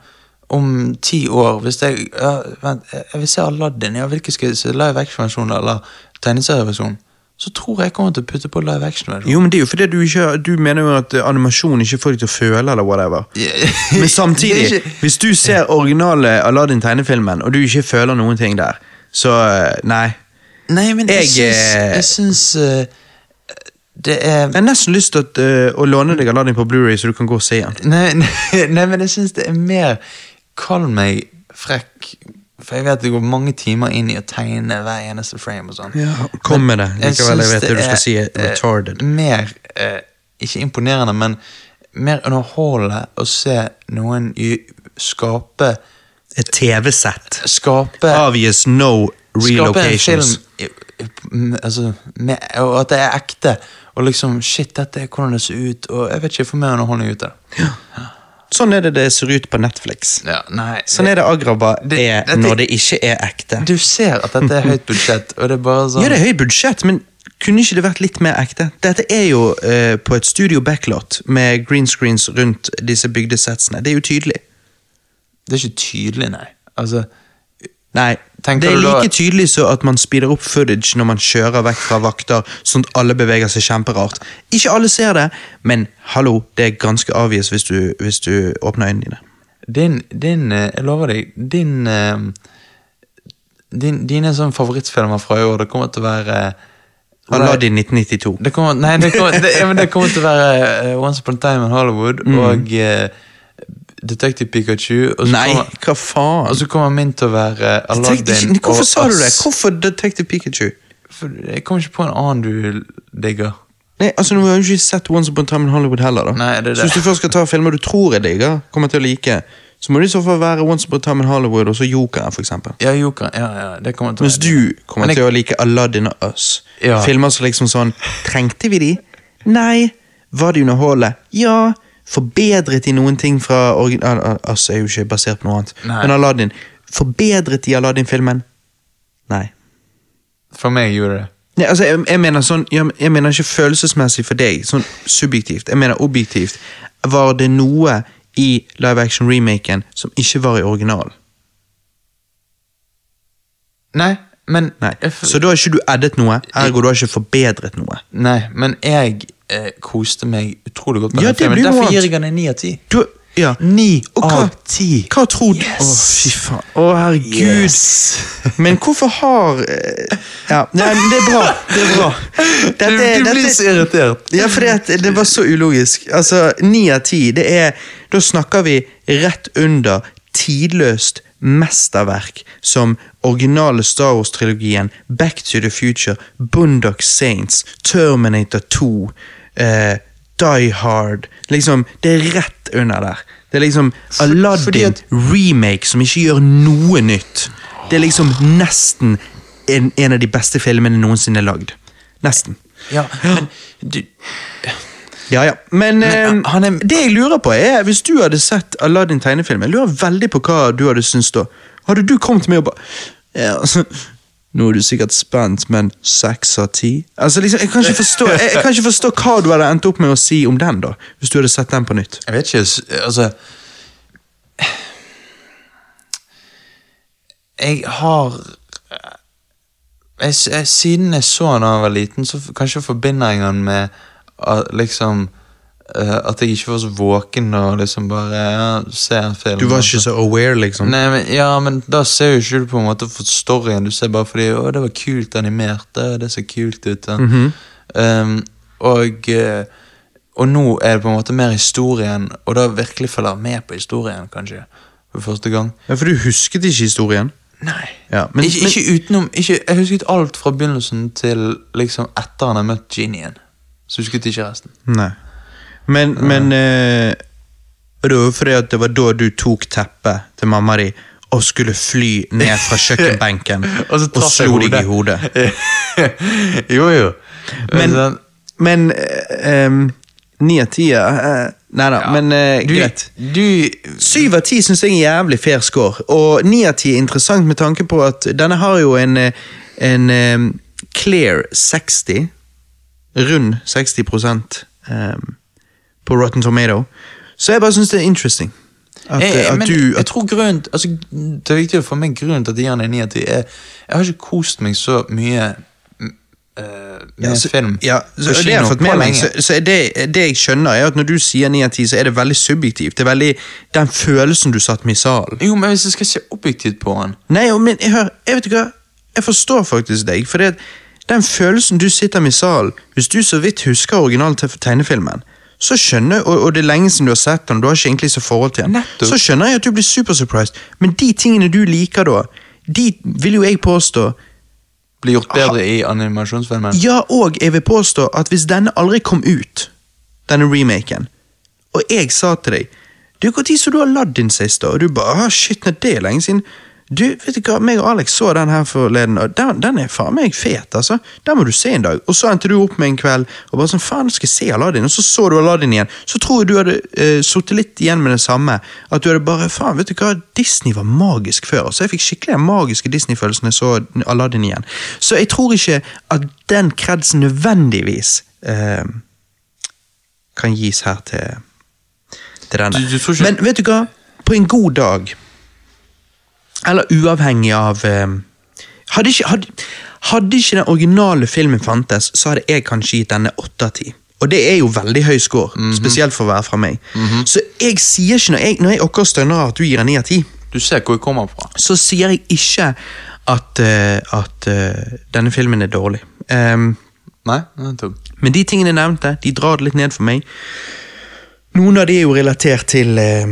om ti år, hvis jeg ja, Vent, jeg vil se Aladdin. Ja, hvilken skal jeg se? Live action-versjon eller tegneserieversjon? Så tror jeg jeg kommer til å putte på live action-versjon. Jo, men det er jo fordi du ikke Du mener jo at animasjon ikke får deg til å føle, eller whatever. Men samtidig, hvis du ser originale Aladdin-tegnefilmen, og du ikke føler noen ting der, så eh, nei. Nei, men jeg, Jeg, syns, eh, jeg syns eh, det er Jeg har nesten lyst til eh, å låne deg Aladdin på Blu-ray så du kan gå og se den. Nei, nei, nei men jeg syns det er mer Kall meg frekk, for jeg vet det går mange timer inn i å tegne hver eneste frame og sånn. Ja, kom med det. Jeg Likevel, jeg syns vet det du skal si eh, retarded. mer eh, Ikke imponerende, men mer underholdende å se noen skape Et TV-sett. Skape Obvious no Skape en film relocations. altså, med, og at det er ekte. Og liksom Shit, dette er hvordan det ser ut. Og jeg vet ikke, for meg underholdning ut av det. Sånn er det det ser ut på Netflix. Ja, nei, Sånn er det Agraba Det- er dette- når det ikke er ekte. Du ser at dette er høyt budsjett, og det er bare sånn Ja, det er høyt budsjett, men kunne ikke det vært litt mer ekte? Dette er jo uh, på et studio backlot med green screens rundt disse bygdesetsene. Det er jo tydelig. Det er ikke tydelig, nei. Altså, Nei, Tenker det er like da- tydelig så at man speeder opp footage når man kjører vekk fra vakter, sånn at alle beveger seg kjemperart. Ikke alle ser det, men hallo, det er ganske avgjørende hvis du, hvis du åpner øynene dine. din, din eh, Jeg lover deg, din, eh, din Dine sånn favorittfilmer fra i år, det kommer til å være eh, Aladdin 1992. Det kommer, nei, det kommer, det, det kommer til å være Once Upon a Time in Hollywood og eh, Detective Pikachu. Og så Nei, kommer, hva faen? og så kommer min til å være Aladdin Detective, hvorfor og sa du det? Hvorfor Detective Pikachu? For jeg kommer ikke på en annen du digger. Nei, altså Nå har jo ikke sett Once Upon a Time in Hollywood heller. da Nei, det er det. Så hvis du først skal ta filmer du tror jeg digger, kommer til å like, så må det i så fall være Once Upon a Time in Hollywood og så Jokeren, for eksempel. Ja, Joker. Ja, ja, det kommer til å Mens du kommer Men jeg- til å like Aladdin og Us. Ja. Filmer som liksom sånn Trengte vi de? Nei. Var de underholdende? Ja. Forbedret de noen ting fra original... Us er jo ikke basert på noe annet. Nei. Men Aladdin. Forbedret de Aladdin-filmen? Nei. For meg gjorde det. Nei, altså, jeg, jeg mener sånn jeg, jeg mener ikke følelsesmessig for deg, sånn subjektivt. Jeg mener objektivt. Var det noe i live action-remaken som ikke var i originalen? Nei, men Nei. Så da har ikke du eddet noe, ergo du har ikke forbedret noe. Nei, men jeg eh, koste meg utrolig godt med Ja, den det filmen. Derfor gir jeg den en ni av ti. Du, Ja. Ni av ti. Hva tror du Å, Yes. fy faen. Å, herregud. Yes. Men hvorfor har eh, Ja, nei, men det er bra. Det er bra. Dette, Du, du blir dette- så irritert. Ja, for at det var så ulogisk. Altså, Ni av ti, det er Da snakker vi rett under tidløst mesterverk som originale Star Wars-trilogien, Back to the Future, Bundock Saints, Terminator 2, eh, Die Hard Liksom, Det er rett under der. Det er liksom Aladdin-remake som ikke gjør noe nytt. Det er liksom nesten en, en av de beste filmene noensinne lagd. Nesten. Ja, men du, Ja, ja. Men, Men, eh, er- det jeg lurer på er, hvis du hadde sett Aladdin tegnefilm, jeg lurer veldig på hva du hadde syntes da. Hadde du kommet med og bare ja, altså, Nå er du sikkert spent, men seks av ti? Altså, liksom, jeg, kan forstå, jeg, jeg kan ikke forstå hva du hadde endt opp med å si om den, da. Hvis du hadde sett den på nytt. Jeg vet ikke, altså Jeg har jeg, jeg, Siden jeg så den da jeg var liten, så kanskje forbinder jeg den med at, liksom eh, At jeg ikke var så våken og liksom bare ja, ser en film. Du var ikke så- aware, liksom. Nei, men, ja, men da ser jo ikke du på en måte for storyen, du ser bare fordi å, det var kult animert, det, det ser kult ut. da. um, og, eh, og nå er det på en måte mer historien, og da virkelig følger med på historien, kanskje, for første gang. Ja, For du husket ikke historien? Nei. Ja, men- ikke, men- ikke utenom ikke, Jeg husket alt fra begynnelsen til liksom etter han har møtt genien. Så husket ikke resten. Nei. Men, men eh, Det var jo fordi at det var da du tok teppet til mamma di og skulle fly ned fra kjøkkenbenken Og så og slo deg i hodet. jo, jo. Men, men eh, em, ni av ti eh, Nei da, men eh, du, greit. Syv av ti syns jeg er en jævlig fair score, og ni av ti er interessant med tanke på at denne har jo en, eh, en em, clear 60, rund 60 um, på Rotten Tomato. Så jeg bare syns det er interesting. At, jeg, at men du jeg tror grunnen altså, Det er viktig for meg grunnen til at jeg gir den en 9 av 10, er Jeg har ikke kost meg så mye mm, eh, med ja, så, film ja, så, det kino jeg på meg. lenge. Så, så det, det jeg skjønner, er at når du sier ni av ti, så er det veldig subjektivt. Det er veldig den følelsen du satt med i salen. Jo, men hvis jeg skal se objektivt på den Nei, jo, men jeg, hør, jeg vet ikke hva Jeg forstår faktisk deg, for det, den følelsen du sitter med i salen Hvis du så vidt husker originalen til tegnefilmen, så skjønner og, og det er lenge siden du har sett den, du har ikke egentlig så forhold til den, Nettopp. så skjønner jeg at du blir supersurprised, men de tingene du liker da, de vil jo jeg påstå blir gjort bedre i animasjonsfilmen. Ja, og jeg vil påstå at hvis denne aldri kom ut, denne remaken, og jeg sa til deg Du, Når så du har ladd din sist, da? Og du bare ah, shit, nei, det er lenge siden. Du, vet du hva, meg og Alex så den her forleden, og den, den er faen meg fet, altså. Den må du se en dag. Og så endte du opp med en kveld og bare sånn, faen, skal jeg se Aladdin. Og så så du Aladdin igjen. Så tror jeg du hadde uh, sittet litt igjen med det samme. At du hadde bare, faen, vet du hva, Disney var magisk før. Så jeg fikk skikkelig den magiske Disney-følelsen jeg så Aladdin igjen. Så jeg tror ikke at den kredsen nødvendigvis uh, kan gis her til, til denne. Men vet du hva? På en god dag, eller uavhengig av eh, hadde, ikke, hadde, hadde ikke den originale filmen fantes, så hadde jeg kanskje gitt denne åtte av ti. Og det er jo veldig høy score, Mhm. spesielt for å være fra meg. Så jeg sier ikke, når jeg, når jeg akkurat stønner at du gir en ni av ti, Du ser hvor jeg kommer fra. så sier jeg ikke at, uh, at uh, denne filmen er dårlig. Um, Nei? nettopp. men de tingene jeg nevnte, de drar det litt ned for meg. Noen av de er jo relatert til eh,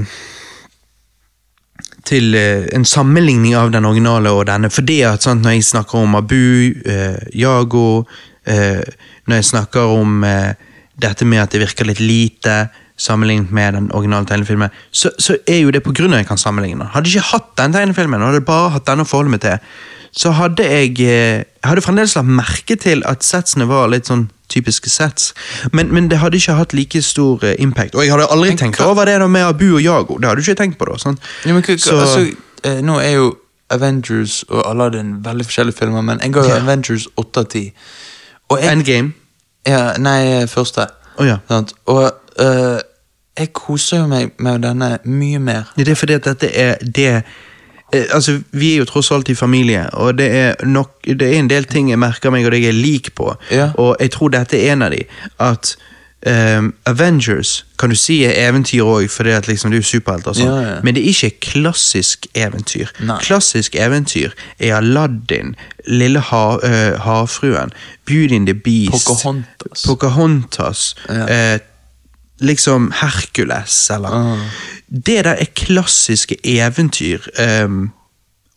til eh, en sammenligning av den originale og denne. Fordi at sant, når jeg snakker om Abu, eh, eh, når jeg snakker om eh, dette med at det virker litt lite sammenlignet med den originale tegnefilmen, så, så er jo det på grunn av at jeg kan sammenligne. Hadde jeg ikke hatt den tegnefilmen, hadde jeg bare hatt denne å forholde meg til, så hadde jeg eh, jeg hadde fremdeles lagt merke til at setsene var litt sånn typiske sets, men, men det hadde ikke hatt like stor eh, impact. Og jeg hadde aldri tenkt hva- over det da med Abu og Yago? Det hadde du ikke tenkt på da. Ja, men, Så- altså, eh, nå er jo Avengers og Aladdin veldig forskjellige filmer, men jeg ga jo Ja. Avengers 8 av 10. Og jeg, Endgame. ja, nei, første. Oh, ja. Og uh, jeg koser jo meg med denne mye mer. Det er fordi at dette er det Altså, Vi er jo tross alt i familie, og det er nok Det er en del ting jeg merker meg, og det jeg er lik på. Ja. Og jeg tror dette er en av de. At um, Avengers kan du si er eventyr òg, fordi at liksom, du er superhelter. sånn. Ja, ja. Men det er ikke klassisk eventyr. Nei. Klassisk eventyr er Aladdin, Lille ha, uh, havfruen, Beauty and the Beast, Pocahontas. Pocahontas Ja. eh, liksom Hercules, eller Ah. Det der er klassiske eventyr. Um,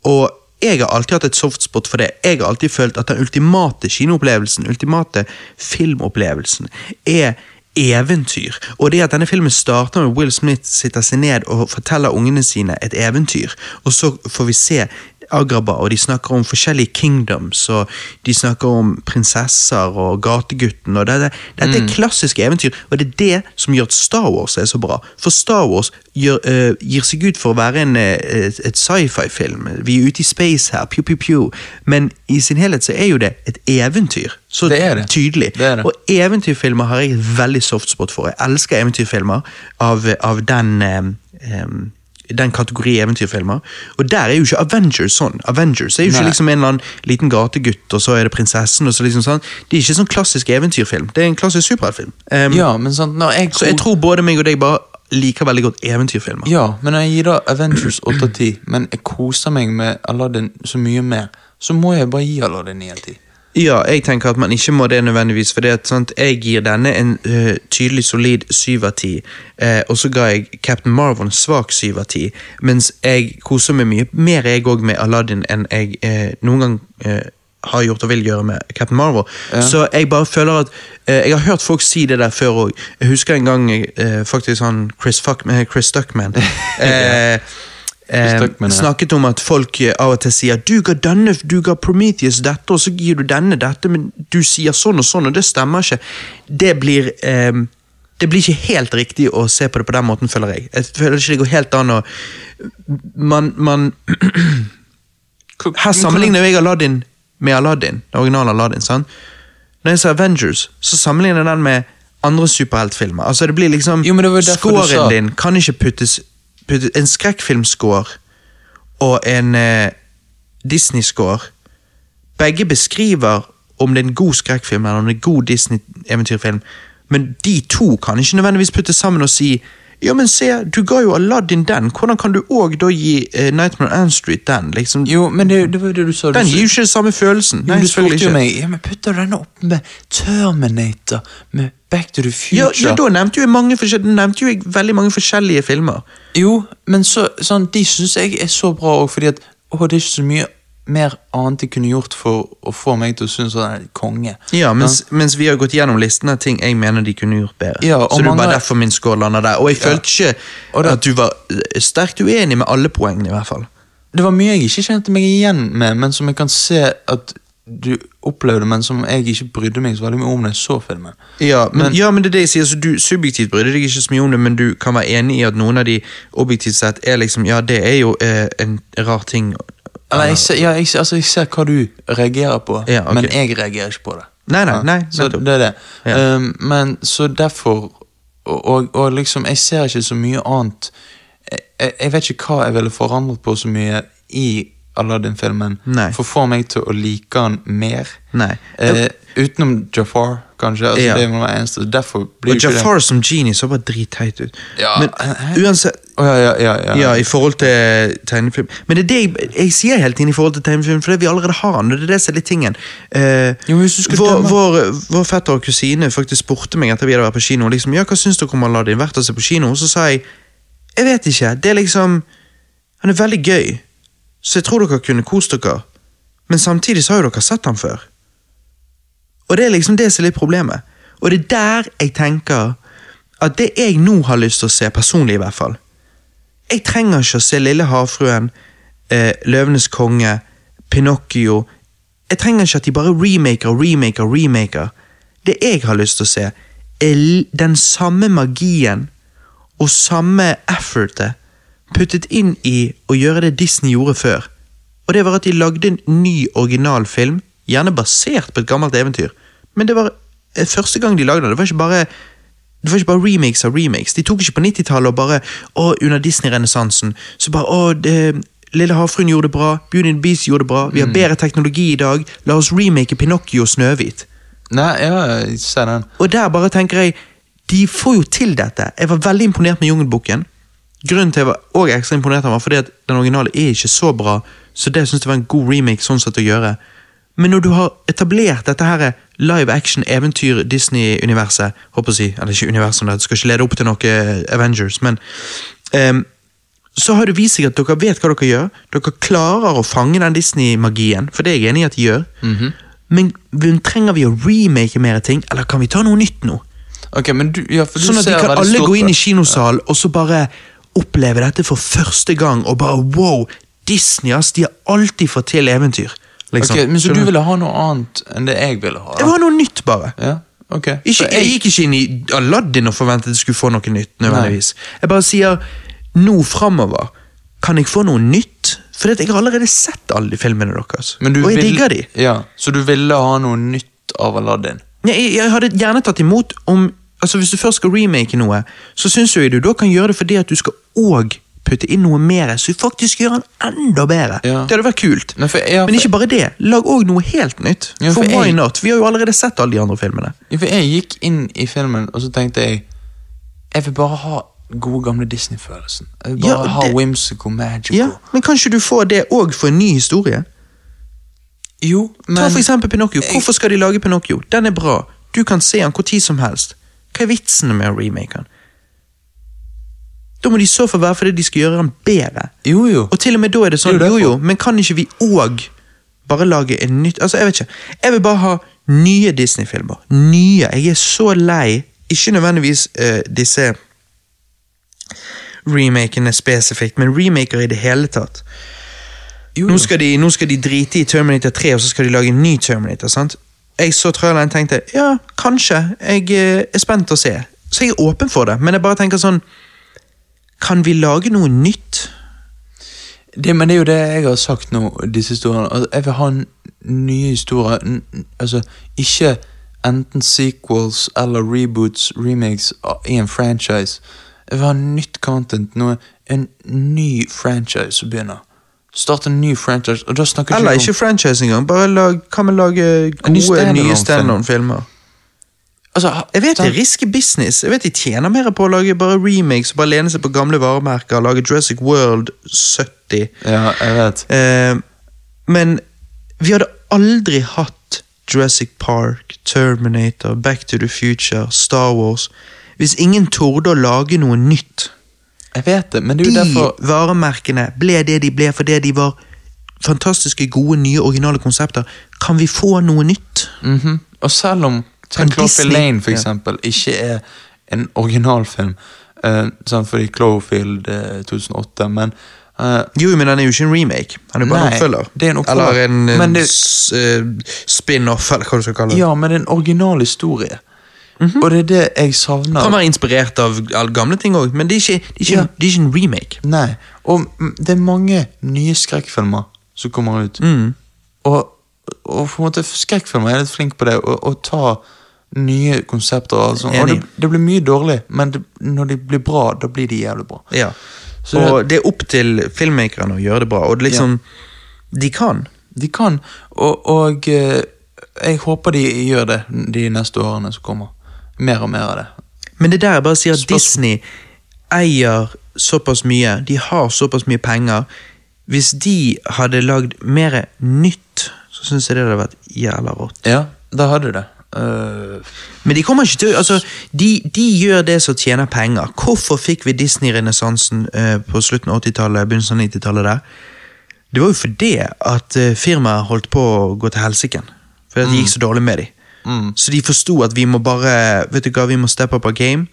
og jeg har alltid hatt et softspot for det. Jeg har alltid følt at den ultimate kinoopplevelsen, ultimate filmopplevelsen, er eventyr. Og det at denne filmen starter med Will Smith sitter seg ned og forteller ungene sine et eventyr, og så får vi se Agraba, og de snakker om forskjellige kingdoms, og de snakker om prinsesser og gategutten, og dette, dette er klassiske eventyr, og det er det som gjør at Star Wars er så bra. For Star Wars gjør, uh, gir seg ut for å være en, eh, et, sci-fi-film. Vi er ute i space her, pew, pew, pew. Men i sin helhet så er jo det et eventyr. Så Det er det. tydelig. Det er det. Og eventyrfilmer har jeg et veldig softspot for. Jeg elsker eventyrfilmer av, av den um, em, den kategori eventyrfilmer. Og der er jo ikke Avengers sånn. Avengers er jo ikke liksom en eller annen liten gategutt, og så er det prinsessen, og så liksom sånn. Det er ikke sånn klassisk eventyrfilm. Det er en klassisk superheltfilm. Um, Ja, sånn, jeg, Så jeg tror både meg og deg bare liker veldig godt eventyrfilmer. Ja, men når jeg gir da Avengers 8 av 10, men jeg koser meg med Aladdin så mye mer, så må jeg bare gi Aladdin 9 av 10. Ja, jeg tenker at man ikke må det nødvendigvis, for det at, sant, jeg gir denne en uh, tydelig solid 7 av 10, eh, og så ga jeg Captain Marvel en svak 7 av 10, mens jeg koser meg mye mer jeg òg med Aladdin enn jeg eh, noen gang har gjort og vil gjøre med Captain Marvel. Så jeg bare føler at eh, Jeg har hørt folk si det der før òg. Jeg husker en gang eh, faktisk han Chris, Fuck, Chris Duckman eh, eh, snakket om at folk eh, av og til sier du ga denne, du ga Prometheus dette, og så gir du denne dette, men du sier sånn og sånn, og det stemmer ikke. Det blir eh, det blir ikke helt riktig å se på det på den måten, føler jeg. Jeg føler ikke det går helt an å Man, man Her sammenligner jeg Aladdin med Aladdin, den originale Aladdin. sant? Når jeg ser Avengers, så sammenligner jeg den med andre superheltfilmer. Altså det blir liksom Jo, det Scoren din kan ikke puttes, puttes En skrekkfilmscore og en eh, Disney-score. Begge beskriver om det er en god skrekkfilm eller er en god Disney-eventyrfilm, men de to kan ikke nødvendigvis putte sammen og si ja, men se, du ga jo Aladdin den, hvordan kan du òg da gi uh, Nightmare on Elm Street den? liksom? Jo, men det, det var jo det du sa. Du Den gir jo ikke den samme følelsen. Jo, Nei, du spurte jo meg ja, men putter denne opp med Terminator, med Back to the Ja, Future ja, da nevnte jo mange forskjellige, nevnte jo jeg veldig mange forskjellige filmer. Jo, men så, sånn, de syns jeg er så bra òg, fordi at å, det er ikke så mye mer annet de kunne gjort for å få meg til å synes han er konge. Ja, mens, mens vi har gått gjennom listen av ting jeg mener de kunne gjort bedre. Ja, så det er bare derfor min score lander der. Og jeg følte ikke det- at du var eh, sterkt uenig med alle poengene, i hvert fall. Det var mye jeg ikke kjente meg igjen med, men som jeg kan se at du opplevde, men som jeg ikke brydde meg så veldig mye om da jeg så filmen. Ja, men, Men- ja, men det er det jeg sier, så du subjektivt brydde deg ikke så mye om det, men du kan være enig i at noen av de objektivt sett er liksom Ja, det er jo eh, en rar ting. Eller, jeg, ser, ja, jeg, ser- altså, jeg ser hva du reagerer på, Ja, ok. men jeg reagerer ikke på det. Nei, nei, Ja, nei, Så nettopp. det er det. Ja. Um, men så derfor og, og, og liksom, jeg ser ikke så mye annet jeg, jeg, jeg vet ikke hva jeg ville forandret på så mye i Aladdin-filmen for å få meg til å like han mer. Eh, utenom Jafar, kanskje. Altså, Ja. Det være eneste. Derfor blir Og Jafar som genie så bare dritteit ut. Ja, Men uansett oh, ja, ja, ja, ja. Ja, i forhold til tegnefilm. Men det er det jeg, jeg sier hele tiden i forhold til tegnefilm, for det vi allerede har han. Det er det som er litt tingen. Eh, Jo, vår, vår, vår fetter og kusine faktisk spurte meg etter vi hadde vært på kino. Liksom, ja, hva syns dere om Aladdin? Vært og sett på kino? Og så sa jeg jeg vet ikke. Det er liksom Han er veldig gøy, så jeg tror dere kunne kost dere. Men samtidig så har jo dere sett ham før. Og det er liksom det som er litt problemet. Og det er der jeg tenker at det jeg nå har lyst til å se, personlig i hvert fall Jeg trenger ikke å se Lille havfruen, eh, Løvenes konge, Pinocchio Jeg trenger ikke at de bare remaker og remaker og remaker. Det jeg har lyst til å se, er den samme magien og samme effortet puttet inn i å gjøre det Disney gjorde før. Og det var at de lagde en ny original film, gjerne basert på et gammelt eventyr. Men det var eh, første gang de lagde det. Det var ikke bare det var ikke bare remakes av remakes. De tok ikke på 90-tallet og bare å, under Disney-renessansen så bare å, det, Lille havfruen gjorde det bra, Beauty and the Beast gjorde det bra, vi har bedre teknologi i dag, la oss remake Pinocchio og Snøhvit. Nei, ja, se den. Og der bare tenker jeg de får jo til dette. Jeg var veldig imponert med Jungelboken. Grunnen til jeg var også ekstra imponert var fordi at den originale er ikke så bra, så det synes jeg var en god remake sånn sett å gjøre. Men når du har etablert dette her live action eventyr Disney-universet, håper jeg å si, eller ikke universet, det skal ikke lede opp til noe Avengers, men um, så har det vist seg at dere vet hva dere gjør. Dere klarer å fange den Disney-magien, for det er jeg enig i at de gjør. Men men trenger vi å remake mer ting, eller kan vi ta noe nytt nå? Okay, men du, ja, Sånn at de kan alle gå inn i kinosalen, ja. og så bare oppleve dette for første gang, og bare wow, Disney, ass, de har alltid fått til eventyr. Liksom. Ok, men Så du ville ha noe annet enn det jeg ville ha? Det da? var noe nytt, bare. Ja, ok. Ikke, jeg gikk ikke inn i Aladdin og forventet jeg skulle få noe nytt. nødvendigvis. Jeg bare sier, nå framover kan jeg få noe nytt. For jeg har allerede sett alle de filmene deres. Men du og jeg vil- digger de. Ja, Så du ville ha noe nytt av Aladdin? Jeg, jeg hadde gjerne tatt imot om altså Hvis du først skal remake noe, så syns jeg du da kan gjøre det fordi at du skal òg putte inn noe mer, så faktisk gjør den enda bedre. Ja. Det hadde vært kult. Nei, for jeg- Men ikke bare det. Lag òg noe helt nytt. Ja, for for why jeg- not? Vi har jo allerede sett alle de andre filmene. Ja, for jeg gikk inn i filmen, og så tenkte jeg Jeg vil bare ha gode, gamle Disney-følelsen. Jeg vil bare Ja, ha det- whimsical, magical. Ja, Men kan ikke du få det òg for en ny historie? Jo, men Ta for eksempel Pinocchio. Hvorfor skal de lage Pinocchio? Den er bra. Du kan se den hvor tid som helst. Hva er vitsen med å remake den? Da må de så for være fordi de skal gjøre den bedre. Jo, jo. Og til og med da er det sånn, Det er jo jo men kan ikke vi òg bare lage en nytt Altså, jeg vet ikke. Jeg vil bare ha nye Disney-filmer. Nye. Jeg er så lei. Ikke nødvendigvis uh, disse remakene spesifikt, men remaker i det hele tatt. jo, Nå skal, de, nå skal de drite i Terminator 3, og så skal de lage en ny Terminator. sant? Jeg så traileren tenkte ja, kanskje. Jeg eh, er spent å se. Så jeg er åpen for det, men jeg bare tenker sånn Kan vi lage noe nytt? Det, men det er jo det jeg har sagt nå disse historiene. Altså, jeg vil ha nye historier. Altså, ikke enten sequels eller reboots, remakes i en franchise. Jeg vil ha nytt content. Noe, en ny franchise som begynner. Start en ny franchise, og da snakker Eller ikke franchise engang. Bare lag, kan vi lage gode, stand nye standalone-filmer? altså, Jeg vet det er risky business. Jeg vet De tjener mer på å lage bare remakes og bare lene seg på gamle varemerker. Lage Jurassic World 70. Ja, jeg vet. Eh, men vi hadde aldri hatt Jurassic Park, Terminator, Back to the Future, Star Wars hvis ingen torde å lage noe nytt. Jeg vet det, men det er De jo derfor varemerkene ble det de ble fordi de var fantastiske, gode, nye, originale konsepter. Kan vi få noe nytt? Mhm. Og selv om Cloverfield Lane for Ja. eksempel, ikke er en originalfilm, uh, sånn fordi Cloverfield uh, 2008, men uh, Jo, men den er jo ikke en remake. Han er jo bare Nei, en oppfølger. er en oppfølger. Eller en, en det- eh, spin-off, eller hva du skal kalle det. Ja, men det er en original historie. Mhm. Og det er det jeg savner. Kan være inspirert av gamle ting òg, men det er, ikke, det, er ikke, Ja. det er ikke en remake. Nei, og mm, det er mange nye skrekkfilmer som kommer ut. Mm. Og, og på en måte skrekkfilmer er litt flink på det, å, ta nye konsepter. Og, sånn. og det, det blir mye dårlig, men det, når de blir bra, da blir de jævlig bra. Ja. Så og det er opp til filmmakerne å gjøre det bra, og det liksom De kan. De kan, og, og eh, jeg håper de gjør det de neste årene som kommer. Mer og mer av det. Men det er der jeg bare sier at Spørsmål- Disney eier såpass mye, de har såpass mye penger. Hvis de hadde lagd mer nytt, så syns jeg det hadde vært jævla rått. Ja, da hadde det. Uh... Men de kommer ikke til altså, de, de gjør det som tjener penger. Hvorfor fikk vi Disney-renessansen uh, på slutten av 80-tallet, begynnelsen av 90-tallet der? Det var jo fordi at uh, firmaet holdt på å gå til helsiken. Fordi det gikk så dårlig med dem. Mm. Så de forsto at vi må bare Vet du hva, vi må steppe up our game.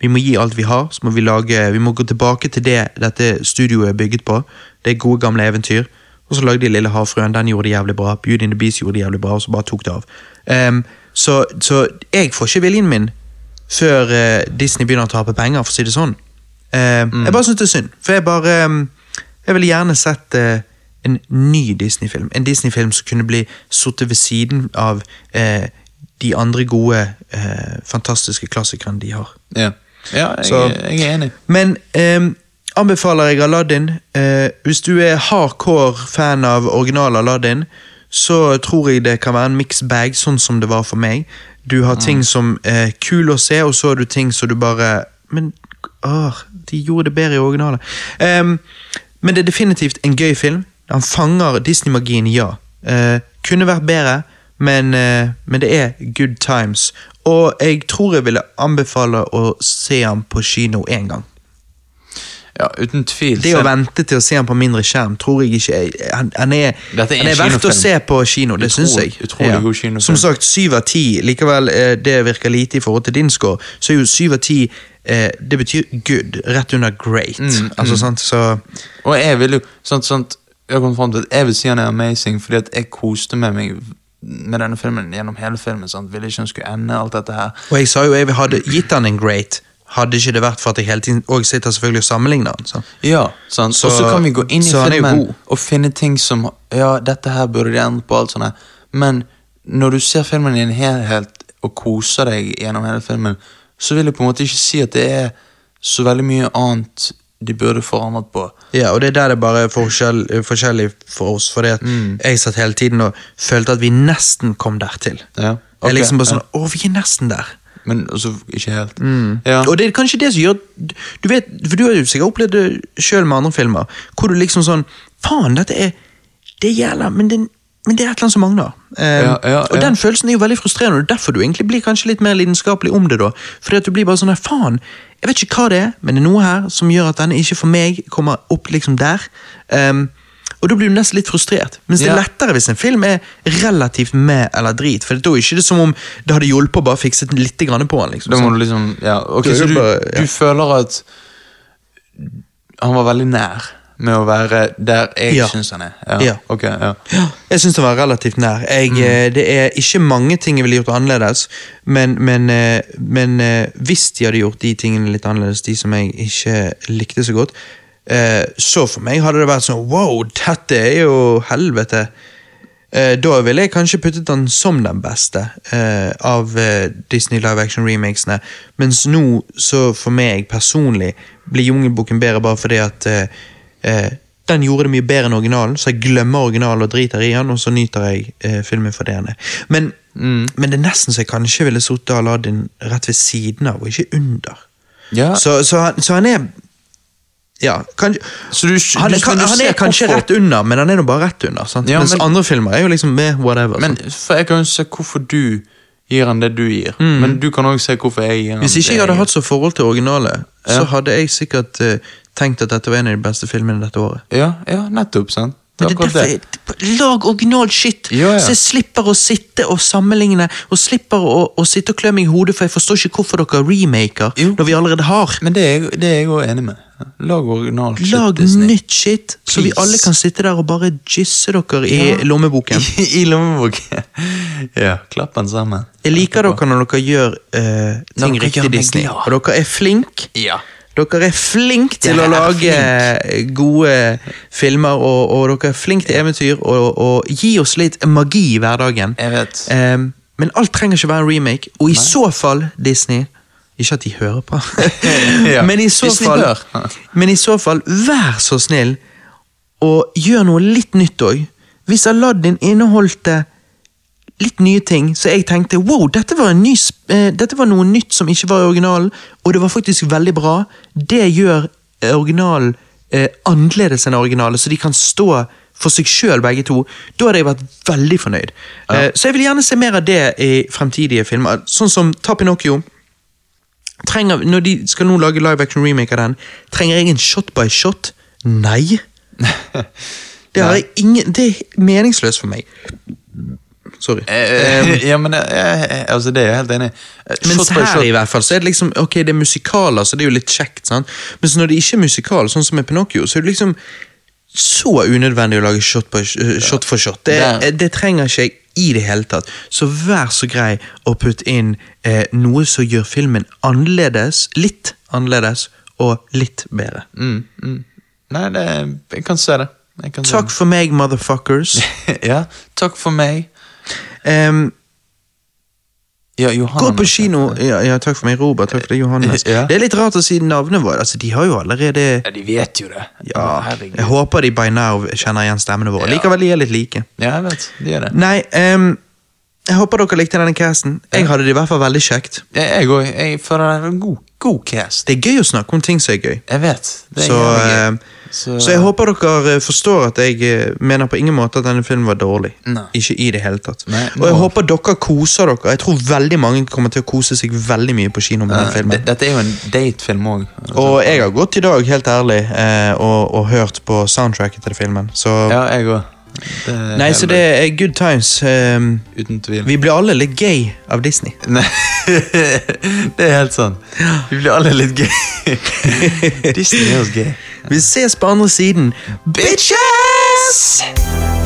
Vi må gi alt vi har. Så må vi lage Vi må gå tilbake til det dette studioet er bygget på. Det er gode, gamle eventyr. Og så lagde de Lille havfruen. Den gjorde det jævlig bra. Beauty and the Beast gjorde det jævlig bra, og så bare tok det av. Um, så, så jeg får ikke viljen min før uh, Disney begynner å tape penger, for å si det sånn. Ehm, Jeg bare syns det er synd. For jeg bare um, Jeg ville gjerne sett uh, en ny Disney-film. En Disney-film som kunne bli sittet ved siden av eh, de andre gode, eh, fantastiske klassikerne de har. Ja, ja jeg, Så- jeg er enig. Men eh, anbefaler jeg Aladdin. Eh, hvis du er hardcore fan av original Aladdin, så tror jeg det kan være en mixed bag, sånn som det var for meg. Du har ting som er kul å se, og så har du ting som du bare Men åh, de gjorde det bedre i originalen. Um, men det er definitivt en gøy film. Han fanger Disney-magien, ja. Uh, kunne vært bedre, men, eh, men det er good times. Og jeg tror jeg ville anbefale å se han på kino én gang. Ja, uten tvil. Det å vente til å se han på mindre skjerm, tror jeg ikke er- Han, han er, er han er verdt å se på kino, det syns jeg. kinofilm. Som sagt, syv av ti. Likevel, eh, det virker lite i forhold til din score. Så er jo syv av ti eh, Det betyr good, rett under great. Mm, altså, sant, så Og jeg vil jo sant, sant, Jeg kom frem til at jeg vil si han er amazing, fordi at jeg koste med meg med denne filmen gjennom hele filmen. Sant? Ville ikke han skulle ende alt dette her. Og jeg sa jo jeg hadde gitt han en great, hadde ikke det vært for at jeg hele tiden Og sitter selvfølgelig og sammenligner han. Så. Ja, sant? Så- Og så kan vi gå inn i filmen og finne ting som Ja, dette her burde de endre på, alt sånt her. Men når du ser filmen i en helhet og koser deg gjennom hele filmen, så vil jeg på en måte ikke si at det er så veldig mye annet de burde forandret på. Ja, og det er der det bare er forskjell, forskjellig for oss. For Mm. jeg satt hele tiden og følte at vi nesten kom dertil. Ja, Jeg er liksom bare sånn. Å, vi er nesten der. Men altså, ikke helt. Ja. Og det er kanskje det som gjør Du vet, for du har jo sikkert opplevd det sjøl med andre filmer, hvor du liksom sånn Faen, dette er Det gjelder, men det, men det er et eller annet som mangler. Um, Ja, ja, Og den følelsen er jo veldig frustrerende, og er derfor du egentlig blir kanskje litt mer lidenskapelig om det. da Fordi at du blir bare sånn her, faen, jeg vet ikke hva det er, men det er noe her som gjør at denne ikke for meg kommer opp liksom der. Um, og da blir du nesten litt frustrert. Mens det er lettere hvis en film er relativt med eller drit. For da er ikke det som om det hadde hjulpet å bare fikse litt på den. liksom Da må du liksom Ja, ok, så du, du føler at han var veldig nær med å være der jeg Ja. syns han er? Ja. Ja. Okay, ja. Ja, jeg syns han var relativt nær. Jeg, mm. Det er ikke mange ting jeg ville gjort annerledes, men, men, eh, men eh, hvis de hadde gjort de tingene litt annerledes, de som jeg ikke likte så godt, eh, så for meg hadde det vært sånn wow, dette er jo helvete. Eh, Da ville jeg kanskje puttet den som den beste eh, av eh, Disney live action remakesene. Mens nå, så for meg personlig, blir Jungelboken bedre bare fordi at eh, den gjorde det mye bedre enn originalen, så jeg glemmer originalen og driter i den, og så nyter jeg eh, filmen for det den er. Men, men det er nesten så jeg kanskje ville sittet Aladdin rett ved siden av, og ikke under. ja. Så, så, han, så han er Ja, kan, Så du, han, du, kan, han er kanskje hvorfor- rett under, men han er nå bare rett under. Sant? Ja, Mens men- andre filmer er jo liksom med whatever. Men for Jeg kan jo se hvorfor du gir han det du gir, men du kan også se hvorfor jeg gir han det Hvis ikke det jeg hadde hatt så forhold til originalet, Ja. så hadde jeg sikkert eh, tenkt at dette var en av de beste filmene dette året. Ja, ja, nettopp, sant? Det det er derfor. Lag original shit, Ja, ja. så jeg slipper å sitte og sammenligne, og slipper å, å sitte og klø meg i hodet, for jeg forstår ikke hvorfor dere remaker Jo. når vi allerede har. Men det er, det er jeg også enig med. Lag original shit, Lag nytt shit, så vi alle kan sitte der og bare gysse dere i Ja. lommeboken. I, i lommeboken. ja, klapp den sammen. Jeg liker dere når dere gjør uh, ting riktig Disney, og dere er flinke. Ja. Dere er flinke til å lage lage gode filmer, og, og dere er flinke til eventyr, og, og gi oss litt magi i hverdagen. Jeg vet. Um, men alt trenger ikke være en remake, og i så fall, Disney Ikke at de hører på, Ja, men, i så fall, men i så fall, vær så snill og gjør noe litt nytt òg. Hvis Aladdin inneholdte eh, litt nye ting, så jeg tenkte wow, dette var, en ny, eh, dette var noe nytt som ikke var i originalen, og det var faktisk veldig bra. Det gjør eh, originalen uh, annerledes enn originalen, så de kan stå for seg sjøl, begge to. Da hadde jeg vært veldig fornøyd. Eh, så jeg vil gjerne se mer av det i fremtidige filmer. Sånn som Ta Pinocchio. Trenger, når de skal nå lage live action remake av den, trenger jeg en shot by shot? Nei. Det, ingen, det er meningsløst for meg. Sorry. Eh, ja, men eh, eh, altså, det er jeg helt enig i. Mens Men her i hvert fall, så er det liksom Ok, det er musikaler, så det er jo litt kjekt. sant? Men når det ikke er musikal, sånn som med Pinocchio, så er det liksom så unødvendig å lage shot, eh, shot for shot. Det, det trenger ikke jeg i det hele tatt. Så vær så grei å putte inn eh, noe som gjør filmen annerledes, litt annerledes, og litt bedre. Mm, mm. Nei, det, jeg kan se det. Kan se Takk for meg, motherfuckers. ja, takk for meg. Em, Ja. Gå på kino. Ja, ja, takk for meg, Robert. Takk for det, Johannes. Ja. Det er litt rart å si navnet vårt. Altså, de har jo allerede Ja, de vet jo det. Ja, jeg håper de by now kjenner igjen stemmene våre. Likevel de er litt like. Ja, jeg vet. De er det. Nei, um, Jeg håper dere likte denne casten. Jeg hadde det i hvert fall veldig kjekt. Jeg òg. Jeg føler den er god, god cast. Det er gøy å snakke om ting som er gøy. Jeg vet. Så, gøy. Så... Så jeg håper dere eh, forstår at jeg eh, mener på ingen måte at denne filmen var dårlig. Nei. Ikke i det hele tatt. Nei, og jeg håper dere koser dere. Jeg tror veldig mange kommer til å kose seg veldig mye på kino med Eh, den filmen. det- Dette er jo en datefilm òg. Og jeg har gått i dag, helt ærlig, eh, og, og hørt på soundtracket til filmen. Så Ja, jeg òg. Nei, så det er good times. Um, Uten tvil. vi blir alle litt gay av Disney. Nei, det er helt sant. Vi blir alle litt gay. Disney er oss gay. Vi ses på andre siden. Bitches!